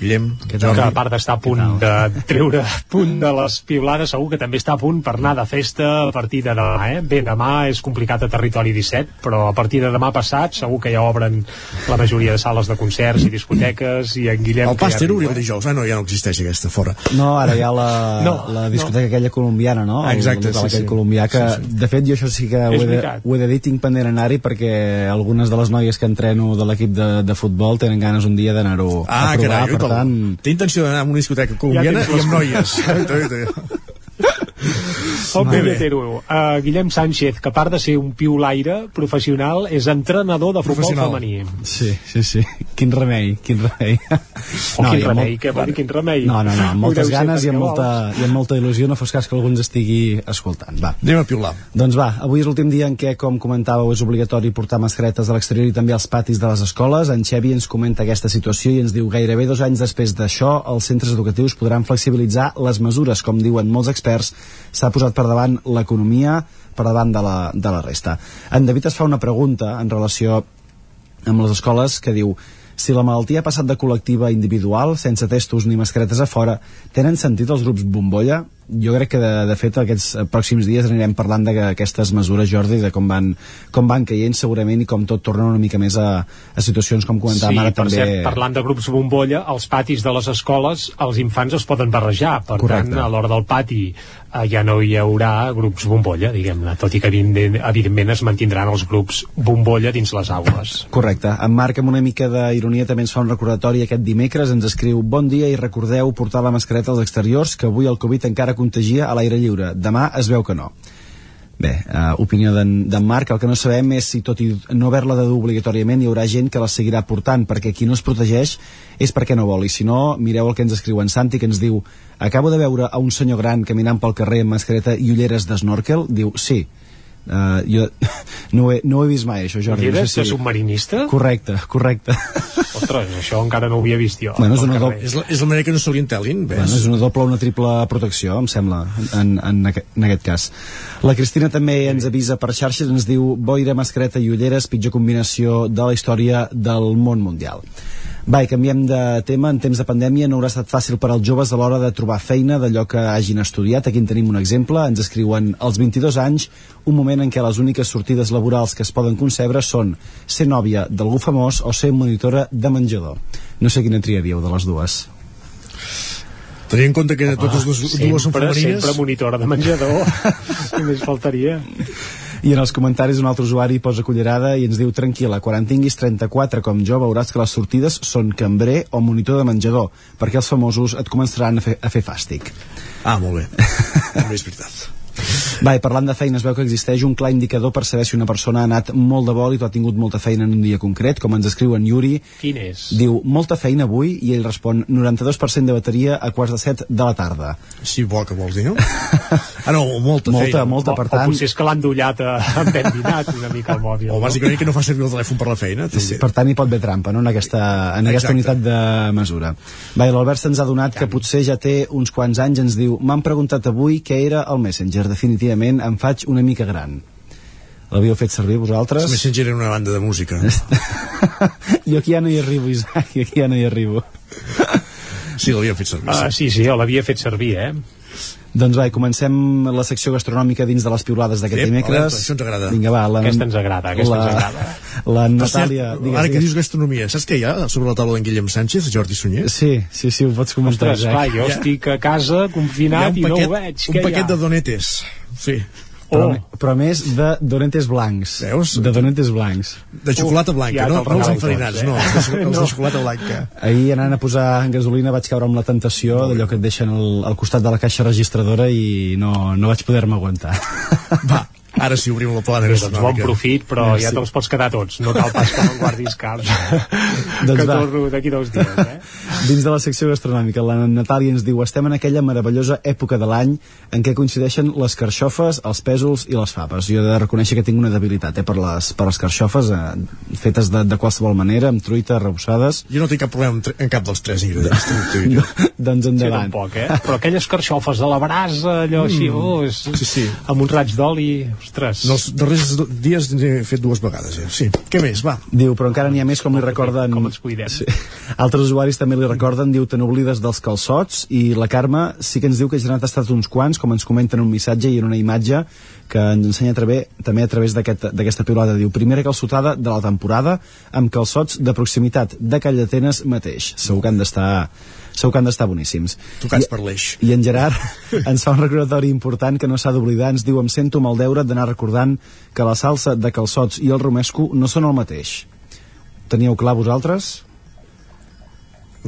Guillem, que a part d'estar a punt de treure punt de les piulades, segur que també està a punt per anar de festa a partir de demà, eh? Bé, demà és complicat a territori 17, però a partir de demà passat segur que ja obren la majoria de sales de concerts i discoteques i en Guillem... El Pàster ja obri el dijous, eh? No, ja no existeix aquesta fora. No, ara hi ha la, No, la discoteca aquella colombiana, no? Ah, exacte, el, el, sí, sí. colombià que, Sí, sí. de fet, jo això sí que ho he, de, ho he de dir, tinc pendent anar-hi perquè algunes de les noies que entreno de l'equip de, de futbol tenen ganes un dia d'anar-ho Ah, a provar, carai, per ui, tant... Té intenció d'anar a una discoteca colombiana tens i amb noies. El Bé, bé. punyetero. Uh, Guillem Sánchez, que a part de ser un piulaire professional, és entrenador de futbol femení. Sí, sí, sí. Quin remei, quin remei. O quin hi ha remei, molt- què vol dir quin remei? No, no, no, amb moltes deu ser ganes i amb, molta, vols. i amb molta il·lusió, no fos cas que algú ens estigui escoltant. Va. Anem a piular. Doncs va, avui és l'últim dia en què, com comentàveu, és obligatori portar mascaretes a l'exterior i també als patis de les escoles. En Xevi ens comenta aquesta situació i ens diu gairebé dos anys després d'això, els centres educatius podran flexibilitzar les mesures. Com diuen molts experts, s'ha posat per davant l'economia per davant de la, de la resta. En David es fa una pregunta en relació amb les escoles que diu si la malaltia ha passat de col·lectiva a individual, sense testos ni mascaretes a fora, tenen sentit els grups bombolla? Jo crec que, de, de fet, aquests eh, pròxims dies anirem parlant d'aquestes mesures, Jordi, de com van, com van caient segurament i com tot torna una mica més a, a situacions com comentàvem sí, ara per també... cert, parlant de grups bombolla, als patis de les escoles els infants es poden barrejar, per Correcte. tant, a l'hora del pati ja no hi haurà grups bombolla, diguem-ne, tot i que evidentment es mantindran els grups bombolla dins les aules. Correcte. En Marc, amb una mica d'ironia, també ens fa un recordatori aquest dimecres. Ens escriu Bon dia i recordeu portar la mascareta als exteriors, que avui el Covid encara contagia a l'aire lliure. Demà es veu que no. Bé, uh, opinió d'en Marc, el que no sabem és si tot i no haver-la de dur obligatòriament hi haurà gent que la seguirà portant, perquè qui no es protegeix és perquè no vol, i si no, mireu el que ens escriu en Santi, que ens diu acabo de veure a un senyor gran caminant pel carrer amb mascareta i ulleres d'snorkel, diu, sí, uh, jo no he, no ho he vist mai, això, Jordi. Ulleres no de submarinista? Correcte, correcte. Ostres, això encara no ho havia vist jo. Bueno, és una doble- És la, és la manera que no s'orientelin, ves? Bueno, és una doble o una triple protecció, em sembla, en, en, en aquest cas. La Cristina també ens avisa per xarxes, ens diu boira, mascareta i ulleres, pitjor combinació de la història del món mundial. Va, i canviem de tema. En temps de pandèmia no haurà estat fàcil per als joves a l'hora de trobar feina d'allò que hagin estudiat. Aquí en tenim un exemple. Ens escriuen als 22 anys, un moment en què les úniques sortides laborals que es poden concebre són ser nòvia d'algú famós o ser monitora de menjador. No sé quina triaríeu de les dues. Tenint en compte que totes dues, dues són femenines... sempre monitora de menjador. Només faltaria. I en els comentaris un altre usuari posa cullerada i ens diu tranquil·la, quan en tinguis 34 com jo veuràs que les sortides són cambrer o monitor de menjador, perquè els famosos et començaran a fer, a fer fàstic. Ah, molt bé. És veritat. Va, i parlant de feina, es veu que existeix un clar indicador per saber si una persona ha anat molt de vol i tu ha tingut molta feina en un dia concret, com ens escriu en Yuri. Quin és? Diu, molta feina avui, i ell respon, 92% de bateria a quarts de set de la tarda. Sí, bo, que vols dir, no? Ah, no, molta, Molta, feina. molta, per o, tant- o potser és que l'han dullat a, amb pendinat una mica al mòbil. O bàsicament que no fa servir el telèfon per la feina. Sí, per tant hi pot haver trampa no? en aquesta, en aquesta unitat de mesura Va, i l'Albert se'ns ha donat que potser ja té uns quants anys ens diu, m'han preguntat avui què era el Messenger, definitivament em faig una mica gran l'havíeu fet servir vosaltres? El Messenger era una banda de música. jo aquí ja no hi arribo Isaac, aquí ja no hi arribo Sí, l'havíem fet servir. Ah, sí, sí, l'havia fet servir, eh? Doncs va, comencem la secció gastronòmica dins de les piulades d'aquest dimecres alerta, això ens agrada. vinga va, la, Aquesta ens agrada, aquesta la, ens agrada. la Natàlia cert, digues, ara que dius gastronomia, saps què hi ha sobre la taula d'en Guillem Sánchez, Jordi Sunyer? sí, sí, sí, ho pots comentar Ostres, Isaac. clar, jo Ja. estic a casa confinat i no paquet, ho veig. un paquet de donetes. Sí. Però, Oh. però més de donentes blancs Veus? de donentes blancs De xocolata blanca, ja no, no els enfarinats, eh? no, els de, els No. de xocolata blanca. ahir anant a posar gasolina vaig caure amb la tentació d'allò que et deixen al, al costat de la caixa registradora i no, no vaig poder-me aguantar Va, ara sí obrim la plana Doncs bon profit, però ja te'ls pots quedar tots. No cal pas que me'n guardis caps. Doncs que va. torno d'aquí dos dies, eh? Dins de la secció gastronòmica, la Natàlia ens diu estem en aquella meravellosa època de l'any en què coincideixen les carxofes, els pèsols i les faves. Jo he de reconèixer que tinc una debilitat eh, per, les, per les carxofes, eh, fetes de, de qualsevol manera, amb truita, arrebossades. Jo no tinc cap problema en, en cap dels tres ingredients. jo. doncs Sí, endavant. tampoc, eh? Però aquelles carxofes de la brasa, allò així, oh, és, Sí, sí. amb un raig d'oli, ostres. En els darrers dies n'he fet dues vegades, ja. Sí. Què més, va? Diu, però encara n'hi ha més com li recorden... Com ens cuidem. Sí. Altres usuaris també li recorden, diu, te n'oblides dels calçots, i la Carme sí que ens diu que ja n'ha tastat uns quants, com ens comenten en un missatge i en una imatge que ens ensenya a través, també a través d'aquesta aquest, piulada. Diu, primera calçotada de la temporada amb calçots de proximitat de Call d'Atenes mateix. Segur que han d'estar segur que han d'estar boníssims. Tocats I, per l'eix. I en Gerard ens fa un recordatori important que no s'ha d'oblidar. Ens diu, em sento amb el deure d'anar recordant que la salsa de calçots i el romesco no són el mateix. Teníeu clar vosaltres?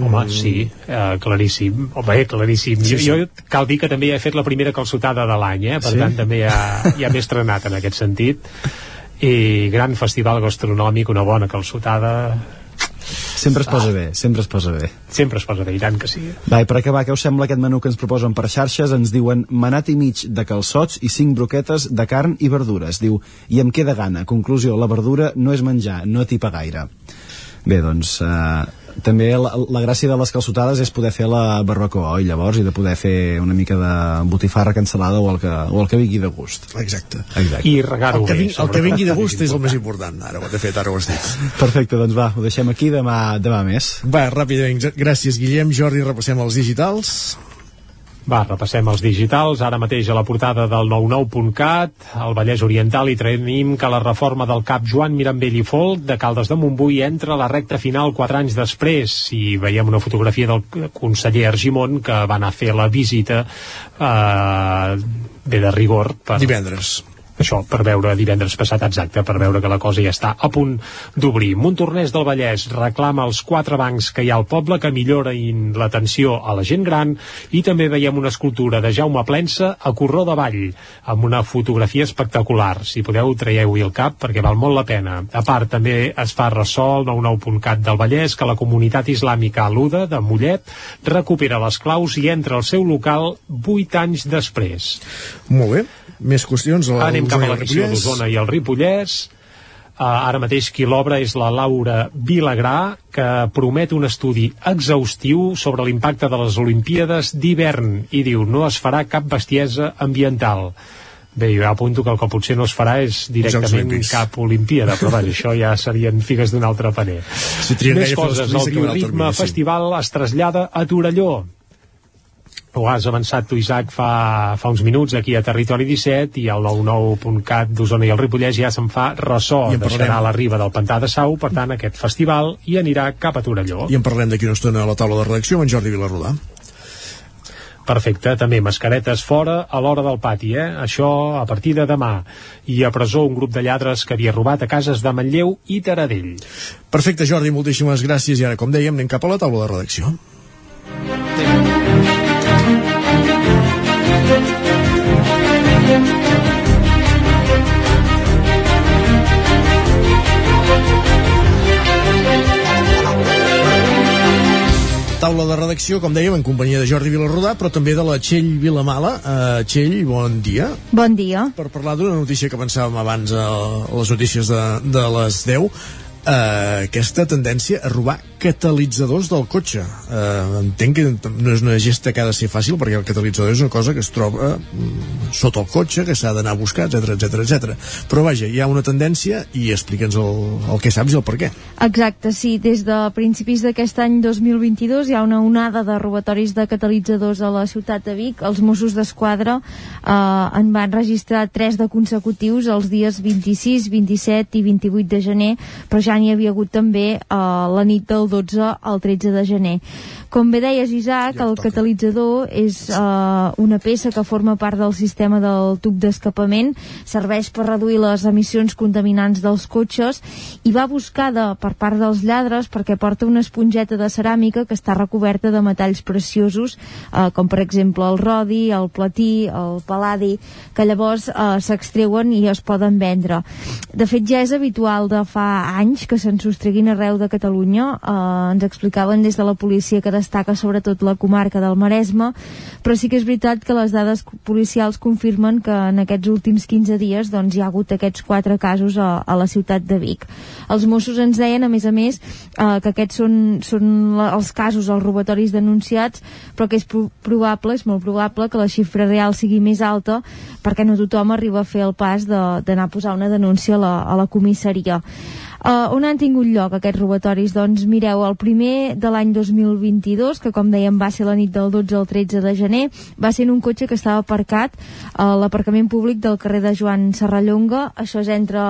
Home, sí, eh, claríssim. Home, claríssim. Sí, Jo, sí. jo cal dir que també he fet la primera calçotada de l'any, eh? per Sí? tant també ja, ja m'he estrenat en aquest sentit. I gran festival gastronòmic, una bona calçotada, Sempre es posa bé, sempre es posa bé. sempre es posa bé, i tant que sí. Va, i per acabar, què us sembla aquest menú que ens proposen per xarxes? Ens diuen manat i mig de calçots i cinc broquetes de carn i verdures. Diu, i em queda gana. Conclusió, la verdura no és menjar, no t'hi gaire. Bé, doncs, eh, també la, la gràcia de les calçotades és poder fer la barbacoa, oi, llavors, i de poder fer una mica de botifarra cansalada o el que, o el que vingui de gust. Exacte. Exacte. I regar-ho El que, bé, ving, el que vingui de gust és el més important. Ara, de fet, ara ho has dit. Perfecte, doncs va, ho deixem aquí, demà, demà més. Va, ràpidament. Gràcies, Guillem. Jordi, repassem els digitals. Va, repassem els digitals. Ara mateix a la portada del 99.cat, al Vallès Oriental, i tenim que la reforma del cap Joan Mirambell i Folk de Caldes de Montbui entra a la recta final quatre anys després. I veiem una fotografia del conseller Argimon que va anar a fer la visita eh, bé de rigor per, Divendres. Això, per veure divendres passat exacte, per veure que la cosa ja està a punt d'obrir. Montornès del Vallès reclama els quatre bancs que hi ha al poble que millorin l'atenció a la gent gran i també veiem una escultura de Jaume Plensa a Corró de Vall amb una fotografia espectacular. Si podeu, traieu-hi el cap perquè val molt la pena. A part, també es fa ressò al 99.cat del Vallès que la comunitat islàmica Aluda de Mollet recupera les claus i entra al seu local vuit anys després. Molt bé. Més qüestions? A Anem cap a la Ripollès. d'Osona i el Ripollès. Uh, ara mateix qui l'obre és la Laura Vilagrà, que promet un estudi exhaustiu sobre l'impacte de les Olimpíades d'hivern i diu no es farà cap bestiesa ambiental. Bé, jo apunto que el que potser no es farà és directament cap Olimpíada, però vaja, això ja serien figues d'un altre paner. Si Més coses, el Bioritme sí. Festival es trasllada a Torelló. Ho has avançat tu, Isaac, fa, fa uns minuts aquí a Territori 17 i al 99.cat d'Osona i el Ripollès ja se'n fa ressò. I. Deixarà a la riba del Pantà de Sau, per tant, aquest festival i anirà cap a Torelló. I en parlem d'aquí una estona a la taula de redacció amb en Jordi Vilarrodà. Perfecte, també mascaretes fora a l'hora del pati, eh? Això a partir de demà. I a presó un grup de lladres que havia robat a cases de Manlleu i Taradell. Perfecte, Jordi, moltíssimes gràcies. I ara, com dèiem, anem cap a la taula de redacció. Taula de redacció, com dèiem, en companyia de Jordi Vilarrodà, però també de la Txell Vilamala. Uh, Txell, bon dia. Bon dia. Per parlar d'una notícia que pensàvem abans a les notícies de, de les 10, uh, aquesta tendència a robar catalitzadors del cotxe. Uh, entenc que no és una gesta que ha de ser fàcil, perquè el catalitzador és una cosa que es troba mm, sota el cotxe, que s'ha d'anar a buscar, etc etc etc. Però vaja, hi ha una tendència i explica'ns el, el que saps i el per què. Exacte, sí. Des de principis d'aquest any 2022 hi ha una onada de robatoris de catalitzadors a la ciutat de Vic. Els Mossos d'Esquadra eh, en van registrar tres de consecutius els dies 26, 27 i 28 de gener, però ja n'hi havia hagut també eh, la nit del 12 al 13 de gener. Com bé deies, Isaac, el catalitzador és eh, una peça que forma part del sistema del tub d'escapament, serveix per reduir les emissions contaminants dels cotxes i va buscada per part dels lladres perquè porta una esponjeta de ceràmica que està recoberta de metalls preciosos, eh, com per exemple el rodi, el platí, el paladi, que llavors eh, s'extreuen i es poden vendre. De fet, ja és habitual de fa anys que se'n sostreguin arreu de Catalunya, eh, ens explicaven des de la policia que destaca sobretot la comarca del Maresme, però sí que és veritat que les dades policials confirmen que en aquests últims 15 dies doncs, hi ha hagut aquests quatre casos a, a la ciutat de Vic. Els Mossos ens deien, a més a més, eh, que aquests són, són la, els casos, els robatoris denunciats, però que és pro probable, és molt probable que la xifra real sigui més alta perquè no tothom arriba a fer el pas d'anar a posar una denúncia a la, a la comissaria. Uh, on han tingut lloc aquests robatoris? Doncs mireu, el primer de l'any 2022, que com dèiem va ser la nit del 12 al 13 de gener, va ser en un cotxe que estava aparcat a l'aparcament públic del carrer de Joan Serrallonga, això és entre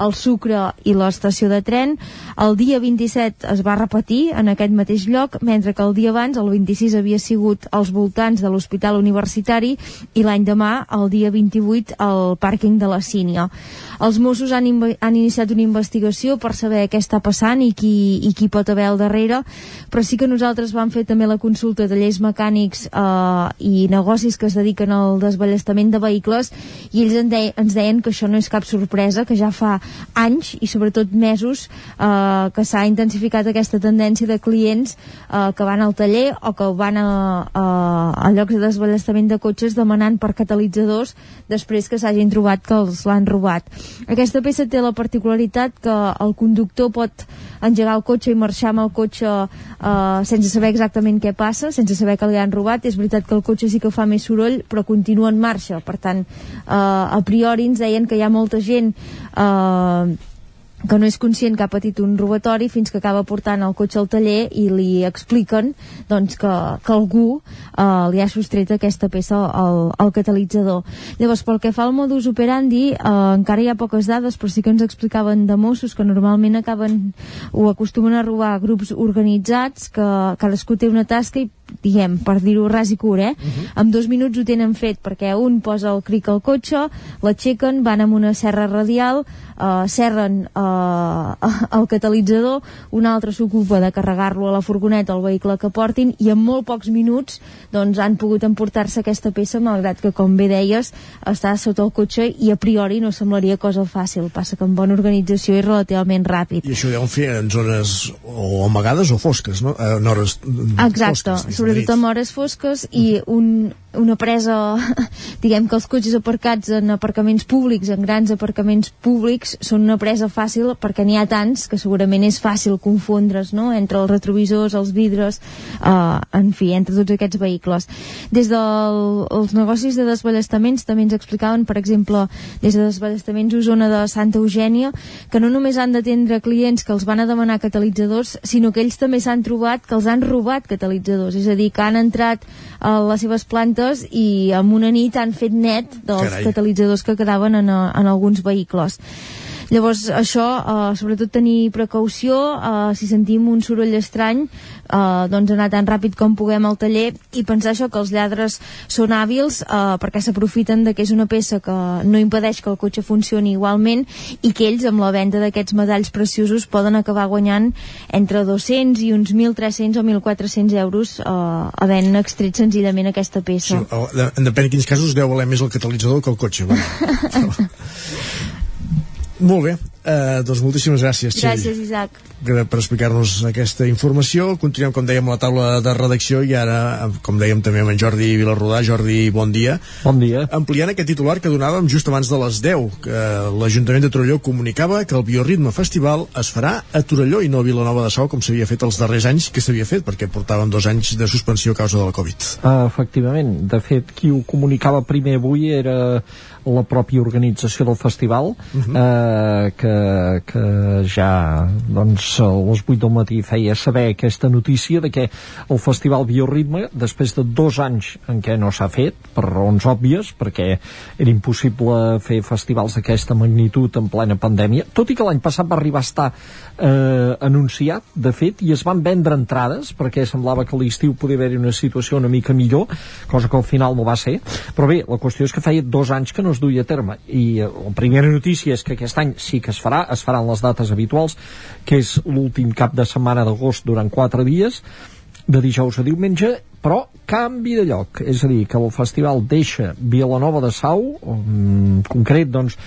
el Sucre i l'estació de tren. El dia 27 es va repetir en aquest mateix lloc, mentre que el dia abans, el 26, havia sigut als voltants de l'Hospital Universitari i l'any demà, el dia 28, al pàrquing de la Sínia. Els Mossos han, han iniciat una investigació per saber què està passant i qui, i qui pot haver al darrere, però sí que nosaltres vam fer també la consulta de lleis mecànics eh, i negocis que es dediquen al desballestament de vehicles i ells en de, ens deien que això no és cap sorpresa, que ja fa anys i sobretot mesos eh, que s'ha intensificat aquesta tendència de clients eh, que van al taller o que van a, a, a llocs de desballestament de cotxes demanant per catalitzadors després que s'hagin trobat que els l'han robat. Aquesta peça té la particularitat que el conductor pot engegar el cotxe i marxar amb el cotxe eh, sense saber exactament què passa, sense saber que li han robat. És veritat que el cotxe sí que fa més soroll, però continua en marxa. Per tant, eh, a priori ens deien que hi ha molta gent eh, que no és conscient que ha patit un robatori fins que acaba portant el cotxe al taller i li expliquen doncs, que, que algú eh, li ha sostret aquesta peça al, al catalitzador. Llavors, pel que fa al modus operandi, eh, encara hi ha poques dades, però sí que ens explicaven de Mossos que normalment acaben o acostumen a robar grups organitzats, que cadascú té una tasca i diguem, per dir-ho ras i curt, eh? Uh -huh. En dos minuts ho tenen fet, perquè un posa el cric al cotxe, l'aixequen, van amb una serra radial, eh, serren eh, el catalitzador, un altre s'ocupa de carregar-lo a la furgoneta, al vehicle que portin, i en molt pocs minuts doncs, han pogut emportar-se aquesta peça, malgrat que, com bé deies, està sota el cotxe i a priori no semblaria cosa fàcil. Passa que amb bona organització és relativament ràpid. I això ho deuen fer en zones o amagades o fosques, no? Eh, En hores Exacte, fosques, sobretot amb hores fosques i un, una presa diguem que els cotxes aparcats en aparcaments públics, en grans aparcaments públics són una presa fàcil perquè n'hi ha tants que segurament és fàcil confondre's no? entre els retrovisors, els vidres eh, en fi, entre tots aquests vehicles des dels de negocis de desballestaments també ens explicaven per exemple, des de desballestaments Osona de Santa Eugènia, que no només han d'atendre clients que els van a demanar catalitzadors sinó que ells també s'han trobat que els han robat catalitzadors, és a dir, que han entrat a les seves plantes i en una nit han fet net dels Carai. catalitzadors que quedaven en, a- en alguns vehicles. Llavors, això, eh, sobretot tenir precaució, eh, si sentim un soroll estrany, eh, doncs anar tan ràpid com puguem al taller i pensar això, que els lladres són hàbils eh, perquè s'aprofiten de que és una peça que no impedeix que el cotxe funcioni igualment i que ells, amb la venda d'aquests medalls preciosos, poden acabar guanyant entre 200 i uns 1.300 o 1.400 euros eh, havent extret senzillament aquesta Sí, peça. de- en depèn de quins casos deu valer més el catalitzador que el cotxe. Va. Molt bé, uh, doncs moltíssimes gràcies, Txell. Gràcies, Isaac. per, per explicar-nos aquesta informació. Continuem, com dèiem, la taula de redacció i ara, eh, com dèiem també amb en Jordi Vilarrodà. Jordi, bon dia. Bon dia. Ampliant aquest titular que donàvem just abans de les 10, que l'Ajuntament de Torelló comunicava que el Bioritme Festival es farà a Torelló i no a Vilanova de Sau, com s'havia fet els darrers anys que s'havia fet, perquè portaven dos anys de suspensió a causa de la Covid. Uh, efectivament, de fet qui ho comunicava primer avui era la pròpia organització del festival uh -huh. uh, que, que ja doncs a les 8 del matí feia saber aquesta notícia de que el festival Bioritme després de dos anys en què no s'ha fet per raons òbvies perquè era impossible fer festivals d'aquesta magnitud en plena pandèmia tot i que l'any passat va arribar a estar eh, anunciat de fet i es van vendre entrades perquè semblava que l'estiu podia haver-hi una situació una mica millor cosa que al final no va ser però bé, la qüestió és que feia dos anys que no es duia a terme. I eh, la primera notícia és que aquest any sí que es farà, es faran les dates habituals que és l'últim cap de setmana d'agost durant quatre dies de dijous a diumenge però canvi de lloc. És a dir, que el festival deixa Vilanova de Sau en concret doncs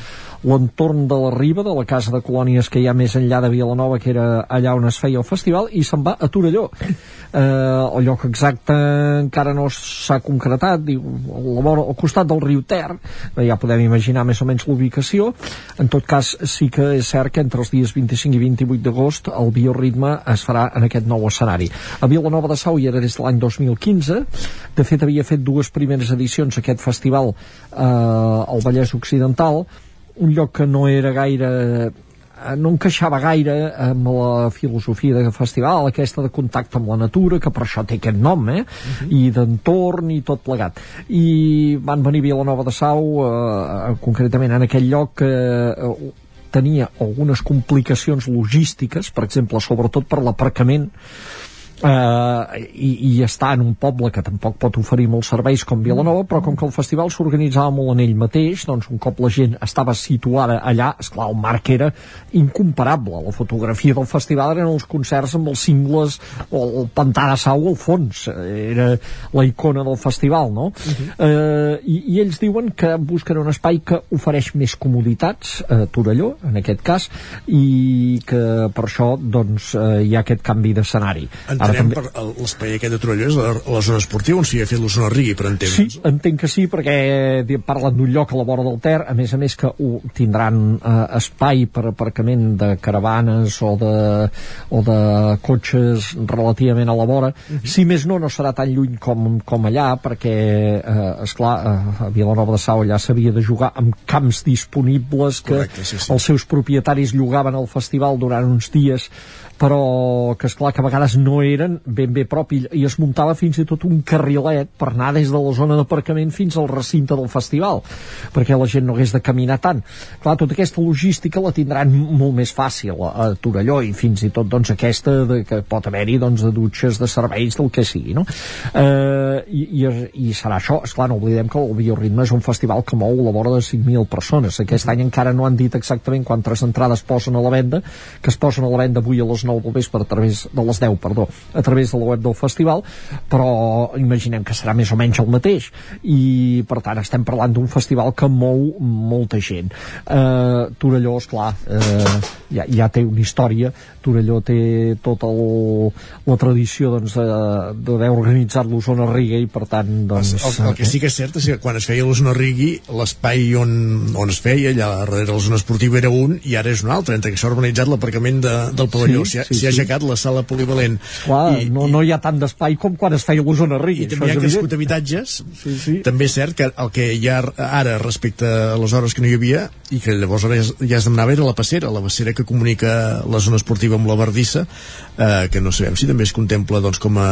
l'entorn de la riba de la casa de colònies que hi ha més enllà de Vilanova que era allà on es feia el festival i se'n va a Torelló. Eh, el lloc exacte encara no s'ha concretat diu, a la vora, al costat del riu Ter eh, ja podem imaginar més o menys l'ubicació. En tot cas sí que és cert que entre els dies 25 i 28 d'agost el bioritme es farà en aquest nou escenari. A Vilanova de Sau hi era des de l'any 2015 de fet havia fet dues primeres edicions aquest festival eh, al Vallès Occidental un lloc que no era gaire eh, no encaixava gaire amb la filosofia de festival, aquesta de contacte amb la natura, que per això té aquest nom, eh? Uh -huh. i d'entorn i tot plegat. I van venir a Vilanova de Sau, eh, concretament en aquell lloc que eh, tenia algunes complicacions logístiques, per exemple, sobretot per l'aparcament, eh, i, i està en un poble que tampoc pot oferir molts serveis com Vilanova, però com que el festival s'organitzava molt en ell mateix, doncs un cop la gent estava situada allà, és clar el marc era incomparable. La fotografia del festival eren els concerts amb els cingles o el pantà de sau al fons. Era la icona del festival, no? Uh -huh. eh, i, I ells diuen que busquen un espai que ofereix més comoditats, a Torelló, en aquest cas, i que per això doncs, eh, hi ha aquest canvi d'escenari. Ara també... per l'espai aquest de Torelló és la, la zona esportiva on s'hi ha fet la zona Rigui, per entendre'ns. Sí, entenc que sí, perquè parlen d'un lloc a la vora del Ter, a més a més que ho tindran eh, espai per aparcament de caravanes o de, o de cotxes relativament a la vora. Uh -huh. Si més no, no serà tan lluny com, com allà, perquè, eh, esclar, eh, a Vilanova de Sau allà s'havia de jugar amb camps disponibles que Correcte, sí, sí. els seus propietaris llogaven al festival durant uns dies però que és clar que a vegades no eren ben bé propi. I es muntava fins i tot un carrilet per anar des de la zona d'aparcament fins al recinte del festival perquè la gent no hagués de caminar tant. Clar, tota aquesta logística la tindran molt més fàcil a, a Torelló i fins i tot doncs aquesta de, que pot haver-hi doncs de dutxes de serveis del que sigui no? eh, i, i, i serà això, és clar, no oblidem que el Bioritme és un festival que mou la vora de 5.000 persones. Aquest any encara no han dit exactament quantes entrades posen a la venda que es posen a la venda avui a les 9 del vespre a través de les 10, perdó, a través de la web del festival, però imaginem que serà més o menys el mateix. I per tant estem parlant d'un festival que mou molta gent. Eh, Torelló, esclar, eh, ja, ja té una història, Torelló té tota el, la tradició doncs, d'haver organitzat l'Osona Riga i per tant doncs, el, el que sí que és cert és que quan es feia l'Osona Rigui l'espai on, on es feia allà darrere la zona esportiva era un i ara és un altre, entre que s'ha organitzat l'aparcament de, del pavelló, Sí, s'hi ha, sí, sí. aixecat la sala polivalent Clar, I- no, no hi ha tant d'espai com quan es feia l'Osona Riga i també hi ha crescut habitatges sí, sí. també és cert que el que hi ha ara respecte a les hores que no hi havia i que llavors ara ja, es demanava era la passera la passera que comunica la zona esportiva amb la Verdissa eh, que no sabem si també es contempla doncs, com a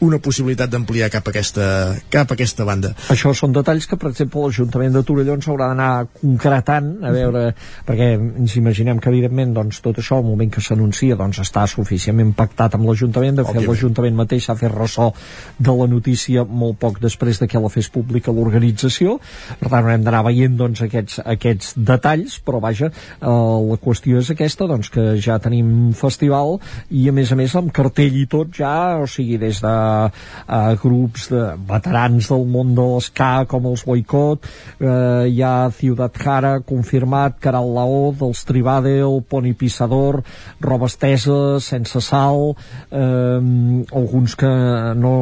una possibilitat d'ampliar cap, a aquesta, cap a aquesta banda Això són detalls que, per exemple, l'Ajuntament de Torelló ens haurà d'anar concretant, a veure, perquè ens imaginem que, evidentment, doncs, tot això, al moment que s'anuncia, doncs, està suficientment pactat amb l'Ajuntament. De fet, l'Ajuntament mateix s'ha fet ressò de la notícia molt poc després de que la fes pública l'organització. Per tant, haurem d'anar veient, doncs, aquests, aquests detalls, però, vaja, eh, la qüestió és aquesta, doncs, que ja tenim festival i, a més a més, amb cartell i tot ja, o sigui, des de eh, grups de veterans del món de l'esca com els Boicot eh, hi ha Ciudad Jara confirmat, Caral Laó dels Tribadel, Pony Pissador Roba Estesa, Sense Sal eh, alguns que no,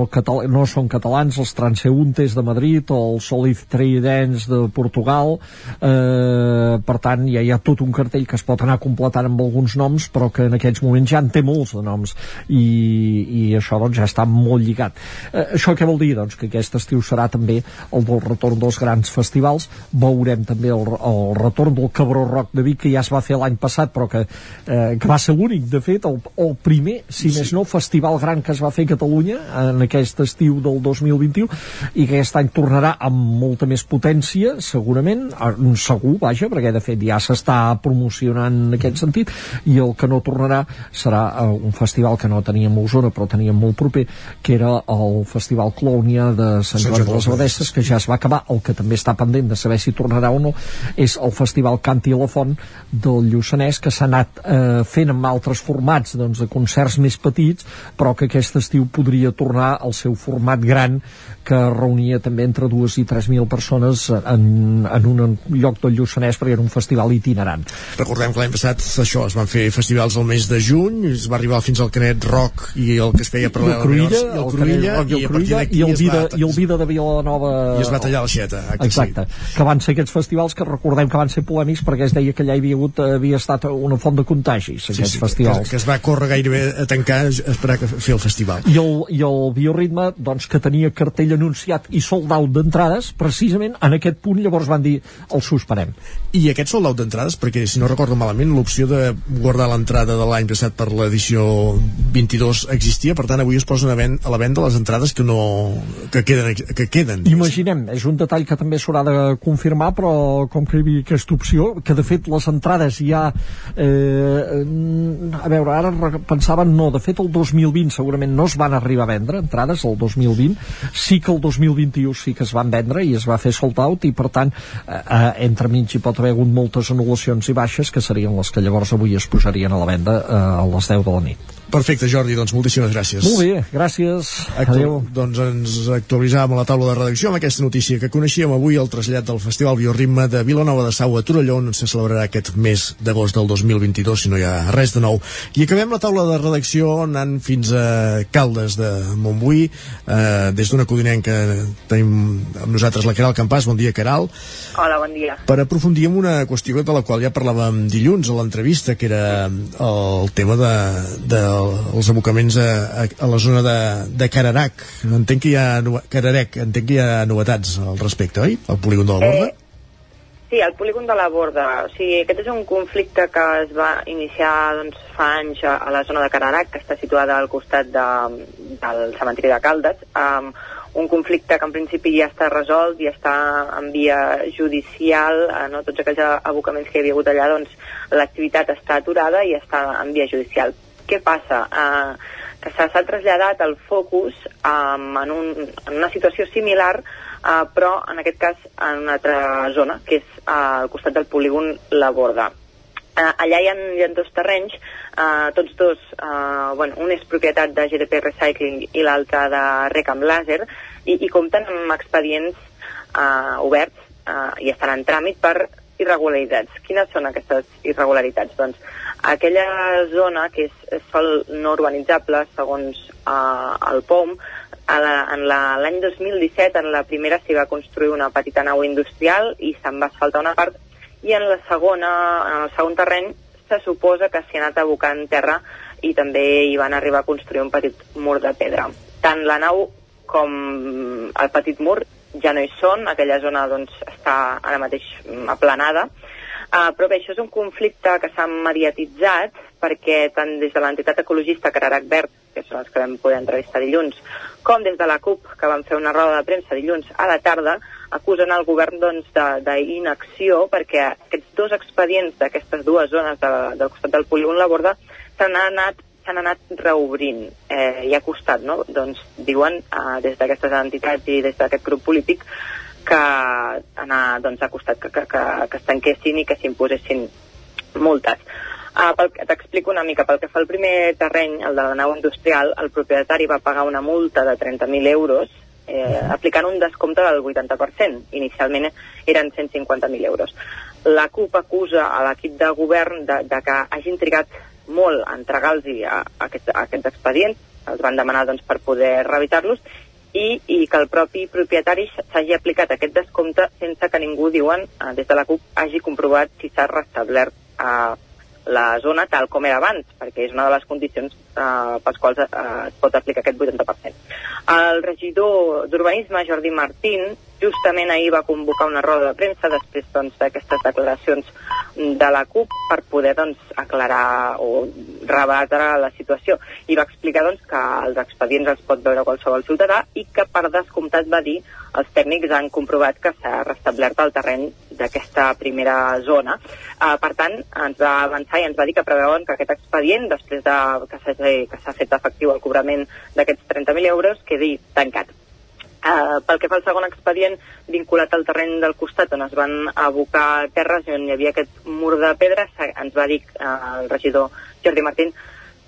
no són catalans els Transeuntes de Madrid o els Solid Tridents de Portugal. Eh, per tant ja hi ha tot un cartell que es pot anar completant amb alguns noms però que en aquests moments ja en té molts de noms. I, i això doncs ja està molt lligat. Eh, això què vol dir? Doncs que aquest estiu serà també el del retorn dels grans festivals. Veurem també el, el retorn del Cabró Rock de Vic que ja es va fer l'any passat però que, eh, que va ser l'únic de fet el, el primer, si sí. més no, festival gran que es va fer a Catalunya en aquest estiu del 2021 i que aquest any tornarà amb molta més potència segurament, eh, segur, vaja perquè de fet ja s'està promocionant en aquest sentit i el que no tornarà serà eh, un festival que no teníem a Osona però teníem molt proper que era el Festival Clònia de Sant Joan de les Abadesses. Que ja es va acabar, el que també està pendent de saber si tornarà o no és el Festival Canti a la Font del Lluçanès que s'ha anat eh, fent amb altres formats doncs, de concerts més petits però que aquest estiu podria tornar al seu format gran que reunia també entre dues i tres mil persones en, en un lloc del Lluçanès perquè era un festival itinerant Recordem que l'any passat això, es van fer festivals al mes de juny, es va arribar fins al Canet Rock i el que es feia paral·lelament Cruïlla, i el el Cruïlla, i el Cruïlla, i el Vida, va- i el Vida de Vilanova... I es va tallar l'aixeta. acte Exacte, que van ser aquests festivals que recordem que van ser polèmics perquè es deia que allà hi havia, hagut, havia estat una font de contagis, Sí, aquests sí, festivals. que, que es va córrer gairebé a tancar a esperar que fer el festival. I el, i el bioritme, doncs, que tenia cartell anunciat i sold out d'entrades, precisament en aquest punt llavors van dir el susperem. I aquest sold out d'entrades, perquè si no recordo malament, l'opció de guardar l'entrada de l'any passat per l'edició 22 existia, per tant avui es posen a, ven a la venda les entrades que no que queden, que queden. Imaginem, és un detall que també s'haurà de confirmar, però com que hi havia aquesta opció, que de fet les entrades ja... Eh, a veure, ara pensaven, no, de fet el 2020 segurament no es van arribar a vendre entrades, el 2020, sí que el 2021 sí que es van vendre i es va fer sold out i per tant eh, eh, entre mig hi pot haver hagut moltes anul·lacions i baixes que serien les que llavors avui es posarien a la venda eh, a les 10 de la nit. Perfecte, Jordi, doncs moltíssimes gràcies. Molt bé, gràcies. Actu Adéu. doncs ens actualitzàvem a la taula de redacció amb aquesta notícia que coneixíem avui el trasllat del Festival Bioritme de Vilanova de Sau a Torelló on se celebrarà aquest mes d'agost del 2022 si no hi ha res de nou. I acabem la taula de redacció anant fins a Caldes de Montbui eh, des d'una codinenca tenim amb nosaltres la Caral Campàs, bon dia Caral Hola, bon dia. per aprofundir en una qüestió de la qual ja parlàvem dilluns a l'entrevista, que era el tema de, de els abocaments a, a, a la zona de, de Cararac. Entenc que hi ha, Cararec, entenc que hi ha novetats al respecte, oi? El polígon de la Borda? Eh, sí, el polígon de la Borda. O sigui, aquest és un conflicte que es va iniciar doncs, fa anys a, a la zona de Cararac, que està situada al costat de, del cementiri de Caldes. Um, un conflicte que en principi ja està resolt, ja està en via judicial, eh, no? tots aquells abocaments que hi havia hagut allà, doncs l'activitat està aturada i està en via judicial. Què passa? Eh, que s'ha traslladat el focus um, en, un, en una situació similar, uh, però en aquest cas en una altra zona, que és uh, al costat del polígon La Borda. Uh, allà hi ha, hi ha dos terrenys, uh, tots dos, uh, bueno, un és propietat de GDP Recycling i l'altre de Recam Laser, i, i compten amb expedients uh, oberts uh, i estan en tràmit per irregularitats. Quines són aquestes irregularitats? Doncs aquella zona que és, sol no urbanitzable, segons uh, el POM, l'any 2017 en la primera s'hi va construir una petita nau industrial i se'n va asfaltar una part i en la segona, en el segon terreny se suposa que s'hi ha anat abocant terra i també hi van arribar a construir un petit mur de pedra. Tant la nau com el petit mur ja no hi són, aquella zona doncs, està ara mateix mm, aplanada, Uh, però bé, això és un conflicte que s'ha mediatitzat perquè tant des de l'entitat ecologista Cararac Verd, que són els que vam poder entrevistar dilluns, com des de la CUP, que van fer una roda de premsa dilluns a la tarda, acusen el govern doncs, d'inacció perquè aquests dos expedients d'aquestes dues zones de, del costat del polígon La Borda s'han anat s'han anat reobrint eh, i ha costat, no? Doncs diuen eh, des d'aquestes entitats i des d'aquest grup polític que anar, doncs, ha costat que, que, que, que es tanquessin i que s'imposessin multes. Uh, t'explico una mica, pel que fa al primer terreny, el de la nau industrial, el propietari va pagar una multa de 30.000 euros eh, aplicant un descompte del 80%. Inicialment eren 150.000 euros. La CUP acusa a l'equip de govern de, de que hagin trigat molt a entregar-los a, a, aquest, a aquests expedients, els van demanar doncs, per poder revisar-los, i, i que el propi propietari s'hagi aplicat aquest descompte sense que ningú, diuen, eh, des de la CUP, hagi comprovat si s'ha restablert eh, la zona tal com era abans, perquè és una de les condicions eh, pels quals eh, es pot aplicar aquest 80%. El regidor d'Urbanisme, Jordi Martín, justament ahir va convocar una roda de premsa després doncs, d'aquestes declaracions de la CUP per poder doncs, aclarar o rebatre la situació i va explicar doncs, que els expedients els pot veure qualsevol ciutadà i que per descomptat va dir els tècnics han comprovat que s'ha restablert el terreny d'aquesta primera zona. Uh, per tant, ens va avançar i ens va dir que preveuen que aquest expedient, després de, que s'ha fet efectiu el cobrament d'aquests 30.000 euros, quedi tancat. Uh, pel que fa al segon expedient, vinculat al terreny del costat on es van abocar terres i on hi havia aquest mur de pedra, ens va dir uh, el regidor Jordi Martín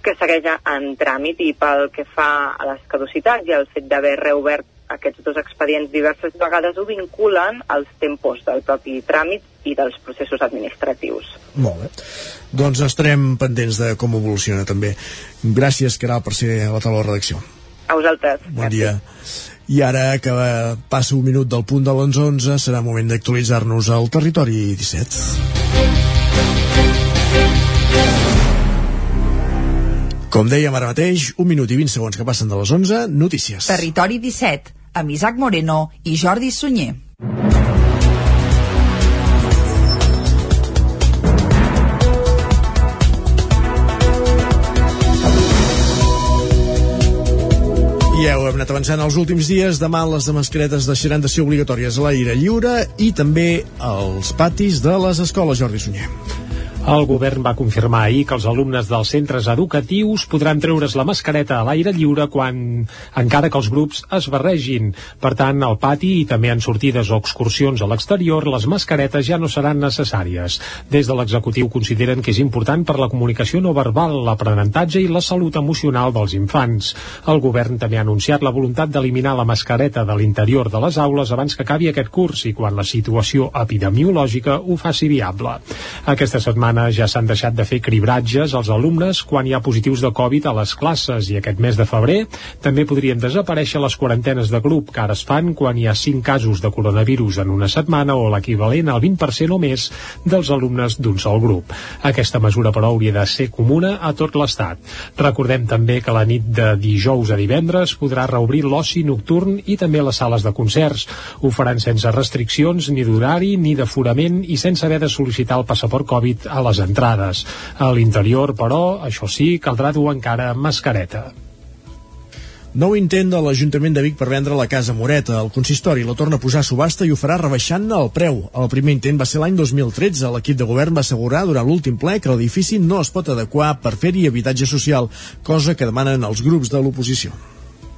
que segueix en tràmit i pel que fa a les caducitats i al fet d'haver reobert aquests dos expedients diverses vegades ho vinculen als tempos del propi tràmit i dels processos administratius. Molt bé. Doncs estarem pendents de com evoluciona també. Gràcies, Caral, per ser a la taula de redacció. A vosaltres. Bon dia. I ara que passa un minut del punt de les 11, serà moment d'actualitzar-nos al territori 17. Com dèiem ara mateix, un minut i 20 segons que passen de les 11, notícies. Territori 17, amb Isaac Moreno i Jordi Sunyer. Ja ho hem anat avançant els últims dies. Demà les de mascaretes deixaran de ser obligatòries a l'aire lliure i també als patis de les escoles, Jordi Sunyer. El govern va confirmar ahir que els alumnes dels centres educatius podran treure's la mascareta a l'aire lliure quan, encara que els grups es barregin. Per tant, al pati i també en sortides o excursions a l'exterior, les mascaretes ja no seran necessàries. Des de l'executiu consideren que és important per la comunicació no verbal, l'aprenentatge i la salut emocional dels infants. El govern també ha anunciat la voluntat d'eliminar la mascareta de l'interior de les aules abans que acabi aquest curs i quan la situació epidemiològica ho faci viable. Aquesta setmana setmana ja s'han deixat de fer cribratges als alumnes quan hi ha positius de Covid a les classes i aquest mes de febrer també podrien desaparèixer les quarantenes de grup que ara es fan quan hi ha 5 casos de coronavirus en una setmana o l'equivalent al 20% o més dels alumnes d'un sol grup. Aquesta mesura, però, hauria de ser comuna a tot l'Estat. Recordem també que la nit de dijous a divendres podrà reobrir l'oci nocturn i també les sales de concerts. Ho faran sense restriccions ni d'horari ni d'aforament i sense haver de sol·licitar el passaport Covid a les entrades. A l'interior, però, això sí, caldrà dur encara mascareta. Nou intent de l'Ajuntament de Vic per vendre la Casa Moreta. El consistori la torna a posar a subhasta i ho farà rebaixant-ne el preu. El primer intent va ser l'any 2013. L'equip de govern va assegurar durant l'últim ple que l'edifici no es pot adequar per fer-hi habitatge social, cosa que demanen els grups de l'oposició.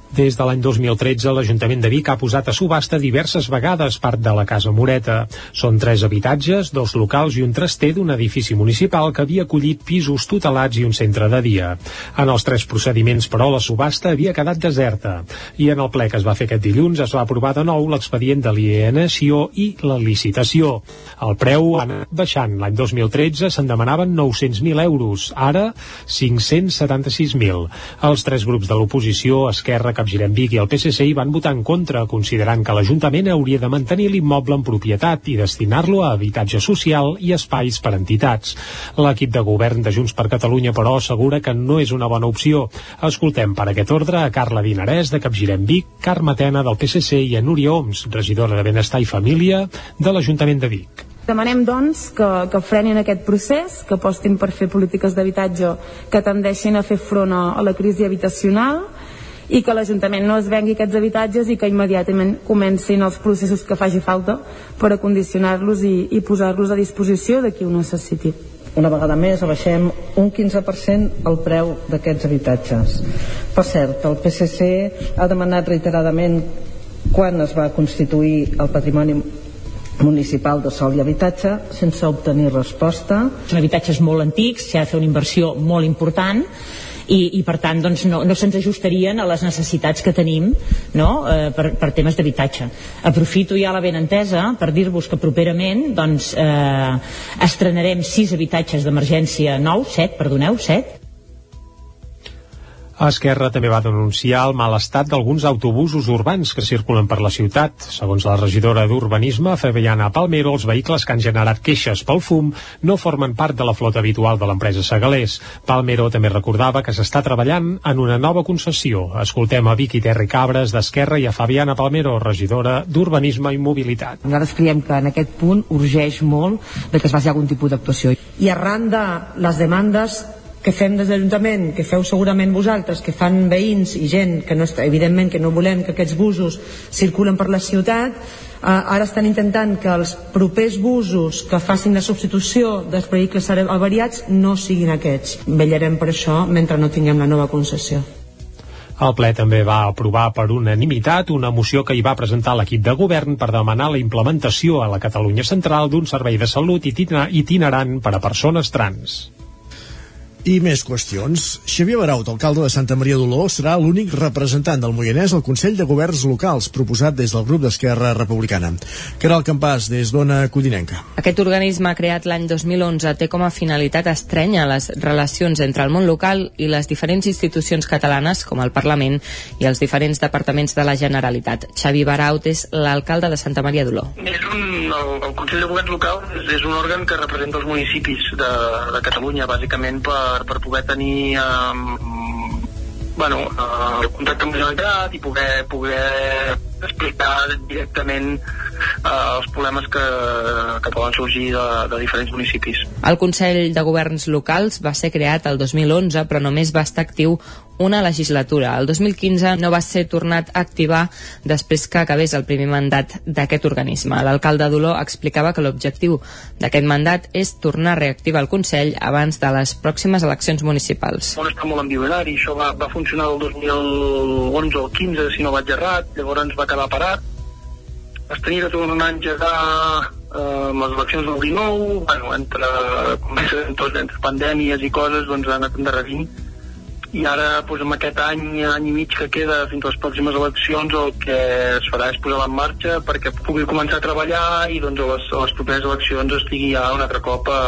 Des de l'any 2013, l'Ajuntament de Vic ha posat a subhasta diverses vegades part de la Casa Moreta. Són tres habitatges, dos locals i un traster d'un edifici municipal que havia acollit pisos tutelats i un centre de dia. En els tres procediments, però, la subhasta havia quedat deserta. I en el ple que es va fer aquest dilluns es va aprovar de nou l'expedient de l'alienació i la licitació. El preu ha anat baixant. L'any 2013 se'n demanaven 900.000 euros, ara 576.000. Els tres grups de l'oposició, Esquerra, Capgirem Vic i el PSC hi van votar en contra, considerant que l'Ajuntament hauria de mantenir l'immoble en propietat i destinar-lo a habitatge social i espais per entitats. L'equip de govern de Junts per Catalunya, però, assegura que no és una bona opció. Escoltem per aquest ordre a Carla Dinarès, de Capgirem Vic, Carme Tena, del PSC, i a Núria Oms, regidora de Benestar i Família, de l'Ajuntament de Vic. Demanem, doncs, que, que frenin aquest procés, que apostin per fer polítiques d'habitatge que tendeixin a fer front a, a la crisi habitacional i que l'Ajuntament no es vengui aquests habitatges i que immediatament comencin els processos que faci falta per acondicionar-los i, i posar-los a disposició de qui ho necessiti. Una vegada més abaixem un 15% el preu d'aquests habitatges. Per cert, el PSC ha demanat reiteradament quan es va constituir el patrimoni municipal de sol i habitatge sense obtenir resposta. Són habitatges molt antics, s'ha de fer una inversió molt important i, i per tant doncs, no, no se'ns ajustarien a les necessitats que tenim no? eh, per, per temes d'habitatge. Aprofito ja la benentesa per dir-vos que properament doncs, eh, estrenarem sis habitatges d'emergència nous, set, perdoneu, set, Esquerra també va denunciar el mal estat d'alguns autobusos urbans que circulen per la ciutat. Segons la regidora d'Urbanisme, Fabiana Palmero, els vehicles que han generat queixes pel fum no formen part de la flota habitual de l'empresa Segalés. Palmero també recordava que s'està treballant en una nova concessió. Escoltem a Vicky Terri Cabres d'Esquerra i a Fabiana Palmero, regidora d'Urbanisme i Mobilitat. Nosaltres creiem que en aquest punt urgeix molt que es faci algun tipus d'actuació. I arran de les demandes que fem des de l'Ajuntament, que feu segurament vosaltres, que fan veïns i gent que no està, evidentment que no volem que aquests busos circulen per la ciutat, eh, ara estan intentant que els propers busos que facin la substitució dels vehicles avariats no siguin aquests. Vellarem per això mentre no tinguem la nova concessió. El ple també va aprovar per unanimitat una moció que hi va presentar l'equip de govern per demanar la implementació a la Catalunya Central d'un servei de salut itinerant per a persones trans. I més qüestions. Xavier Baraut, alcalde de Santa Maria d'Oló, serà l'únic representant del Moianès al Consell de Governs Locals, proposat des del grup d'Esquerra Republicana. Caral Campàs, des d'Ona Codinenca. Aquest organisme creat l'any 2011 té com a finalitat estrenya les relacions entre el món local i les diferents institucions catalanes, com el Parlament i els diferents departaments de la Generalitat. Xavi Baraut és l'alcalde de Santa Maria d'Oló. És un, el, el Consell de Governs Locals és, és un òrgan que representa els municipis de, de Catalunya, bàsicament per per, per poder tenir um, bueno, el contacte amb la Generalitat i poder, poder explicar directament uh, els problemes que, que poden sorgir de, de diferents municipis. El Consell de Governs Locals va ser creat el 2011, però només va estar actiu una legislatura. El 2015 no va ser tornat a activar després que acabés el primer mandat d'aquest organisme. L'alcalde d'Oló explicava que l'objectiu d'aquest mandat és tornar a reactivar el Consell abans de les pròximes eleccions municipals. On està molt ambivalent i això va, va funcionar el 2011 o 15, si no vaig errat, llavors va quedar parat. Es tenia que tornar a engegar eh, amb les eleccions del 19, bueno, entre, entre, entre pandèmies i coses, doncs ha anat endarrerint i ara doncs, amb aquest any, any i mig que queda fins a les pròximes eleccions el que es farà és posar en marxa perquè pugui començar a treballar i doncs, a, les, a les properes eleccions estigui ja un altre cop a,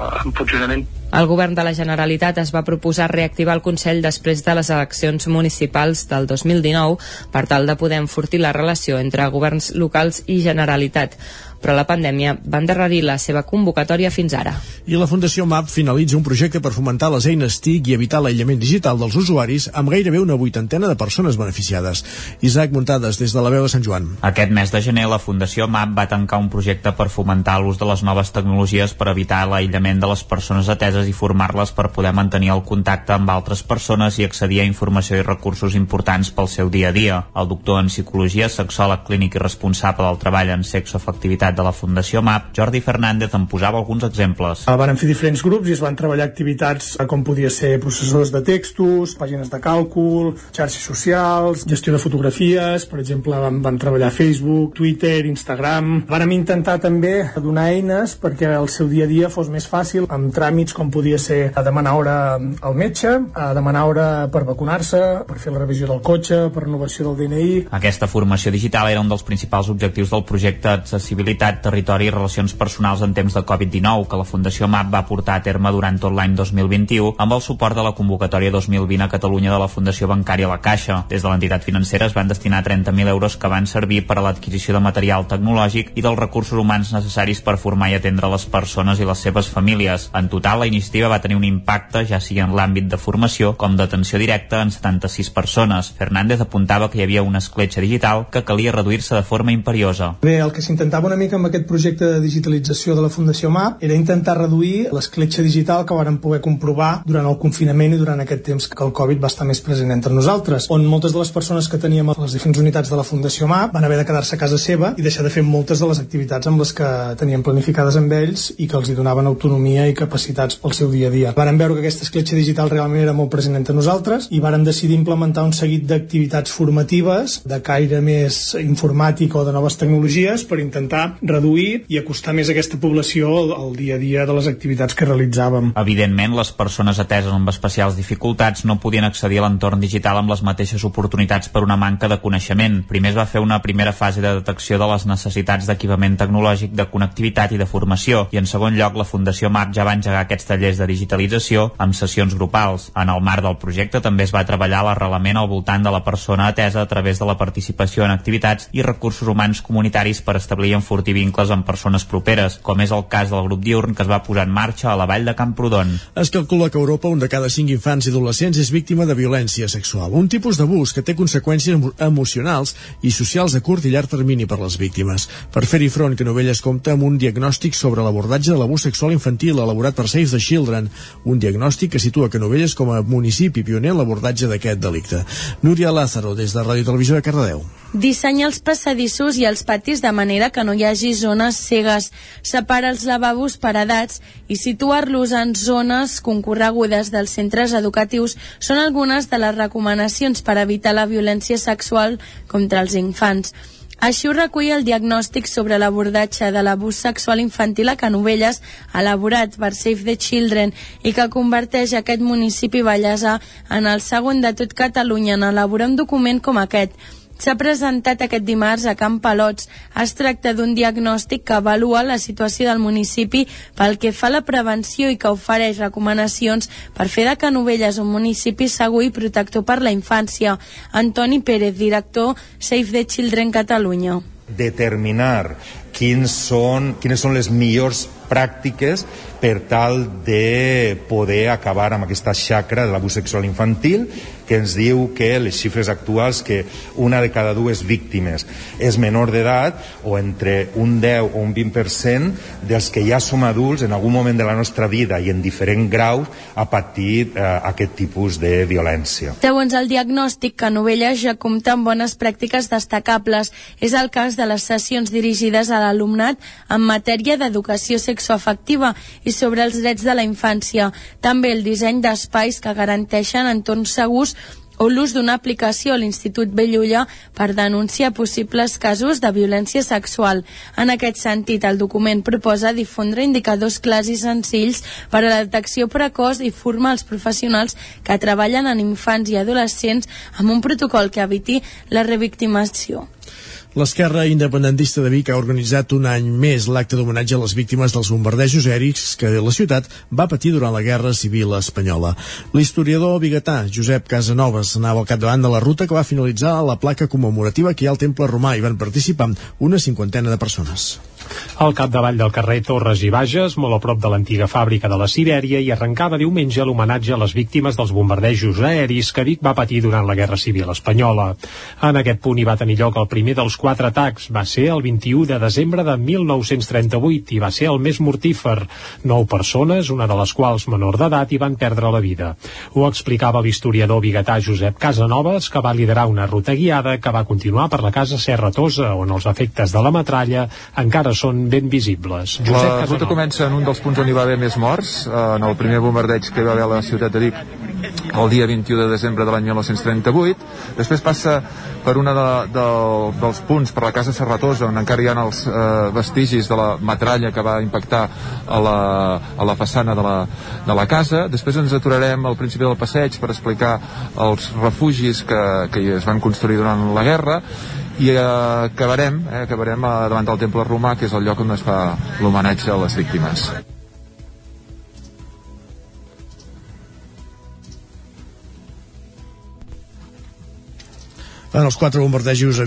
a, en funcionament. El govern de la Generalitat es va proposar reactivar el Consell després de les eleccions municipals del 2019 per tal de poder enfortir la relació entre governs locals i Generalitat però la pandèmia va endarrerir la seva convocatòria fins ara. I la Fundació MAP finalitza un projecte per fomentar les eines TIC i evitar l'aïllament digital dels usuaris amb gairebé una vuitantena de persones beneficiades. Isaac Muntades, des de la veu de Sant Joan. Aquest mes de gener, la Fundació MAP va tancar un projecte per fomentar l'ús de les noves tecnologies per evitar l'aïllament de les persones ateses i formar-les per poder mantenir el contacte amb altres persones i accedir a informació i recursos importants pel seu dia a dia. El doctor en psicologia, sexòleg clínic i responsable del treball en sexoafectivitat de la Fundació MAP, Jordi Fernández en posava alguns exemples. Van fer diferents grups i es van treballar activitats com podia ser processadors de textos, pàgines de càlcul, xarxes socials, gestió de fotografies, per exemple, van, van treballar Facebook, Twitter, Instagram. Vàrem intentar també donar eines perquè el seu dia a dia fos més fàcil amb tràmits com podia ser a demanar hora al metge, a demanar hora per vacunar-se, per fer la revisió del cotxe, per renovació del DNI. Aquesta formació digital era un dels principals objectius del projecte Accessibilitat Mobilitat, Territori i Relacions Personals en temps de Covid-19 que la Fundació MAP va portar a terme durant tot l'any 2021 amb el suport de la convocatòria 2020 a Catalunya de la Fundació Bancària La Caixa. Des de l'entitat financera es van destinar 30.000 euros que van servir per a l'adquisició de material tecnològic i dels recursos humans necessaris per formar i atendre les persones i les seves famílies. En total, la iniciativa va tenir un impacte, ja sigui en l'àmbit de formació com d'atenció directa, en 76 persones. Fernández apuntava que hi havia una escletxa digital que calia reduir-se de forma imperiosa. Bé, el que s'intentava una mica mica amb aquest projecte de digitalització de la Fundació MAP era intentar reduir l'escletxa digital que varen poder comprovar durant el confinament i durant aquest temps que el Covid va estar més present entre nosaltres, on moltes de les persones que teníem a les diferents unitats de la Fundació MAP van haver de quedar-se a casa seva i deixar de fer moltes de les activitats amb les que teníem planificades amb ells i que els hi donaven autonomia i capacitats pel seu dia a dia. Varen veure que aquesta escletxa digital realment era molt present entre nosaltres i varen decidir implementar un seguit d'activitats formatives de caire més informàtic o de noves tecnologies per intentar reduir i acostar més aquesta població al, al dia a dia de les activitats que realitzàvem. Evidentment, les persones ateses amb especials dificultats no podien accedir a l'entorn digital amb les mateixes oportunitats per una manca de coneixement. Primer es va fer una primera fase de detecció de les necessitats d'equipament tecnològic, de connectivitat i de formació, i en segon lloc la Fundació MAP ja va engegar aquests tallers de digitalització amb sessions grupals. En el marc del projecte també es va treballar l'arrelament al voltant de la persona atesa a través de la participació en activitats i recursos humans comunitaris per establir i enfortir vincles amb persones properes, com és el cas del grup diurn que es va posar en marxa a la vall de Camprodon. Es calcula que a Europa un de cada cinc infants i adolescents és víctima de violència sexual, un tipus d'abús que té conseqüències emocionals i socials a curt i llarg termini per les víctimes. Per fer-hi front, Canovelles compta amb un diagnòstic sobre l'abordatge de l'abús sexual infantil elaborat per Save the Children, un diagnòstic que situa Canovelles com a municipi pioner en l'abordatge d'aquest delicte. Núria Lázaro, des de Ràdio Televisió de Cardedeu. Dissenya els passadissos i els patis de manera que no hi hagi zones cegues, separa els lavabos per edats i situar-los en zones concorregudes dels centres educatius són algunes de les recomanacions per evitar la violència sexual contra els infants. Així ho recull el diagnòstic sobre l'abordatge de l'abús sexual infantil a Canovelles elaborat per Save the Children i que converteix aquest municipi ballesà en el segon de tot Catalunya en elaborar un document com aquest s'ha presentat aquest dimarts a Camp Palots. Es tracta d'un diagnòstic que avalua la situació del municipi pel que fa a la prevenció i que ofereix recomanacions per fer de Canovelles un municipi segur i protector per la infància. Antoni Pérez, director Save the Children Catalunya. Determinar quins són, quines són les millors pràctiques per tal de poder acabar amb aquesta xacra de l'abús sexual infantil que ens diu que les xifres actuals que una de cada dues víctimes és menor d'edat o entre un 10 o un 20% dels que ja som adults en algun moment de la nostra vida i en diferent grau ha patit eh, aquest tipus de violència. Segons el diagnòstic, Canovelles ja compta amb bones pràctiques destacables. És el cas de les sessions dirigides a l'alumnat en matèria d'educació sexoafectiva i sobre els drets de la infància. També el disseny d'espais que garanteixen entorns segurs o l'ús d'una aplicació a l'Institut Bellulla per denunciar possibles casos de violència sexual. En aquest sentit, el document proposa difondre indicadors clars i senzills per a la detecció precoç i formar els professionals que treballen en infants i adolescents amb un protocol que eviti la revictimació. L'esquerra independentista de Vic ha organitzat un any més l'acte d'homenatge a les víctimes dels bombardejos aèrics que la ciutat va patir durant la Guerra Civil Espanyola. L'historiador biguetà Josep Casanovas anava al capdavant de la ruta que va finalitzar la placa commemorativa que hi ha al Temple Romà i van participar una cinquantena de persones. Al capdavall del carrer Torres i Bages, molt a prop de l'antiga fàbrica de la Sibèria, i arrencava diumenge l'homenatge a les víctimes dels bombardejos aeris que Vic va patir durant la Guerra Civil Espanyola. En aquest punt hi va tenir lloc el primer dels quatre atacs. Va ser el 21 de desembre de 1938 i va ser el més mortífer. Nou persones, una de les quals menor d'edat, hi van perdre la vida. Ho explicava l'historiador biguetà Josep Casanovas, que va liderar una ruta guiada que va continuar per la casa Serratosa, on els efectes de la metralla encara són ben visibles. Josep la ruta comença en un dels punts on hi va haver més morts, en el primer bombardeig que hi va haver a la ciutat de Vic el dia 21 de desembre de l'any 1938. Després passa per una de, de, dels punts, per la casa Serratosa, on encara hi ha els eh, vestigis de la metralla que va impactar a la, a la façana de la, de la casa. Després ens aturarem al principi del passeig per explicar els refugis que, que es van construir durant la guerra i eh, acabarem, eh, acabarem eh, davant del temple romà, que és el lloc on es fa l'homenatge a les víctimes. En els quatre bombardejos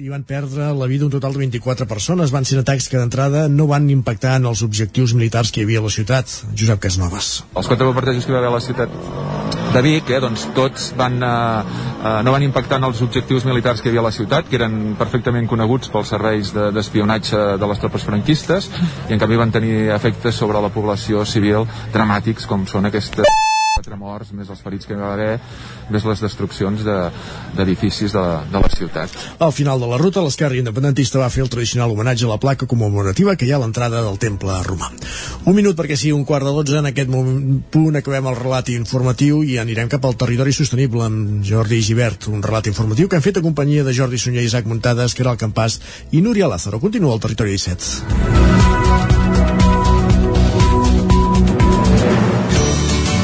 hi van perdre la vida un total de 24 persones. Van ser atacs que d'entrada no van impactar en els objectius militars que hi havia a la ciutat. Josep Casnovas. Els quatre bombardejos que hi va haver a la ciutat de Vic, eh, doncs tots van, eh, eh, no van impactar en els objectius militars que hi havia a la ciutat, que eren perfectament coneguts pels serveis d'espionatge de, de les tropes franquistes, i en canvi van tenir efectes sobre la població civil dramàtics com són aquestes quatre morts, més els ferits que hi va haver, més les destruccions d'edificis de, de, de la ciutat. Al final de la ruta, l'esquerra independentista va fer el tradicional homenatge a la placa commemorativa que hi ha a l'entrada del temple romà. Un minut perquè sigui un quart de dotze, en aquest moment, punt acabem el relat informatiu i anirem cap al territori sostenible amb Jordi Givert, un relat informatiu que han fet a companyia de Jordi Sunyer, Isaac Muntades, Caral Campàs i Núria Lázaro. Continua el territori 17.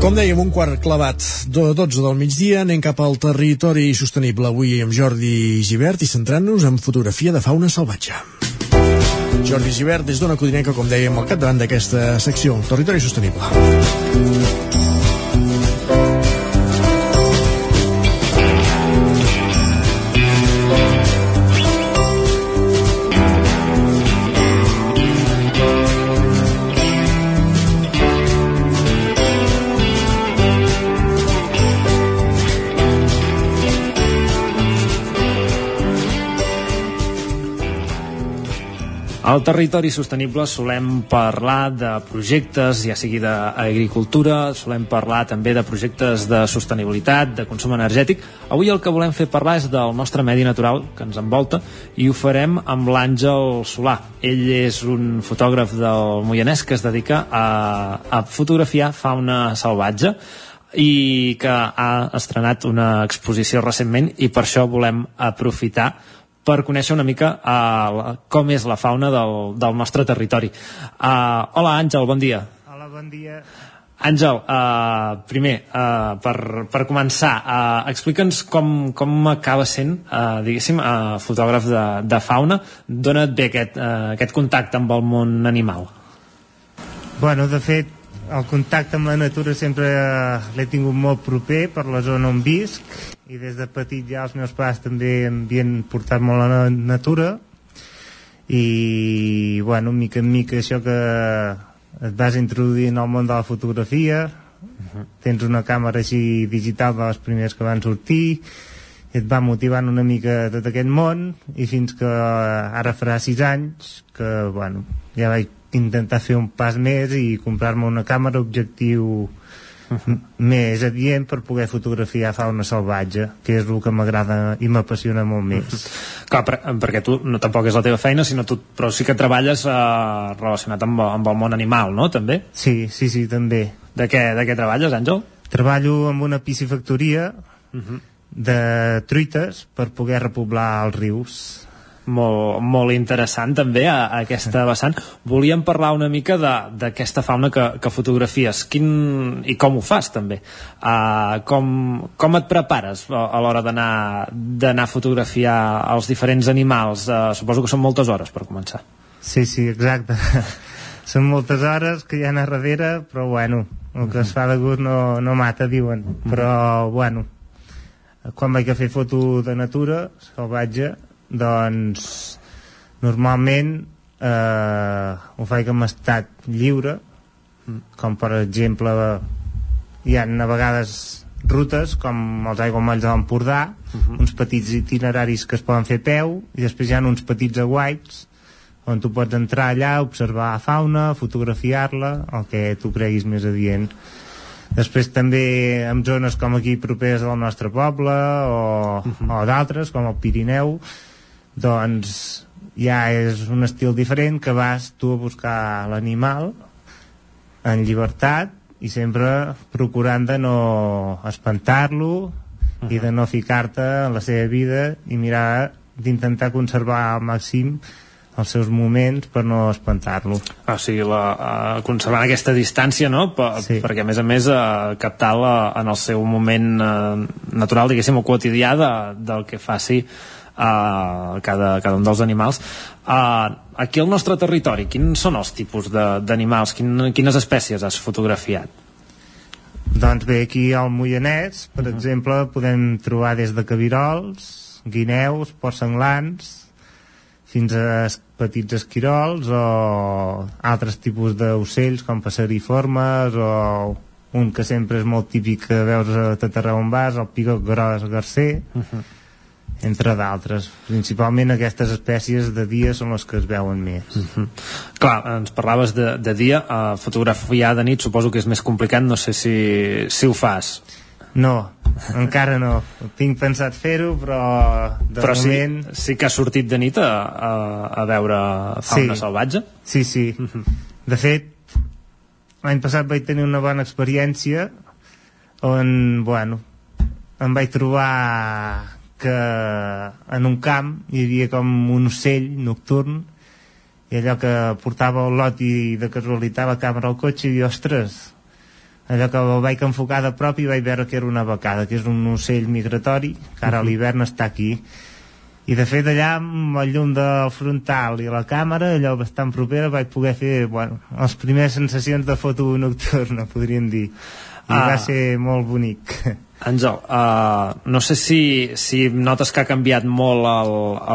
Com dèiem, un quart clavat de 12 del migdia, anem cap al territori sostenible avui amb Jordi Givert i centrant-nos en fotografia de fauna salvatge. Jordi Givert des d'una codinenca, com dèiem, al capdavant d'aquesta secció, Territori Sostenible. Al territori sostenible solem parlar de projectes, ja sigui d'agricultura, solem parlar també de projectes de sostenibilitat, de consum energètic. Avui el que volem fer parlar és del nostre medi natural que ens envolta i ho farem amb l'Àngel Solà. Ell és un fotògraf del Moianès que es dedica a, a fotografiar fauna salvatge i que ha estrenat una exposició recentment i per això volem aprofitar per conèixer una mica uh, com és la fauna del, del nostre territori. Uh, hola Àngel, bon dia. Hola, bon dia. Àngel, uh, primer, uh, per, per començar, uh, explica'ns com, com acaba sent, uh, diguéssim, uh, fotògraf de, de fauna. D'on et ve aquest, uh, aquest contacte amb el món animal? Bueno, de fet, el contacte amb la natura sempre l'he tingut molt proper per la zona on visc i des de petit ja els meus pares també em havien portat molt a la natura i bueno, mica en mica això que et vas introduint al món de la fotografia. Tens una càmera així digital de les primeres que van sortir i et va motivant una mica tot aquest món i fins que ara farà sis anys que bueno, ja vaig intentar fer un pas més i comprar-me una càmera objectiu més adient per poder fotografiar fauna salvatge, que és el que m'agrada i m'apassiona molt més. Clar, per, perquè tu no tampoc és la teva feina, sinó tu, però sí que treballes eh, relacionat amb, amb el món animal, no?, també? Sí, sí, sí, també. De què, de què treballes, Àngel? Treballo amb una piscifactoria uh -huh. de truites per poder repoblar els rius molt, molt interessant també a, a aquesta vessant. Volíem parlar una mica d'aquesta fauna que, que fotografies Quin, i com ho fas també. Uh, com, com et prepares a, a l'hora d'anar a fotografiar els diferents animals? Uh, suposo que són moltes hores per començar. Sí, sí, exacte. són moltes hores que hi ha a darrere, però bueno, el que es fa de gust no, no mata, diuen. Però, bueno, quan vaig a fer foto de natura salvatge doncs normalment eh, ho faig en estat lliure com per exemple hi ha a vegades rutes com els aiguamolls de l'Empordà uh -huh. uns petits itineraris que es poden fer peu i després hi ha uns petits aguaits on tu pots entrar allà, observar la fauna, fotografiar-la, el que tu creguis més adient. Després també en zones com aquí properes al nostre poble o, uh -huh. o d'altres, com el Pirineu, doncs ja és un estil diferent que vas tu a buscar l'animal en llibertat i sempre procurant de no espantar-lo uh -huh. i de no ficar-te en la seva vida i mirar d'intentar conservar al màxim els seus moments per no espantar-lo. Ah, o sigui, la, uh, conservant aquesta distància, no? Per, sí. Perquè, a més a més, uh, captar-la en el seu moment uh, natural, diguéssim, o quotidià de, del que faci a cada, cada un dels animals. Uh, aquí al nostre territori, quins són els tipus d'animals? Quin, quines espècies has fotografiat? Doncs bé, aquí al Moianès, per uh -huh. exemple, podem trobar des de cabirols, guineus, porcs senglans, fins a petits esquirols o altres tipus d'ocells com passeriformes o un que sempre és molt típic que veus a tot arreu on vas, el pigot gros garcer, uh -huh entre d'altres. Principalment aquestes espècies de dia són les que es veuen més. Mhm. -huh. Clar, ens parlaves de, de dia, uh, fotografiar de nit suposo que és més complicat, no sé si, si ho fas. No, encara no. Tinc pensat fer-ho, però de però moment... Sí, sí que has sortit de nit a, a, a veure fauna sí. salvatge? Sí, sí. Mhm. -huh. De fet, l'any passat vaig tenir una bona experiència on, bueno, em vaig trobar que en un camp hi havia com un ocell nocturn i allò que portava el lot i de casualitat la càmera al cotxe i ostres allò que el vaig enfocar de prop i vaig veure que era una becada que és un ocell migratori que ara a l'hivern està aquí i de fet allà amb el llum del frontal i la càmera allò bastant propera vaig poder fer bueno, les primeres sensacions de foto nocturna podríem dir. I ah. va ser molt bonic Àngel, uh, no sé si, si notes que ha canviat molt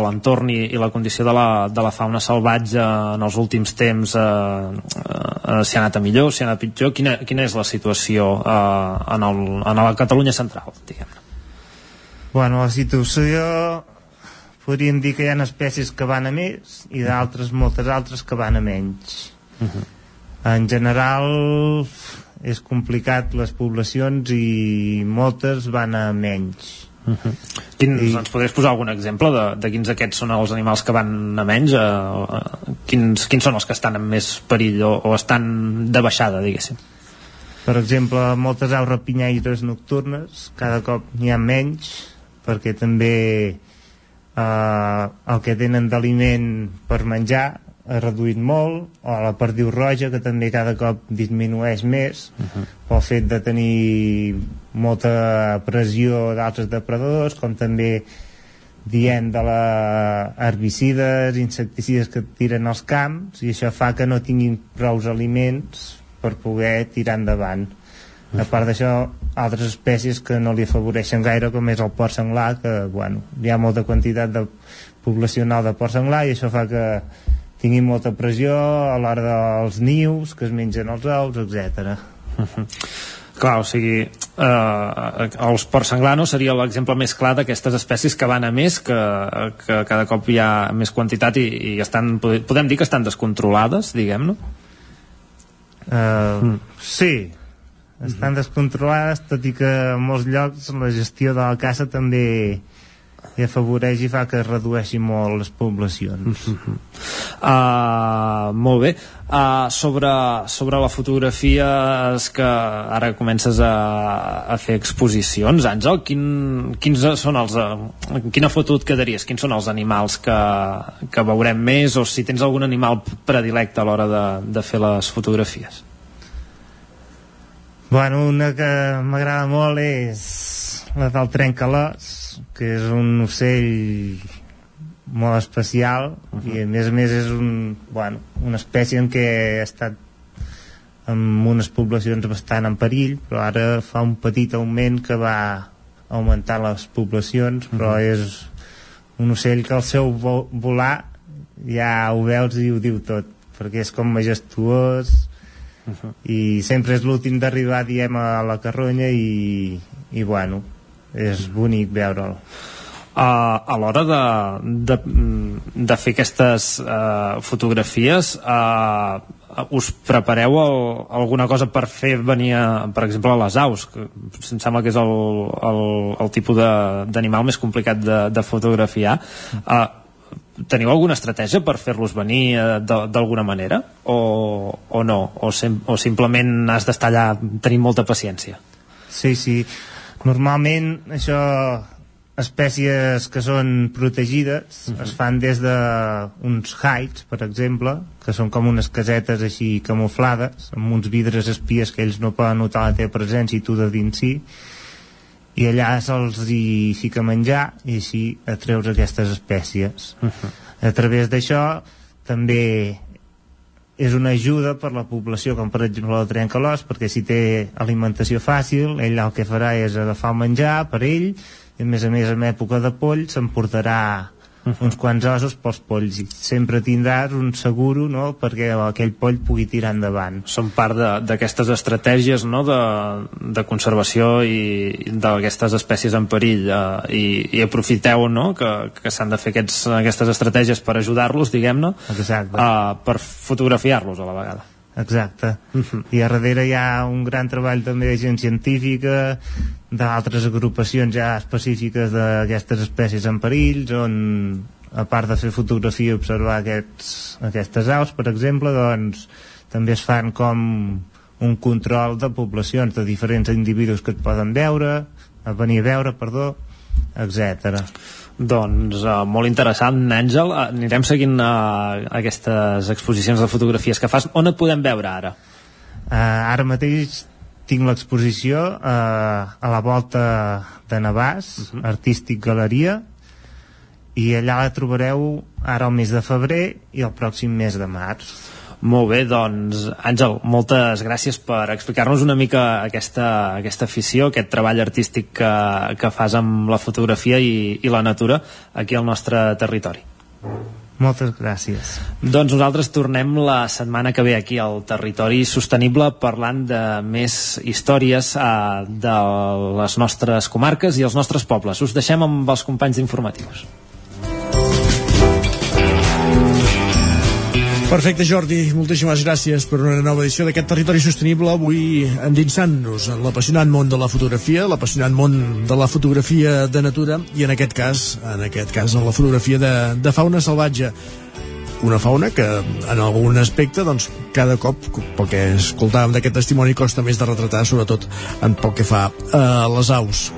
l'entorn i, i la condició de la, de la fauna salvatge en els últims temps, uh, uh, si ha anat a millor, si ha anat a pitjor, quina, quina és la situació uh, en, el, en la Catalunya central, diguem -ne? Bueno, la situació podríem dir que hi ha espècies que van a més i d'altres, moltes altres que van a menys Uh -huh. en general és complicat les poblacions i moltes van a menys Uh -huh. Quins, I... Ens podries posar algun exemple de, de quins d'aquests són els animals que van a menys? Eh, eh, quins, quins són els que estan en més perill o, o estan de baixada, diguéssim? per exemple, moltes aus rapinyaires nocturnes cada cop n'hi ha menys perquè també eh, el que tenen d'aliment per menjar reduït molt. O la perdiu roja que també cada cop disminueix més uh -huh. pel fet de tenir molta pressió d'altres depredadors com també dient de la herbicides, insecticides que tiren als camps i això fa que no tinguin prou aliments per poder tirar endavant. A part d'això altres espècies que no li afavoreixen gaire com és el porc senglar que bueno, hi ha molta quantitat de poblacional de porc senglar i això fa que tinguin molta pressió a l'hora dels nius que es mengen els ous, etc. Clar, o sigui, eh, els porcs senglanos seria l'exemple més clar d'aquestes espècies que van a més, que, que cada cop hi ha més quantitat i, i estan, podem dir que estan descontrolades, diguem-ne? Uh, mm. Sí, estan mm -hmm. descontrolades, tot i que en molts llocs la gestió de la caça també i afavoreix i fa que es redueixi molt les poblacions. Mm -hmm. uh, molt bé. Uh, sobre, sobre la fotografia és que ara comences a, a fer exposicions, Àngel, quin, quins són els... Uh, quina foto et quedaries? Quins són els animals que, que veurem més o si tens algun animal predilecte a l'hora de, de fer les fotografies? Bueno, una que m'agrada molt és la del trencalòs que és un ocell molt especial uh -huh. i a més a més és un, bueno, una espècie en què ha estat amb unes poblacions bastant en perill però ara fa un petit augment que va augmentar les poblacions però uh -huh. és un ocell que el seu volar ja ho veus i ho diu tot perquè és com majestuós uh -huh. i sempre és l'últim d'arribar diem a la carronya i, i bueno és bonic veure'l. Uh, a l'hora de, de, de fer aquestes uh, fotografies uh, us prepareu el, alguna cosa per fer venir, a, per exemple, a les aus? Que em sembla que és el, el, el tipus d'animal més complicat de, de fotografiar. Uh, teniu alguna estratègia per fer-los venir d'alguna manera? O, o no? O, sem o simplement has d'estar allà tenint molta paciència? Sí, sí Normalment això espècies que són protegides uh -huh. es fan des de uns hides, per exemple, que són com unes casetes així camuflades, amb uns vidres espies que ells no poden notar la teva presència i tu de dins sí, i allà se'ls hi fica menjar i així atreus aquestes espècies. Uh -huh. A través d'això també és una ajuda per la població com per exemple el trencalòs perquè si té alimentació fàcil ell el que farà és agafar el menjar per ell i a més a més en època de poll s'emportarà uh -huh. uns quants ossos pels polls i sempre tindràs un seguro no? perquè aquell poll pugui tirar endavant són part d'aquestes estratègies no? de, de conservació i d'aquestes espècies en perill eh, i, i aprofiteu no? que, que s'han de fer aquests, aquestes estratègies per ajudar-los diguem-ne eh, per fotografiar-los a la vegada Exacte. Uh -huh. I a darrere hi ha un gran treball també de gent científica, d'altres agrupacions ja específiques d'aquestes espècies en perills, on a part de fer fotografia i observar aquests, aquestes aus, per exemple, doncs també es fan com un control de poblacions de diferents individus que et poden veure, a venir a veure, perdó, etc. Doncs uh, molt interessant, Àngel. Uh, anirem seguint uh, aquestes exposicions de fotografies que fas. On et podem veure ara? Uh, ara mateix tinc l'exposició uh, a la volta de Navàs, uh -huh. Artístic Galeria, i allà la trobareu ara al mes de febrer i el pròxim mes de març. Molt bé, doncs, Àngel, moltes gràcies per explicar-nos una mica aquesta, aquesta afició, aquest treball artístic que, que fas amb la fotografia i, i la natura aquí al nostre territori. Moltes gràcies. Doncs nosaltres tornem la setmana que ve aquí al Territori Sostenible parlant de més històries eh, de les nostres comarques i els nostres pobles. Us deixem amb els companys d'informatius. Perfecte, Jordi. Moltíssimes gràcies per una nova edició d'aquest Territori Sostenible. Avui endinsant-nos en l'apassionant món de la fotografia, l'apassionant món de la fotografia de natura i en aquest cas, en aquest cas, en la fotografia de, de fauna salvatge una fauna que en algun aspecte doncs, cada cop, pel que escoltàvem d'aquest testimoni, costa més de retratar sobretot en pel que fa a les aus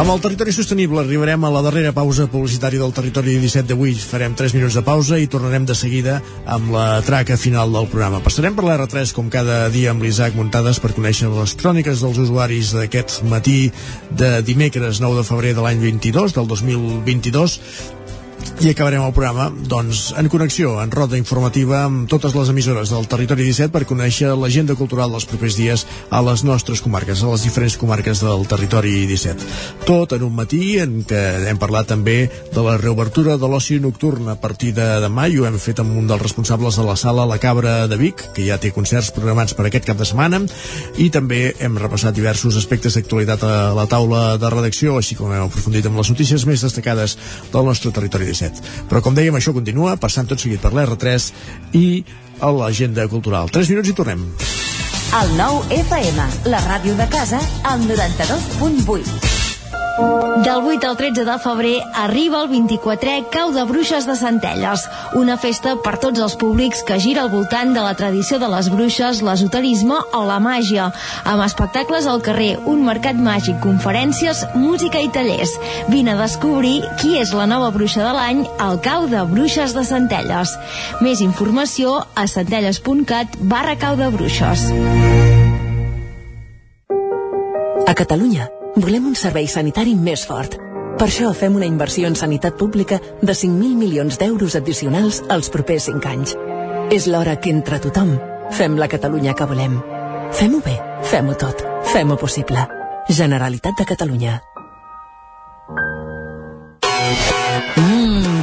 amb el territori sostenible arribarem a la darrera pausa publicitària del territori 17 d'avui. Farem 3 minuts de pausa i tornarem de seguida amb la traca final del programa. Passarem per l'R3 com cada dia amb l'Isaac Muntades per conèixer les cròniques dels usuaris d'aquest matí de dimecres 9 de febrer de l'any 22, del 2022 i acabarem el programa doncs, en connexió, en roda informativa amb totes les emissores del Territori 17 per conèixer l'agenda cultural dels propers dies a les nostres comarques, a les diferents comarques del Territori 17. Tot en un matí en què hem parlat també de la reobertura de l'oci nocturn a partir de demà i ho hem fet amb un dels responsables de la sala La Cabra de Vic, que ja té concerts programats per aquest cap de setmana i també hem repassat diversos aspectes d'actualitat a la taula de redacció, així com hem aprofundit amb les notícies més destacades del nostre Territori 17. Però com dèiem, això continua, passant tot seguit per l'R3 i a l'agenda cultural. 3 minuts i tornem. El nou FM, la ràdio de casa, al 92.8. Del 8 al 13 de febrer arriba el 24è Cau de Bruixes de Centelles, una festa per tots els públics que gira al voltant de la tradició de les bruixes, l'esoterisme o la màgia, amb espectacles al carrer, un mercat màgic, conferències, música i tallers. Vine a descobrir qui és la nova bruixa de l'any al Cau de Bruixes de Centelles. Més informació a centelles.cat barra Cau de Bruixes. A Catalunya volem un servei sanitari més fort. Per això fem una inversió en sanitat pública de 5.000 milions d'euros addicionals els propers 5 anys. És l'hora que entre tothom fem la Catalunya que volem. Fem-ho bé, fem-ho tot, fem-ho possible. Generalitat de Catalunya. Mmm,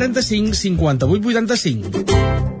135 58 85.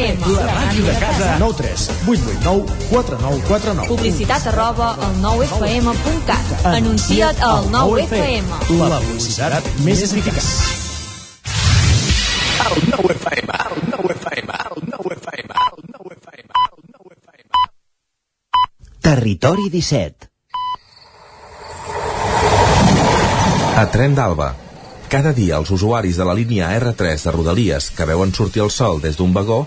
9FM. La màquina de casa. 9 3 8 8 9 4 9 4 9. Publicitat arroba al 9FM.cat. Anuncia't al 9FM. La publicitat més eficaç. El 9FM, el 9FM, el 9FM, el 9FM, el 9FM. Territori 17. A Tren d'Alba. Cada dia els usuaris de la línia R3 de Rodalies que veuen sortir el sol des d'un vagó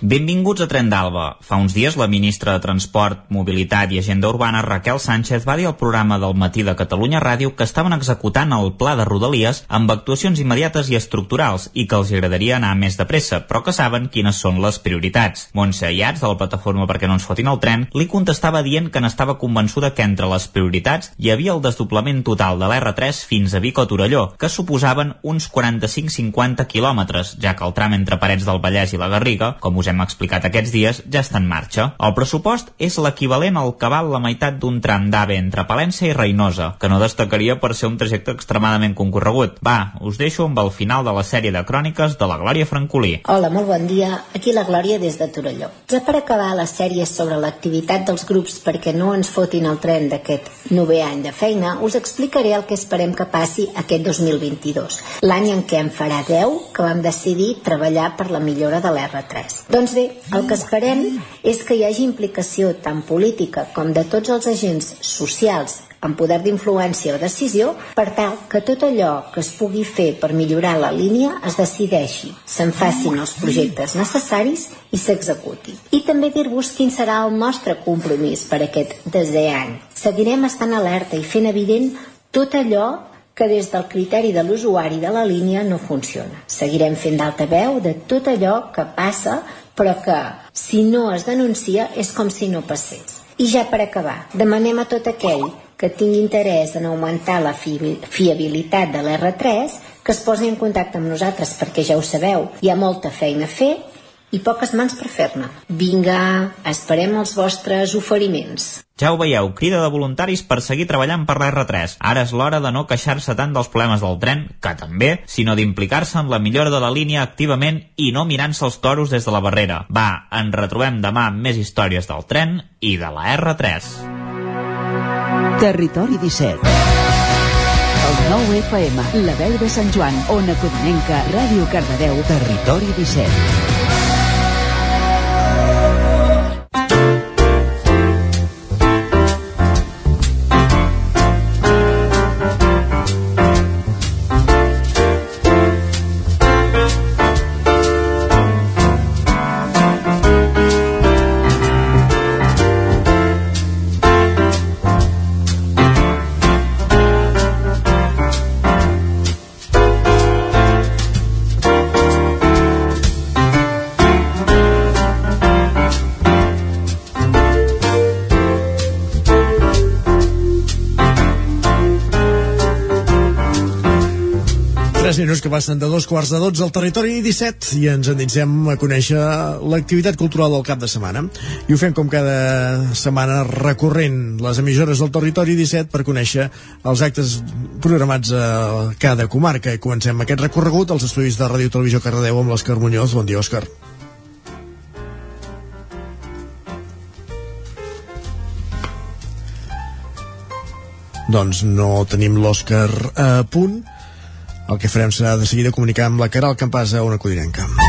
Benvinguts a Tren d'Alba. Fa uns dies la ministra de Transport, Mobilitat i Agenda Urbana, Raquel Sánchez, va dir al programa del matí de Catalunya Ràdio que estaven executant el pla de Rodalies amb actuacions immediates i estructurals i que els agradaria anar més de pressa, però que saben quines són les prioritats. Montse Iats, de la plataforma perquè no ens fotin el tren, li contestava dient que n'estava convençuda que entre les prioritats hi havia el desdoblament total de l'R3 fins a Vic o Torelló, que suposaven uns 45-50 quilòmetres, ja que el tram entre Parets del Vallès i la Garriga, com us hem explicat aquests dies, ja està en marxa. El pressupost és l'equivalent al que val la meitat d'un tram d'AVE entre Palència i Reinosa, que no destacaria per ser un trajecte extremadament concorregut. Va, us deixo amb el final de la sèrie de cròniques de la Glòria Francolí. Hola, molt bon dia. Aquí la Glòria des de Torelló. Ja per acabar la sèrie sobre l'activitat dels grups perquè no ens fotin el tren d'aquest novè any de feina, us explicaré el que esperem que passi aquest 2022, l'any en què en farà 10 que vam decidir treballar per la millora de l'R3. Doncs bé, el que esperem és que hi hagi implicació tant política com de tots els agents socials amb poder d'influència o decisió per tal que tot allò que es pugui fer per millorar la línia es decideixi, se'n facin els projectes necessaris i s'executi. I també dir-vos quin serà el nostre compromís per aquest desè any. Seguirem estant alerta i fent evident tot allò que des del criteri de l'usuari de la línia no funciona. Seguirem fent d'altaveu de tot allò que passa però que si no es denuncia és com si no passés. I ja per acabar, demanem a tot aquell que tingui interès en augmentar la fi fiabilitat de l'R3 que es posi en contacte amb nosaltres perquè ja ho sabeu, hi ha molta feina a fer i poques mans per fer-ne. Vinga, esperem els vostres oferiments. Ja ho veieu, crida de voluntaris per seguir treballant per l'R3. Ara és l'hora de no queixar-se tant dels problemes del tren, que també, sinó d'implicar-se en la millora de la línia activament i no mirant-se els toros des de la barrera. Va, ens retrobem demà amb més històries del tren i de la R3. Territori 17 El 9 FM, la veu de Sant Joan, Ona Codinenca, Ràdio Cardedeu, Territori 17 minuts que passen de dos quarts de dotze al territori 17 i ens endinsem a conèixer l'activitat cultural del cap de setmana. I ho fem com cada setmana recorrent les emissores del territori 17 per conèixer els actes programats a cada comarca. I comencem aquest recorregut als estudis de Ràdio Televisió Cardedeu amb l'Òscar Muñoz. Bon dia, Òscar. doncs no tenim l'Òscar a punt el que farem serà de seguida comunicar amb la Caral Campàs a una codinenca.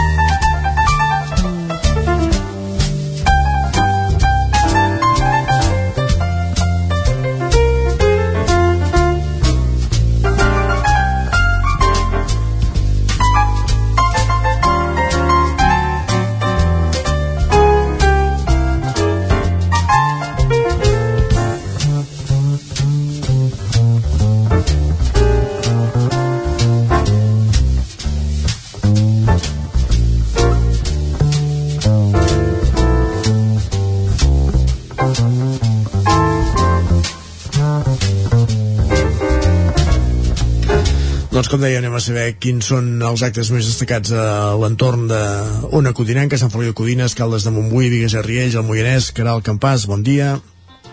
Doncs com deia, anem a saber quins són els actes més destacats a l'entorn d'Ona Codinenca, Sant Feliu de Codines, Caldes de Montbui, Vigues i Riells, el Moianès, Caral Campàs, bon dia.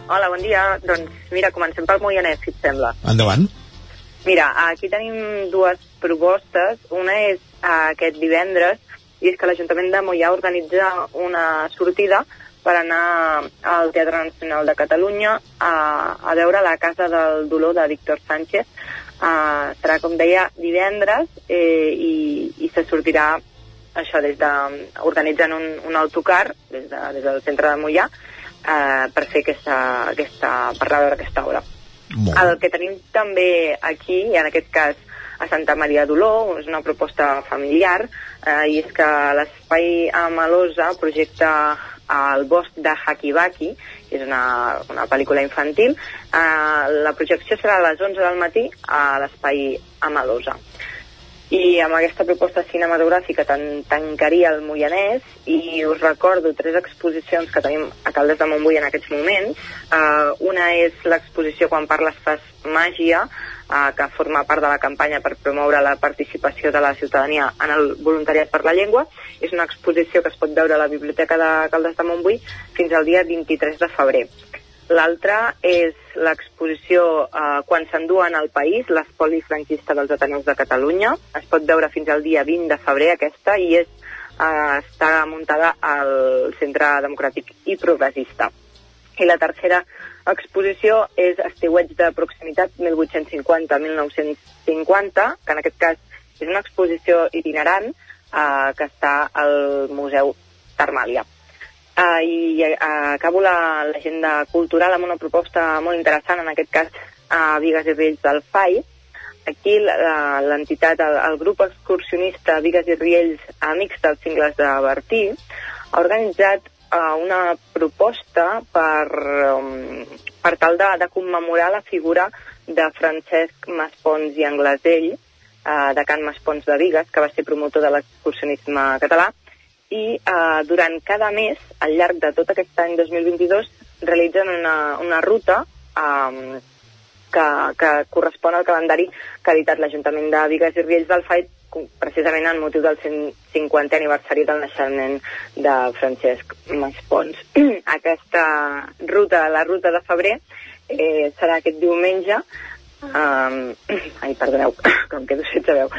Hola, bon dia. Doncs mira, comencem pel Moianès, si et sembla. Endavant. Mira, aquí tenim dues propostes. Una és uh, aquest divendres, i és que l'Ajuntament de Moià organitza una sortida per anar al Teatre Nacional de Catalunya a, a veure la Casa del Dolor de Víctor Sánchez, Uh, serà, com deia, divendres eh, i, i se sortirà això des de, organitzant un, un autocar des, de, des del centre de Mollà eh, per fer aquesta, aquesta, per veure aquesta obra. Molt. El que tenim també aquí, i en aquest cas a Santa Maria d'Oló, és una proposta familiar, eh, i és que l'Espai Amalosa projecta al bosc de Hakibaki, és una, una pel·lícula infantil. Eh, la projecció serà a les 11 del matí a l'Espai Amalosa i amb aquesta proposta cinematogràfica tan, tancaria el Moianès i us recordo tres exposicions que tenim a Caldes de Montbui en aquests moments. Uh, una és l'exposició Quan parles fas màgia, uh, que forma part de la campanya per promoure la participació de la ciutadania en el voluntariat per la llengua. És una exposició que es pot veure a la Biblioteca de Caldes de Montbui fins al dia 23 de febrer. L'altra és l'exposició eh, Quan s'enduen al país, l'espoli franquista dels Ateneus de Catalunya. Es pot veure fins al dia 20 de febrer aquesta i és, eh, està muntada al Centre Democràtic i Progressista. I la tercera exposició és Estiuets de proximitat 1850-1950, que en aquest cas és una exposició itinerant eh, que està al Museu Termàlia. Uh, I uh, acabo l'agenda la, cultural amb una proposta molt interessant, en aquest cas a uh, Vigues i Riells del FAI. Aquí l'entitat, el, el grup excursionista Vigues i Riells Amics dels Cingles de Bertí ha organitzat una proposta per, um, per tal de, de commemorar la figura de Francesc Maspons i Anglesell, uh, de Can Maspons de Vigues, que va ser promotor de l'excursionisme català, i eh, durant cada mes, al llarg de tot aquest any 2022, realitzen una, una ruta eh, que, que correspon al calendari que ha editat l'Ajuntament de Vigues i Riells del precisament en motiu del 150è aniversari del naixement de Francesc Maspons. Aquesta ruta, la ruta de febrer, eh, serà aquest diumenge Um, ai, perdoneu, com quedo sense veu.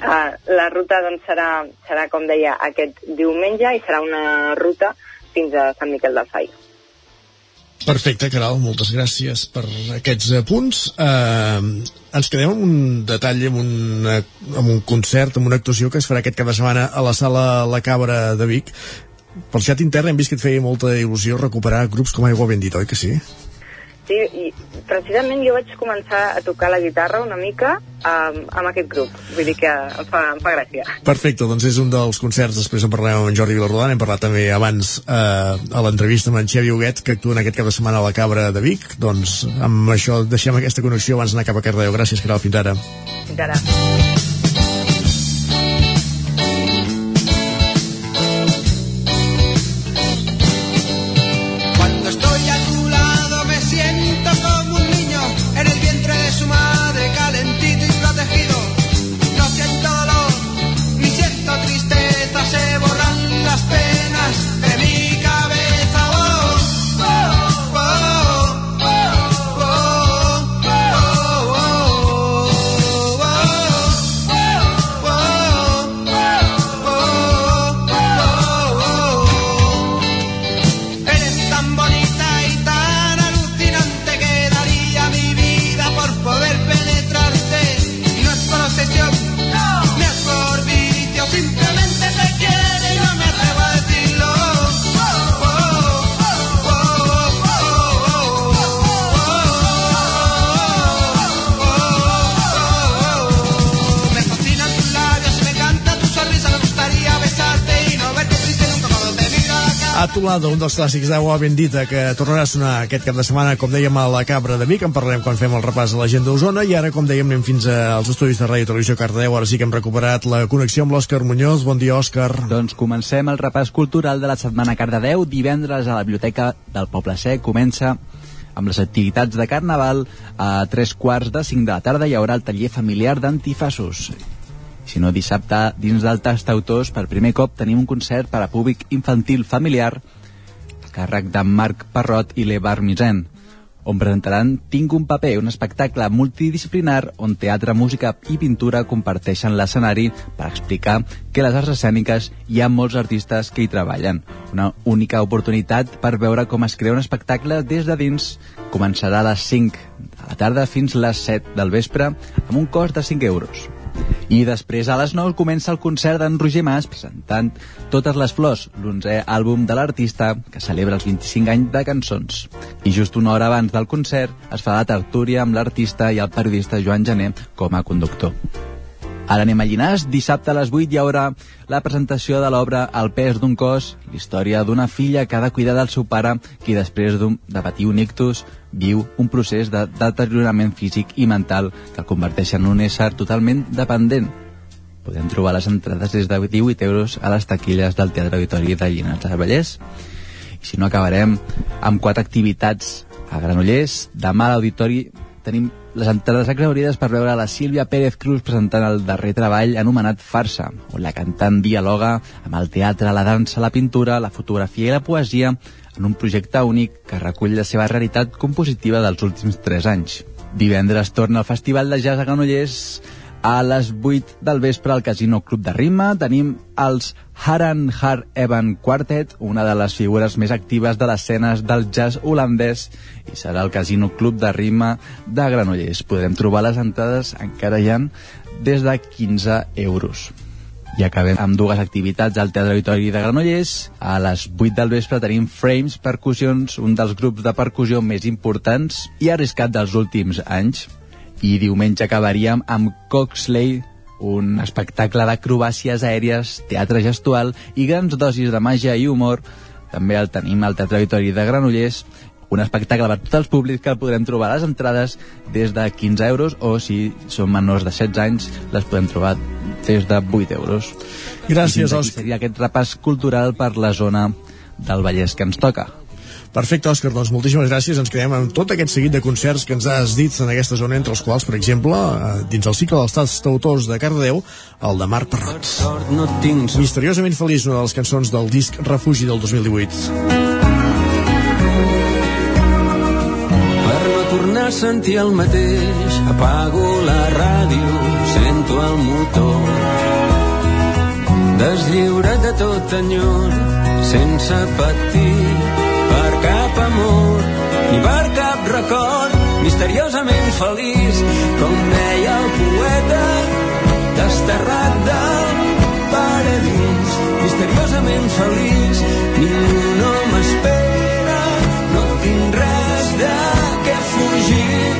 Uh, la ruta doncs, serà, serà, com deia, aquest diumenge i serà una ruta fins a Sant Miquel del Fai. Perfecte, Caral, moltes gràcies per aquests punts. Uh, ens quedem amb un detall, amb un, amb un concert, amb una actuació que es farà aquest cap de setmana a la sala La Cabra de Vic. Pel xat intern hem vist que et feia molta il·lusió recuperar grups com Aigua Bendita, oi que sí? Sí, i precisament jo vaig començar a tocar la guitarra una mica um, amb aquest grup. Vull dir que em fa, em fa gràcia. Perfecte, doncs és un dels concerts. Després en parlarem amb en Jordi Vilarrodant. Hem parlat també abans eh, a l'entrevista amb en Xavi Huguet, que actua en aquest cap de setmana a la Cabra de Vic. Doncs amb això deixem aquesta connexió abans d'anar cap a Cardedeu. Gràcies, Caral. Fins ara. Fins ara. Atolada, un dels clàssics d'aigua bendita que tornarà a sonar aquest cap de setmana, com dèiem, a la Cabra de Vic. En parlarem quan fem el repàs a la gent d'Osona i ara, com dèiem, anem fins als estudis de Ràdio Televisió Cardedeu. Ara sí que hem recuperat la connexió amb l'Òscar Muñoz. Bon dia, Òscar. Doncs comencem el repàs cultural de la setmana Cardedeu. Divendres a la Biblioteca del Poble Sec comença amb les activitats de Carnaval. A tres quarts de cinc de la tarda hi haurà el taller familiar d'antifassos sinó dissabte, dins del tast autors, per primer cop tenim un concert per a públic infantil familiar càrrec de Marc Parrot i l'Evar Misen, on presentaran Tinc un paper, un espectacle multidisciplinar on teatre, música i pintura comparteixen l'escenari per explicar que les arts escèniques hi ha molts artistes que hi treballen. Una única oportunitat per veure com es crea un espectacle des de dins. Començarà a les 5 de la tarda fins les 7 del vespre amb un cost de 5 euros. I després a les 9 comença el concert d'en Roger Mas presentant Totes les flors, l'onzè àlbum de l'artista que celebra els 25 anys de cançons. I just una hora abans del concert es fa la tertúlia amb l'artista i el periodista Joan Gené com a conductor. Ara anem a Llinars. Dissabte a les 8 hi haurà la presentació de l'obra El pes d'un cos, història d'una filla que ha de cuidar del seu pare, qui després de patir un ictus viu un procés de deteriorament físic i mental que el converteix en un ésser totalment dependent. Podem trobar les entrades des de 18 euros a les taquilles del Teatre Auditori de Llinars del Vallès. I si no, acabarem amb quatre activitats a Granollers. Demà a l'Auditori tenim les entrades exaurides per veure la Sílvia Pérez Cruz presentant el darrer treball anomenat Farsa, on la cantant dialoga amb el teatre, la dansa, la pintura, la fotografia i la poesia en un projecte únic que recull la seva realitat compositiva dels últims 3 anys. Divendres torna al Festival de Jazz a Granollers a les 8 del vespre al Casino Club de Rima tenim els Haran Har Evan Quartet, una de les figures més actives de les escenes del jazz holandès, i serà el Casino Club de Rima de Granollers. Podem trobar les entrades, encara hi ha, des de 15 euros. I acabem amb dues activitats al Teatre Auditori de Granollers. A les 8 del vespre tenim Frames Percussions, un dels grups de percussió més importants i arriscat dels últims anys i diumenge acabaríem amb Coxley, un espectacle d'acrobàcies aèries, teatre gestual i grans dosis de màgia i humor. També el tenim al Teatre Auditori de Granollers, un espectacle per tots els públics que el podrem trobar a les entrades des de 15 euros o si són menors de 16 anys les podem trobar des de 8 euros. Gràcies, Òscar. Seria aquest repàs cultural per la zona del Vallès que ens toca. Perfecte, Òscar, doncs moltíssimes gràcies. Ens quedem amb tot aquest seguit de concerts que ens has dit en aquesta zona, entre els quals, per exemple, eh, dins el cicle dels Tats Autors de Cardedeu, el de Marc Parrot. No tinc... Misteriosament feliç, una de les cançons del disc Refugi del 2018. Per no tornar a sentir el mateix, apago la ràdio, sento el motor. Deslliurat de tot enyor, sense patir ni per cap record misteriosament feliç com deia el poeta desterrat del paradís. Misteriosament feliç ningú no m'espera no tinc res de què fugir.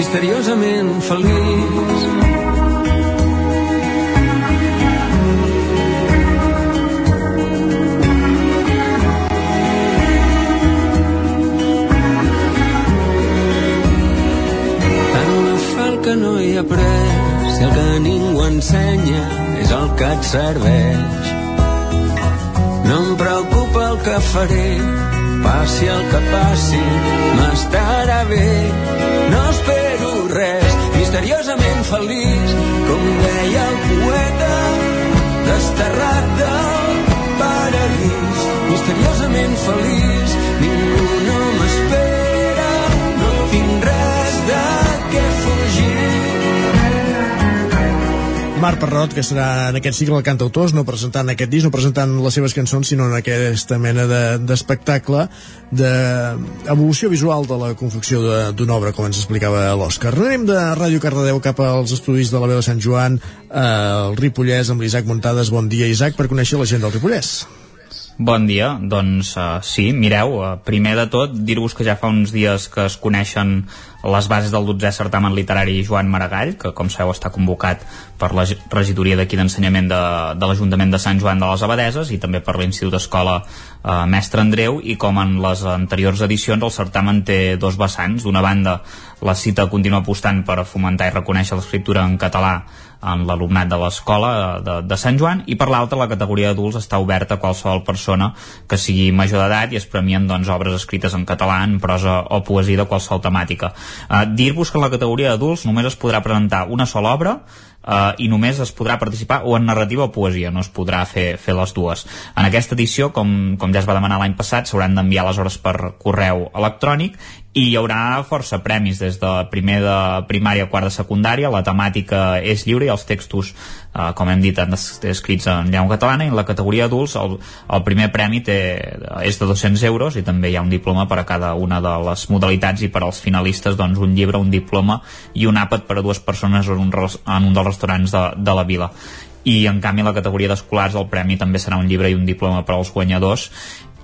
Misteriosament feliç que no hi ha pres si el que ningú ensenya és el que et serveix. No em preocupa el que faré, passi el que passi, m'estarà bé. No espero res, misteriosament feliç, com deia el poeta, desterrat del paradís. Misteriosament feliç, Marc Parrot, que serà en aquest cicle el cantautors, no presentant aquest disc, no presentant les seves cançons, sinó en aquesta mena d'espectacle de, d'evolució visual de la confecció d'una obra, com ens explicava l'Òscar. Anem de Ràdio Cardedeu cap als estudis de la veu de Sant Joan, al Ripollès, amb l'Isaac Montades. Bon dia, Isaac, per conèixer la gent del Ripollès. Bon dia, doncs uh, sí, mireu, uh, primer de tot dir-vos que ja fa uns dies que es coneixen les bases del 12è certamen literari Joan Maragall, que com sabeu està convocat per la regidoria d'aquí d'ensenyament de, de l'Ajuntament de Sant Joan de les Abadeses i també per l'Institut Escola eh, Mestre Andreu i com en les anteriors edicions el certamen té dos vessants. D'una banda, la cita continua apostant per fomentar i reconèixer l'escriptura en català en l'alumnat de l'escola de, de Sant Joan i per l'altra la categoria d'adults està oberta a qualsevol persona que sigui major d'edat i es premien doncs, obres escrites en català, en prosa o poesia de qualsevol temàtica. Uh, Dir-vos que en la categoria d'adults només es podrà presentar una sola obra uh, i només es podrà participar o en narrativa o poesia, no es podrà fer, fer les dues. En aquesta edició, com, com ja es va demanar l'any passat, s'hauran d'enviar les hores per correu electrònic i hi haurà força premis des de primer de primària a quart de secundària la temàtica és lliure i els textos eh, com hem dit han escrits en llengua catalana i en la categoria adults el, el primer premi té, és de 200 euros i també hi ha un diploma per a cada una de les modalitats i per als finalistes doncs un llibre, un diploma i un àpat per a dues persones en un, en un dels restaurants de, de la vila. I en canvi la categoria d'escolars el premi també serà un llibre i un diploma per als guanyadors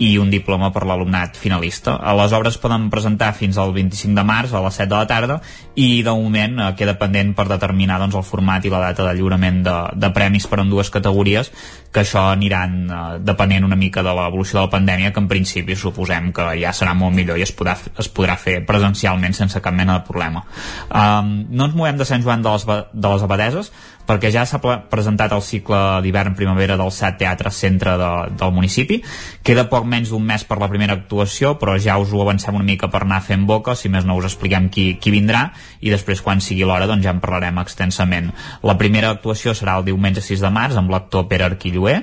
i un diploma per l'alumnat finalista. A les obres poden presentar fins al 25 de març a les 7 de la tarda i de moment eh, queda pendent per determinar doncs, el format i la data de lliurament de, de premis per en dues categories que això aniran eh, depenent una mica de l'evolució de la pandèmia que en principi suposem que ja serà molt millor i es podrà, es podrà fer presencialment sense cap mena de problema. Um, no ens movem de Sant Joan de les, de les Abadeses perquè ja s'ha presentat el cicle d'hivern-primavera del SAT Teatre Centre de, del municipi. Queda poc menys d'un mes per la primera actuació, però ja us ho avancem una mica per anar fent boca, si més no us expliquem qui, qui vindrà, i després quan sigui l'hora doncs ja en parlarem extensament. La primera actuació serà el diumenge 6 de març amb l'actor Pere Arquilloé,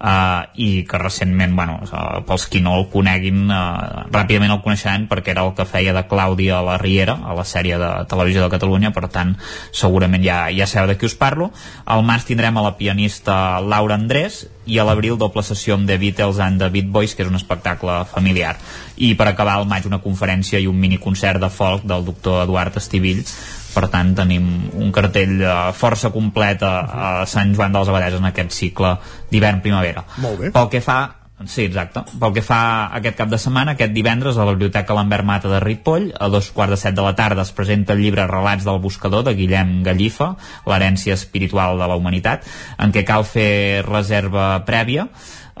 uh, i que recentment, bueno, pels qui no el coneguin, uh, ràpidament el coneixeran perquè era el que feia de Clàudia a la Riera, a la sèrie de Televisió de Catalunya, per tant, segurament ja, ja sabeu de qui us parlo. Al març tindrem a la pianista Laura Andrés i a l'abril doble sessió amb The Beatles and The Beat Boys, que és un espectacle familiar. I per acabar al maig una conferència i un miniconcert de folk del doctor Eduard Estivill, per tant tenim un cartell uh, força complet a, a Sant Joan de les Abadeses en aquest cicle d'hivern-primavera. Pel que fa Sí, exacte. Pel que fa aquest cap de setmana, aquest divendres a la Biblioteca Lambert Mata de Ripoll, a dos quarts de set de la tarda es presenta el llibre Relats del Buscador de Guillem Gallifa, l'herència espiritual de la humanitat, en què cal fer reserva prèvia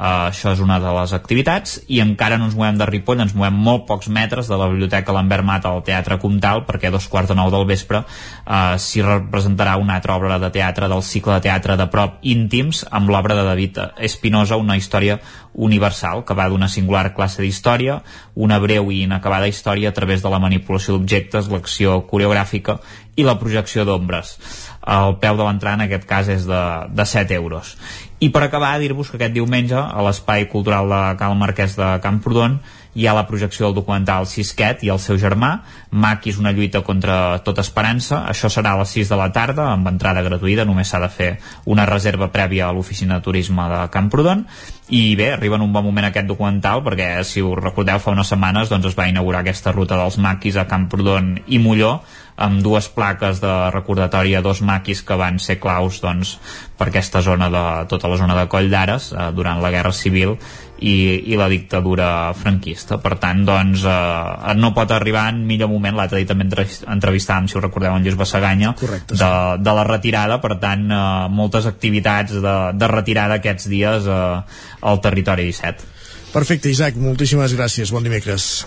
Uh, això és una de les activitats i encara no ens movem de Ripoll, ens movem molt pocs metres de la Biblioteca Lambert Mata al Teatre Comtal perquè a dos quarts de nou del vespre uh, s'hi representarà una altra obra de teatre del cicle de teatre de prop íntims amb l'obra de David Espinosa, una història universal que va d'una singular classe d'història, una breu i inacabada història a través de la manipulació d'objectes, l'acció coreogràfica i la projecció d'ombres. El peu de l'entrada en aquest cas és de, de 7 euros. I per acabar, dir-vos que aquest diumenge a l'Espai Cultural de Cal Marquès de Camprodon hi ha la projecció del documental Sisquet i el seu germà, Maki és una lluita contra tota esperança, això serà a les 6 de la tarda, amb entrada gratuïta, només s'ha de fer una reserva prèvia a l'oficina de turisme de Camprodon, i bé, arriba en un bon moment aquest documental perquè si us recordeu fa unes setmanes doncs es va inaugurar aquesta ruta dels maquis a Camprodon i Molló amb dues plaques de recordatori a dos maquis que van ser claus doncs, per aquesta zona de tota la zona de Coll d'Ares eh, durant la Guerra Civil i, i la dictadura franquista. Per tant, doncs, eh, no pot arribar en millor moment, l'altre dia també entrevistàvem, si us recordeu, en Lluís Bassaganya, Correcte, sí. de, de la retirada, per tant, eh, moltes activitats de, de retirada aquests dies eh, al territori 17. Perfecte, Isaac, moltíssimes gràcies. Bon dimecres.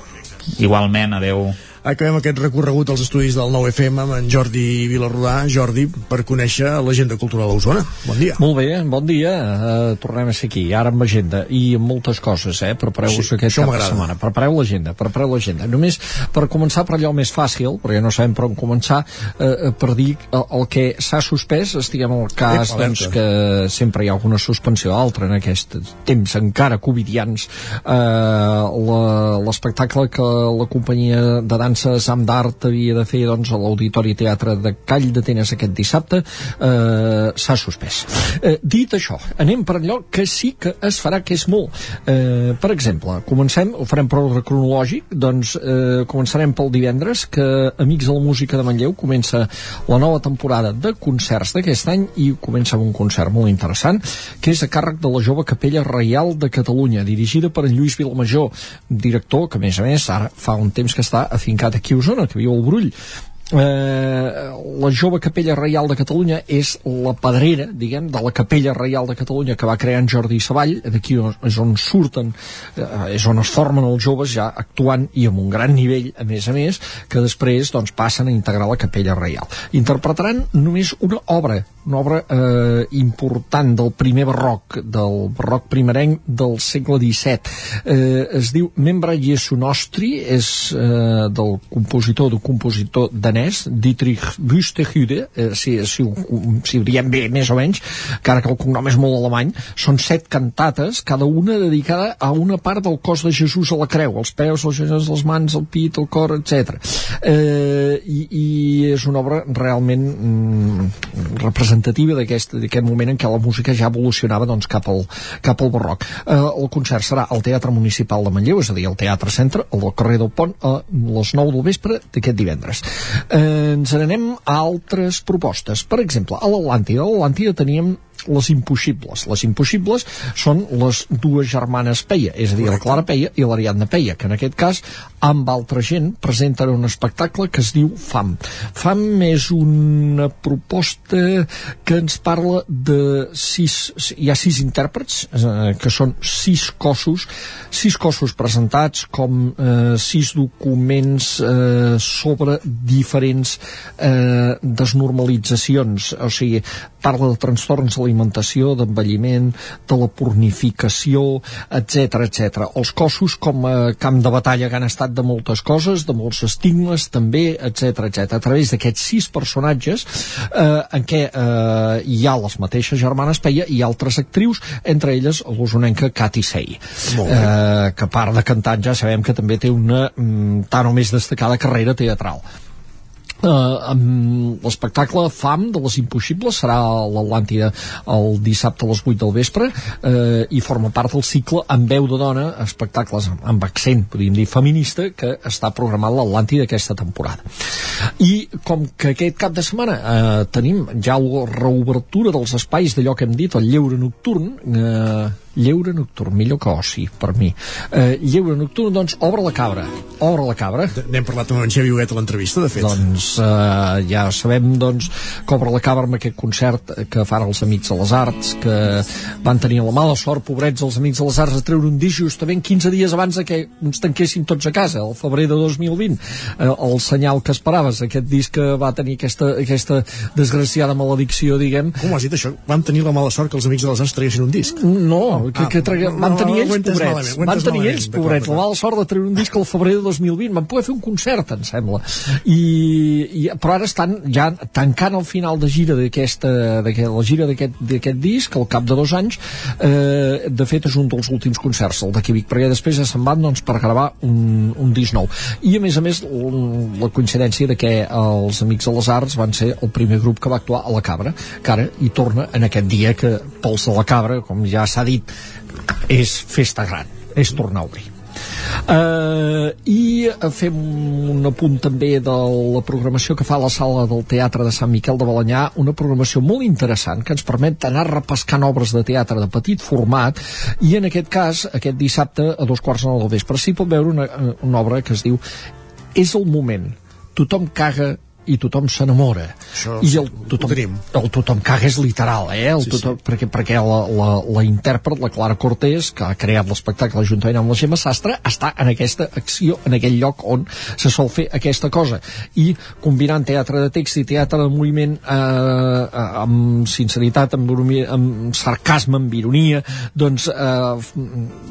Igualment, adeu. Acabem aquest recorregut als estudis del 9FM amb en Jordi Vilarrodà. Jordi, per conèixer l'agenda cultural a Osona. Bon dia. Molt bé, bon dia. Uh, tornem a ser aquí, ara amb agenda i amb moltes coses, eh? Prepareu-vos Sí, aquest cap de setmana. Prepareu l'agenda, prepareu l'agenda. Només per començar per allò més fàcil, perquè no sabem per on començar, eh, per dir el, el que s'ha suspès, estiguem al cas Ep, doncs, que sempre hi ha alguna suspensió altra en aquest temps encara covidians. La- L'espectacle que la companyia de dansa Sam d'Art havia de fer doncs, a l'Auditori Teatre de Call d'Atenes aquest dissabte eh, s'ha suspès. Eh, dit això, anem per allò que sí que es farà, que és molt. Eh, per exemple, comencem, ho farem per ordre cronològic, doncs eh, començarem pel divendres, que Amics de la Música de Manlleu comença la nova temporada de concerts d'aquest any i comença amb un concert molt interessant, que és a càrrec de la jove Capella Reial de Catalunya, dirigida per en Lluís Vilamajor, director que, a més a més, ara fa un temps que està afincat aquí a Osona, que viu al Brull. Eh, la jove Capella Reial de Catalunya és la pedrera, diguem, de la Capella Reial de Catalunya que va crear en Jordi Savall, d'aquí és on surten, eh, és on es formen els joves ja actuant i amb un gran nivell, a més a més, que després doncs, passen a integrar la Capella Reial. Interpretaran només una obra, una obra eh, important del primer barroc, del barroc primerenc del segle XVII. Eh, es diu Membra Jesu Nostri, és eh, del compositor, del compositor danès, Dietrich Buxtehude, eh, si, si, ho, si ho diem bé, més o menys, encara que el cognom és molt alemany, són set cantates, cada una dedicada a una part del cos de Jesús a la creu, els peus, els genolls, les mans, el pit, el cor, etc. Eh, i, I és una obra realment mm, representativa d'aquest d'aquest moment en què la música ja evolucionava doncs, cap, al, cap al barroc. Eh, el concert serà al Teatre Municipal de Manlleu, és a dir, al Teatre Centre, al carrer del Pont, a les 9 del vespre d'aquest divendres. Eh, ens n'anem a altres propostes. Per exemple, a l'Atlàntida. A l'Atlàntida teníem les impossibles. Les impossibles són les dues germanes Peia, és a dir, la Clara Peia i l'Ariadna Peia, que en aquest cas, amb altra gent, presenten un espectacle que es diu FAM. FAM és una proposta que ens parla de sis, hi ha sis intèrprets, eh, que són sis cossos, sis cossos presentats com eh, sis documents eh, sobre diferents eh, desnormalitzacions, o sigui, parla de trastorns d'alimentació, d'envelliment, de la pornificació, etc etc. Els cossos com a camp de batalla que han estat de moltes coses, de molts estigmes també, etc etc. A través d'aquests sis personatges eh, en què eh, hi ha les mateixes germanes Peia i altres actrius, entre elles l'usonenca Cati Sey, eh, que a part de cantant ja sabem que també té una mm, tan o més destacada carrera teatral. Uh, amb l'espectacle FAM de les Impossibles serà a l'Atlàntida el dissabte a les 8 del vespre uh, i forma part del cicle amb veu de dona, espectacles amb accent, podríem dir, feminista que està programat l'Atlàntida aquesta temporada. I com que aquest cap de setmana uh, tenim ja la reobertura dels espais d'allò que hem dit, el lleure nocturn uh, lleure nocturn, millor que oci per mi, eh, lleure nocturn doncs obre la cabra, obre la cabra. N'hem parlat amb en Xavi Huguet a l'entrevista de fet. Doncs eh, ja sabem doncs que obre la cabra amb aquest concert que fan els Amics de les Arts que van tenir la mala sort, pobrets els Amics de les Arts de treure un disc justament 15 dies abans de que ens tanquessin tots a casa el febrer de 2020 eh, el senyal que esperaves, aquest disc que va tenir aquesta, aquesta desgraciada maledicció diguem. Com has dit això? Van tenir la mala sort que els Amics de les Arts traguessin un disc? no, que, que trague... no, van tenir ells pobrets. malament, van tenir ells pobrets. la mala sort de treure un disc al febrer de 2020 van poder fer un concert em sembla. I, i però ara estan ja tancant el final de gira d'aquesta d'aquest- la gira d'aquest disc al cap de dos anys. Eh, de fet és un dels últims concerts el a Vic perquè després ja se'n van doncs, per gravar un, un disc nou. I a més a més la coincidència de que els Amics de les Arts van ser el primer grup que va actuar a la Cabra que ara hi torna en aquest dia que pels de la Cabra com ja s'ha dit és festa gran és tornar a obrir Uh, i eh, fem un apunt també de la programació que fa la sala del Teatre de Sant Miquel de Balanyà una programació molt interessant que ens permet anar repescant obres de teatre de petit format i en aquest cas, aquest dissabte a dos quarts de nou del vespre s'hi pot veure una, una obra que es diu És el moment, tothom caga i tothom s'enamora. I sí, el ho tothom, el tothom caga és literal eh? el Sí, tothom, perquè, perquè la, la, la intèrpret, la Clara Cortés que ha creat l'espectacle juntament amb la Gemma Sastre està en aquesta acció, en aquell lloc on se sol fer aquesta cosa. I combinant teatre de text i teatre de moviment eh, amb sinceritat amb, ironia, amb sarcasme, amb ironia doncs eh,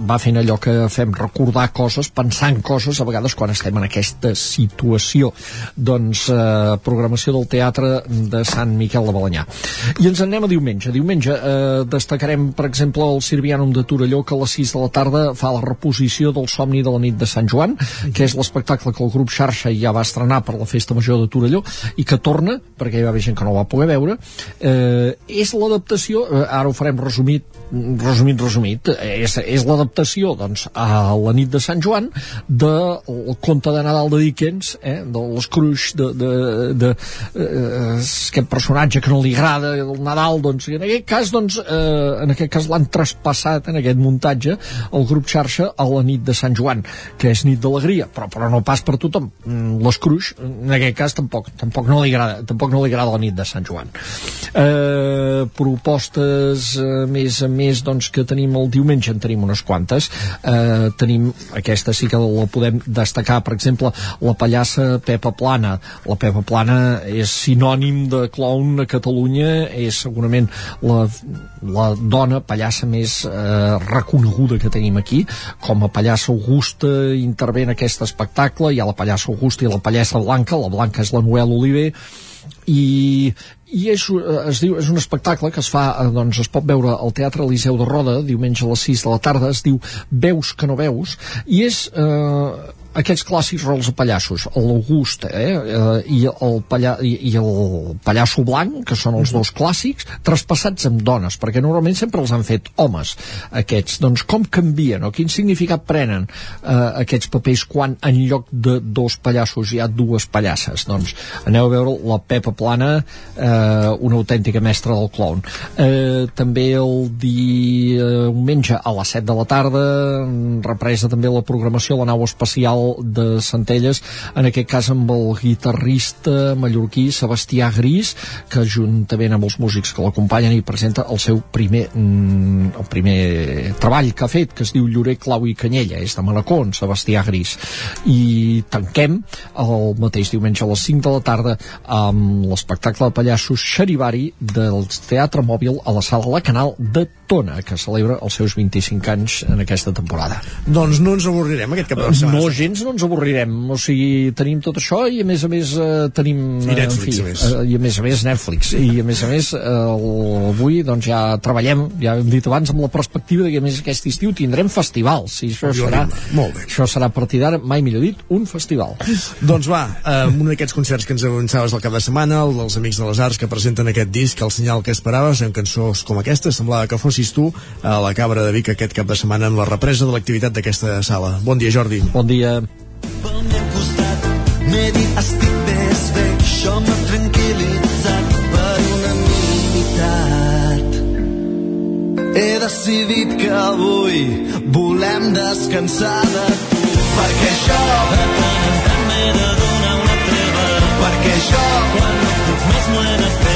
va fent allò que fem recordar coses, pensant coses a vegades quan estem en aquesta situació. Doncs eh, programació del teatre de Sant Miquel de Balanyà i ens en anem a diumenge. Diumenge eh, destacarem per exemple el Sirvianum de Torelló que a les 6 de la tarda fa la reposició del Somni de la nit de Sant Joan que és l'espectacle que el grup Xarxa ja va estrenar per la Festa Major de Torelló i que torna, perquè hi va haver gent que no ho va poder veure. Eh, és l'adaptació eh, ara ho farem resumit resumit, resumit, és, és l'adaptació doncs, a la nit de Sant Joan del conte de Nadal de Dickens, eh, de l'Scrooge, de, de, de, eh, aquest personatge que no li agrada el Nadal, doncs, en aquest cas, doncs, eh, en aquest cas l'han traspassat en aquest muntatge el grup xarxa a la nit de Sant Joan, que és nit d'alegria, però, però no pas per tothom. Mm, L'Scrooge, en aquest cas, tampoc, tampoc no li agrada, tampoc no li agrada la nit de Sant Joan. Eh, propostes eh, més a més doncs, que tenim el diumenge en tenim unes quantes eh, tenim aquesta sí que la podem destacar per exemple la pallassa Pepa Plana la Pepa Plana és sinònim de clown a Catalunya és segurament la, la dona pallassa més eh, reconeguda que tenim aquí. Com a pallassa Augusta intervé en aquest espectacle hi ha la pallassa Augusta i la pallassa Blanca la Blanca és la Noel Oliver i, i és, eh, es diu, és un espectacle que es fa, eh, doncs es pot veure al Teatre Eliseu de Roda, diumenge a les 6 de la tarda, es diu Veus que no veus, i és eh, aquests clàssics rols de pallassos, l'August eh, eh, i, el palla, i, i el pallasso blanc, que són els dos clàssics, traspassats amb dones, perquè normalment sempre els han fet homes, aquests. Doncs com canvien, o quin significat prenen eh, aquests papers quan en lloc de dos pallassos hi ha dues pallasses? Doncs aneu a veure la Pepa Plana, eh, una autèntica mestra del clown. Eh, també el diumenge a les 7 de la tarda, represa també la programació la nau espacial de Centelles, en aquest cas amb el guitarrista mallorquí Sebastià Gris, que juntament amb els músics que l'acompanyen i presenta el seu primer, mm, el primer treball que ha fet, que es diu Llorer, Clau i Canyella, és de Manacón, Sebastià Gris. I tanquem el mateix diumenge a les 5 de la tarda amb l'espectacle de pallassos Xerivari del Teatre Mòbil a la sala La Canal de Tona, que celebra els seus 25 anys en aquesta temporada. Doncs no ens avorrirem aquest cap de setmana. No, gens no ens avorrirem. O sigui, tenim tot això i a més a més eh, tenim... I Netflix, en fi, a més. Eh, I a més a més Netflix. I a més a més eh, el, avui doncs ja treballem, ja hem dit abans, amb la perspectiva de que a més aquest estiu tindrem festivals. I això Jo serà. Molt bé. això serà a partir d'ara, mai millor dit, un festival. Doncs va, eh, un d'aquests concerts que ens avançaves el cap de setmana, el dels Amics de les Arts que presenten aquest disc, El senyal que esperaves, amb cançons com aquesta, semblava que fossis tu a la Cabra de Vic aquest cap de setmana en la represa de l'activitat d'aquesta sala. Bon dia, Jordi. Bon dia. M'he dit estic més bé, això m'ha tranquil·litzat per unanimitat. He decidit que avui volem descansar de tu, perquè jo de tant en tant m'he de donar una treva, perquè jo quan no puc més m'ho he de fer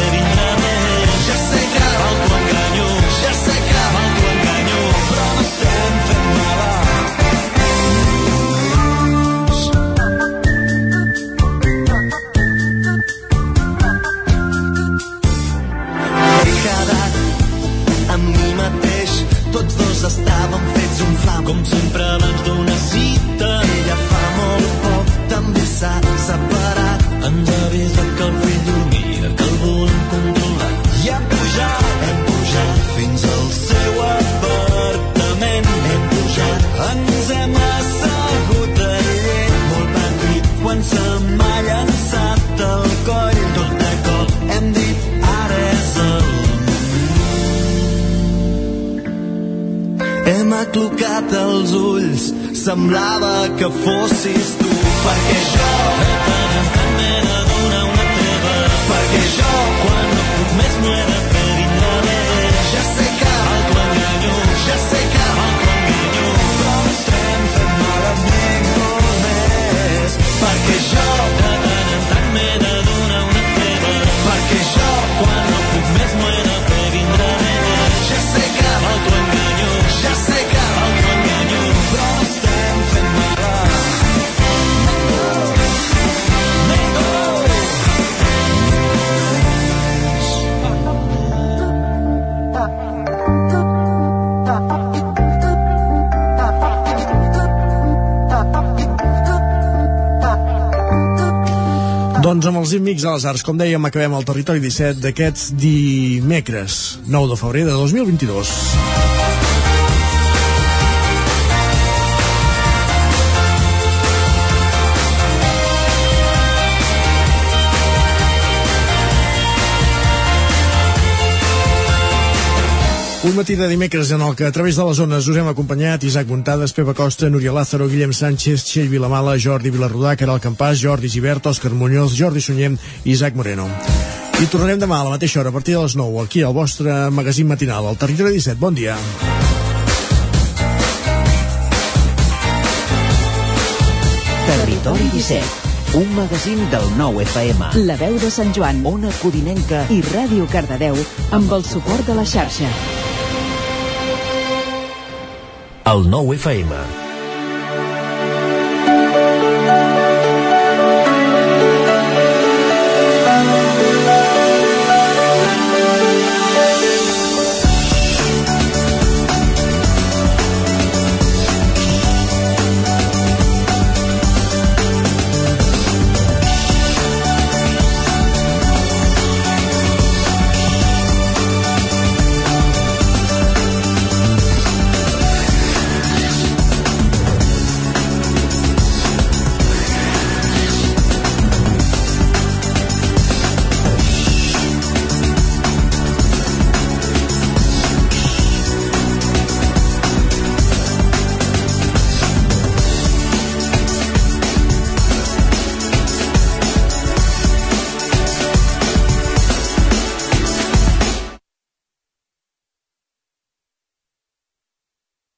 estàvem fets un flam, com sempre abans d'una cita. Ella fa molt poc també s'ha separat, ens ha avisat Hem aclocat els ulls, semblava que fossis tu, perquè jo de tant en tant m'he de donar una treva, perquè jo quan no puc més m'ho he de fer vindrà més. Ja sé que m'autoenganyo, ja sé que m'autoenganyo, però no estem fent malament molt més, perquè jo de Doncs amb els Amics de les Arts, com dèiem, acabem el territori 17 d'aquests dimecres, 9 de febrer de 2022. Un matí de dimecres en el que a través de les zones us hem acompanyat Isaac Montades, Pepa Costa, Núria Lázaro, Guillem Sánchez, Txell Vilamala, Jordi Vilarrodà, Caral Campàs, Jordi Givert, Òscar Muñoz, Jordi Sunyem i Isaac Moreno. I tornarem demà a la mateixa hora, a partir de les 9, aquí al vostre magazín matinal, al Territori 17. Bon dia. Territori 17, un magazín del nou FM. La veu de Sant Joan, Ona Codinenca i Ràdio Cardedeu amb el suport de la xarxa. El nou FM.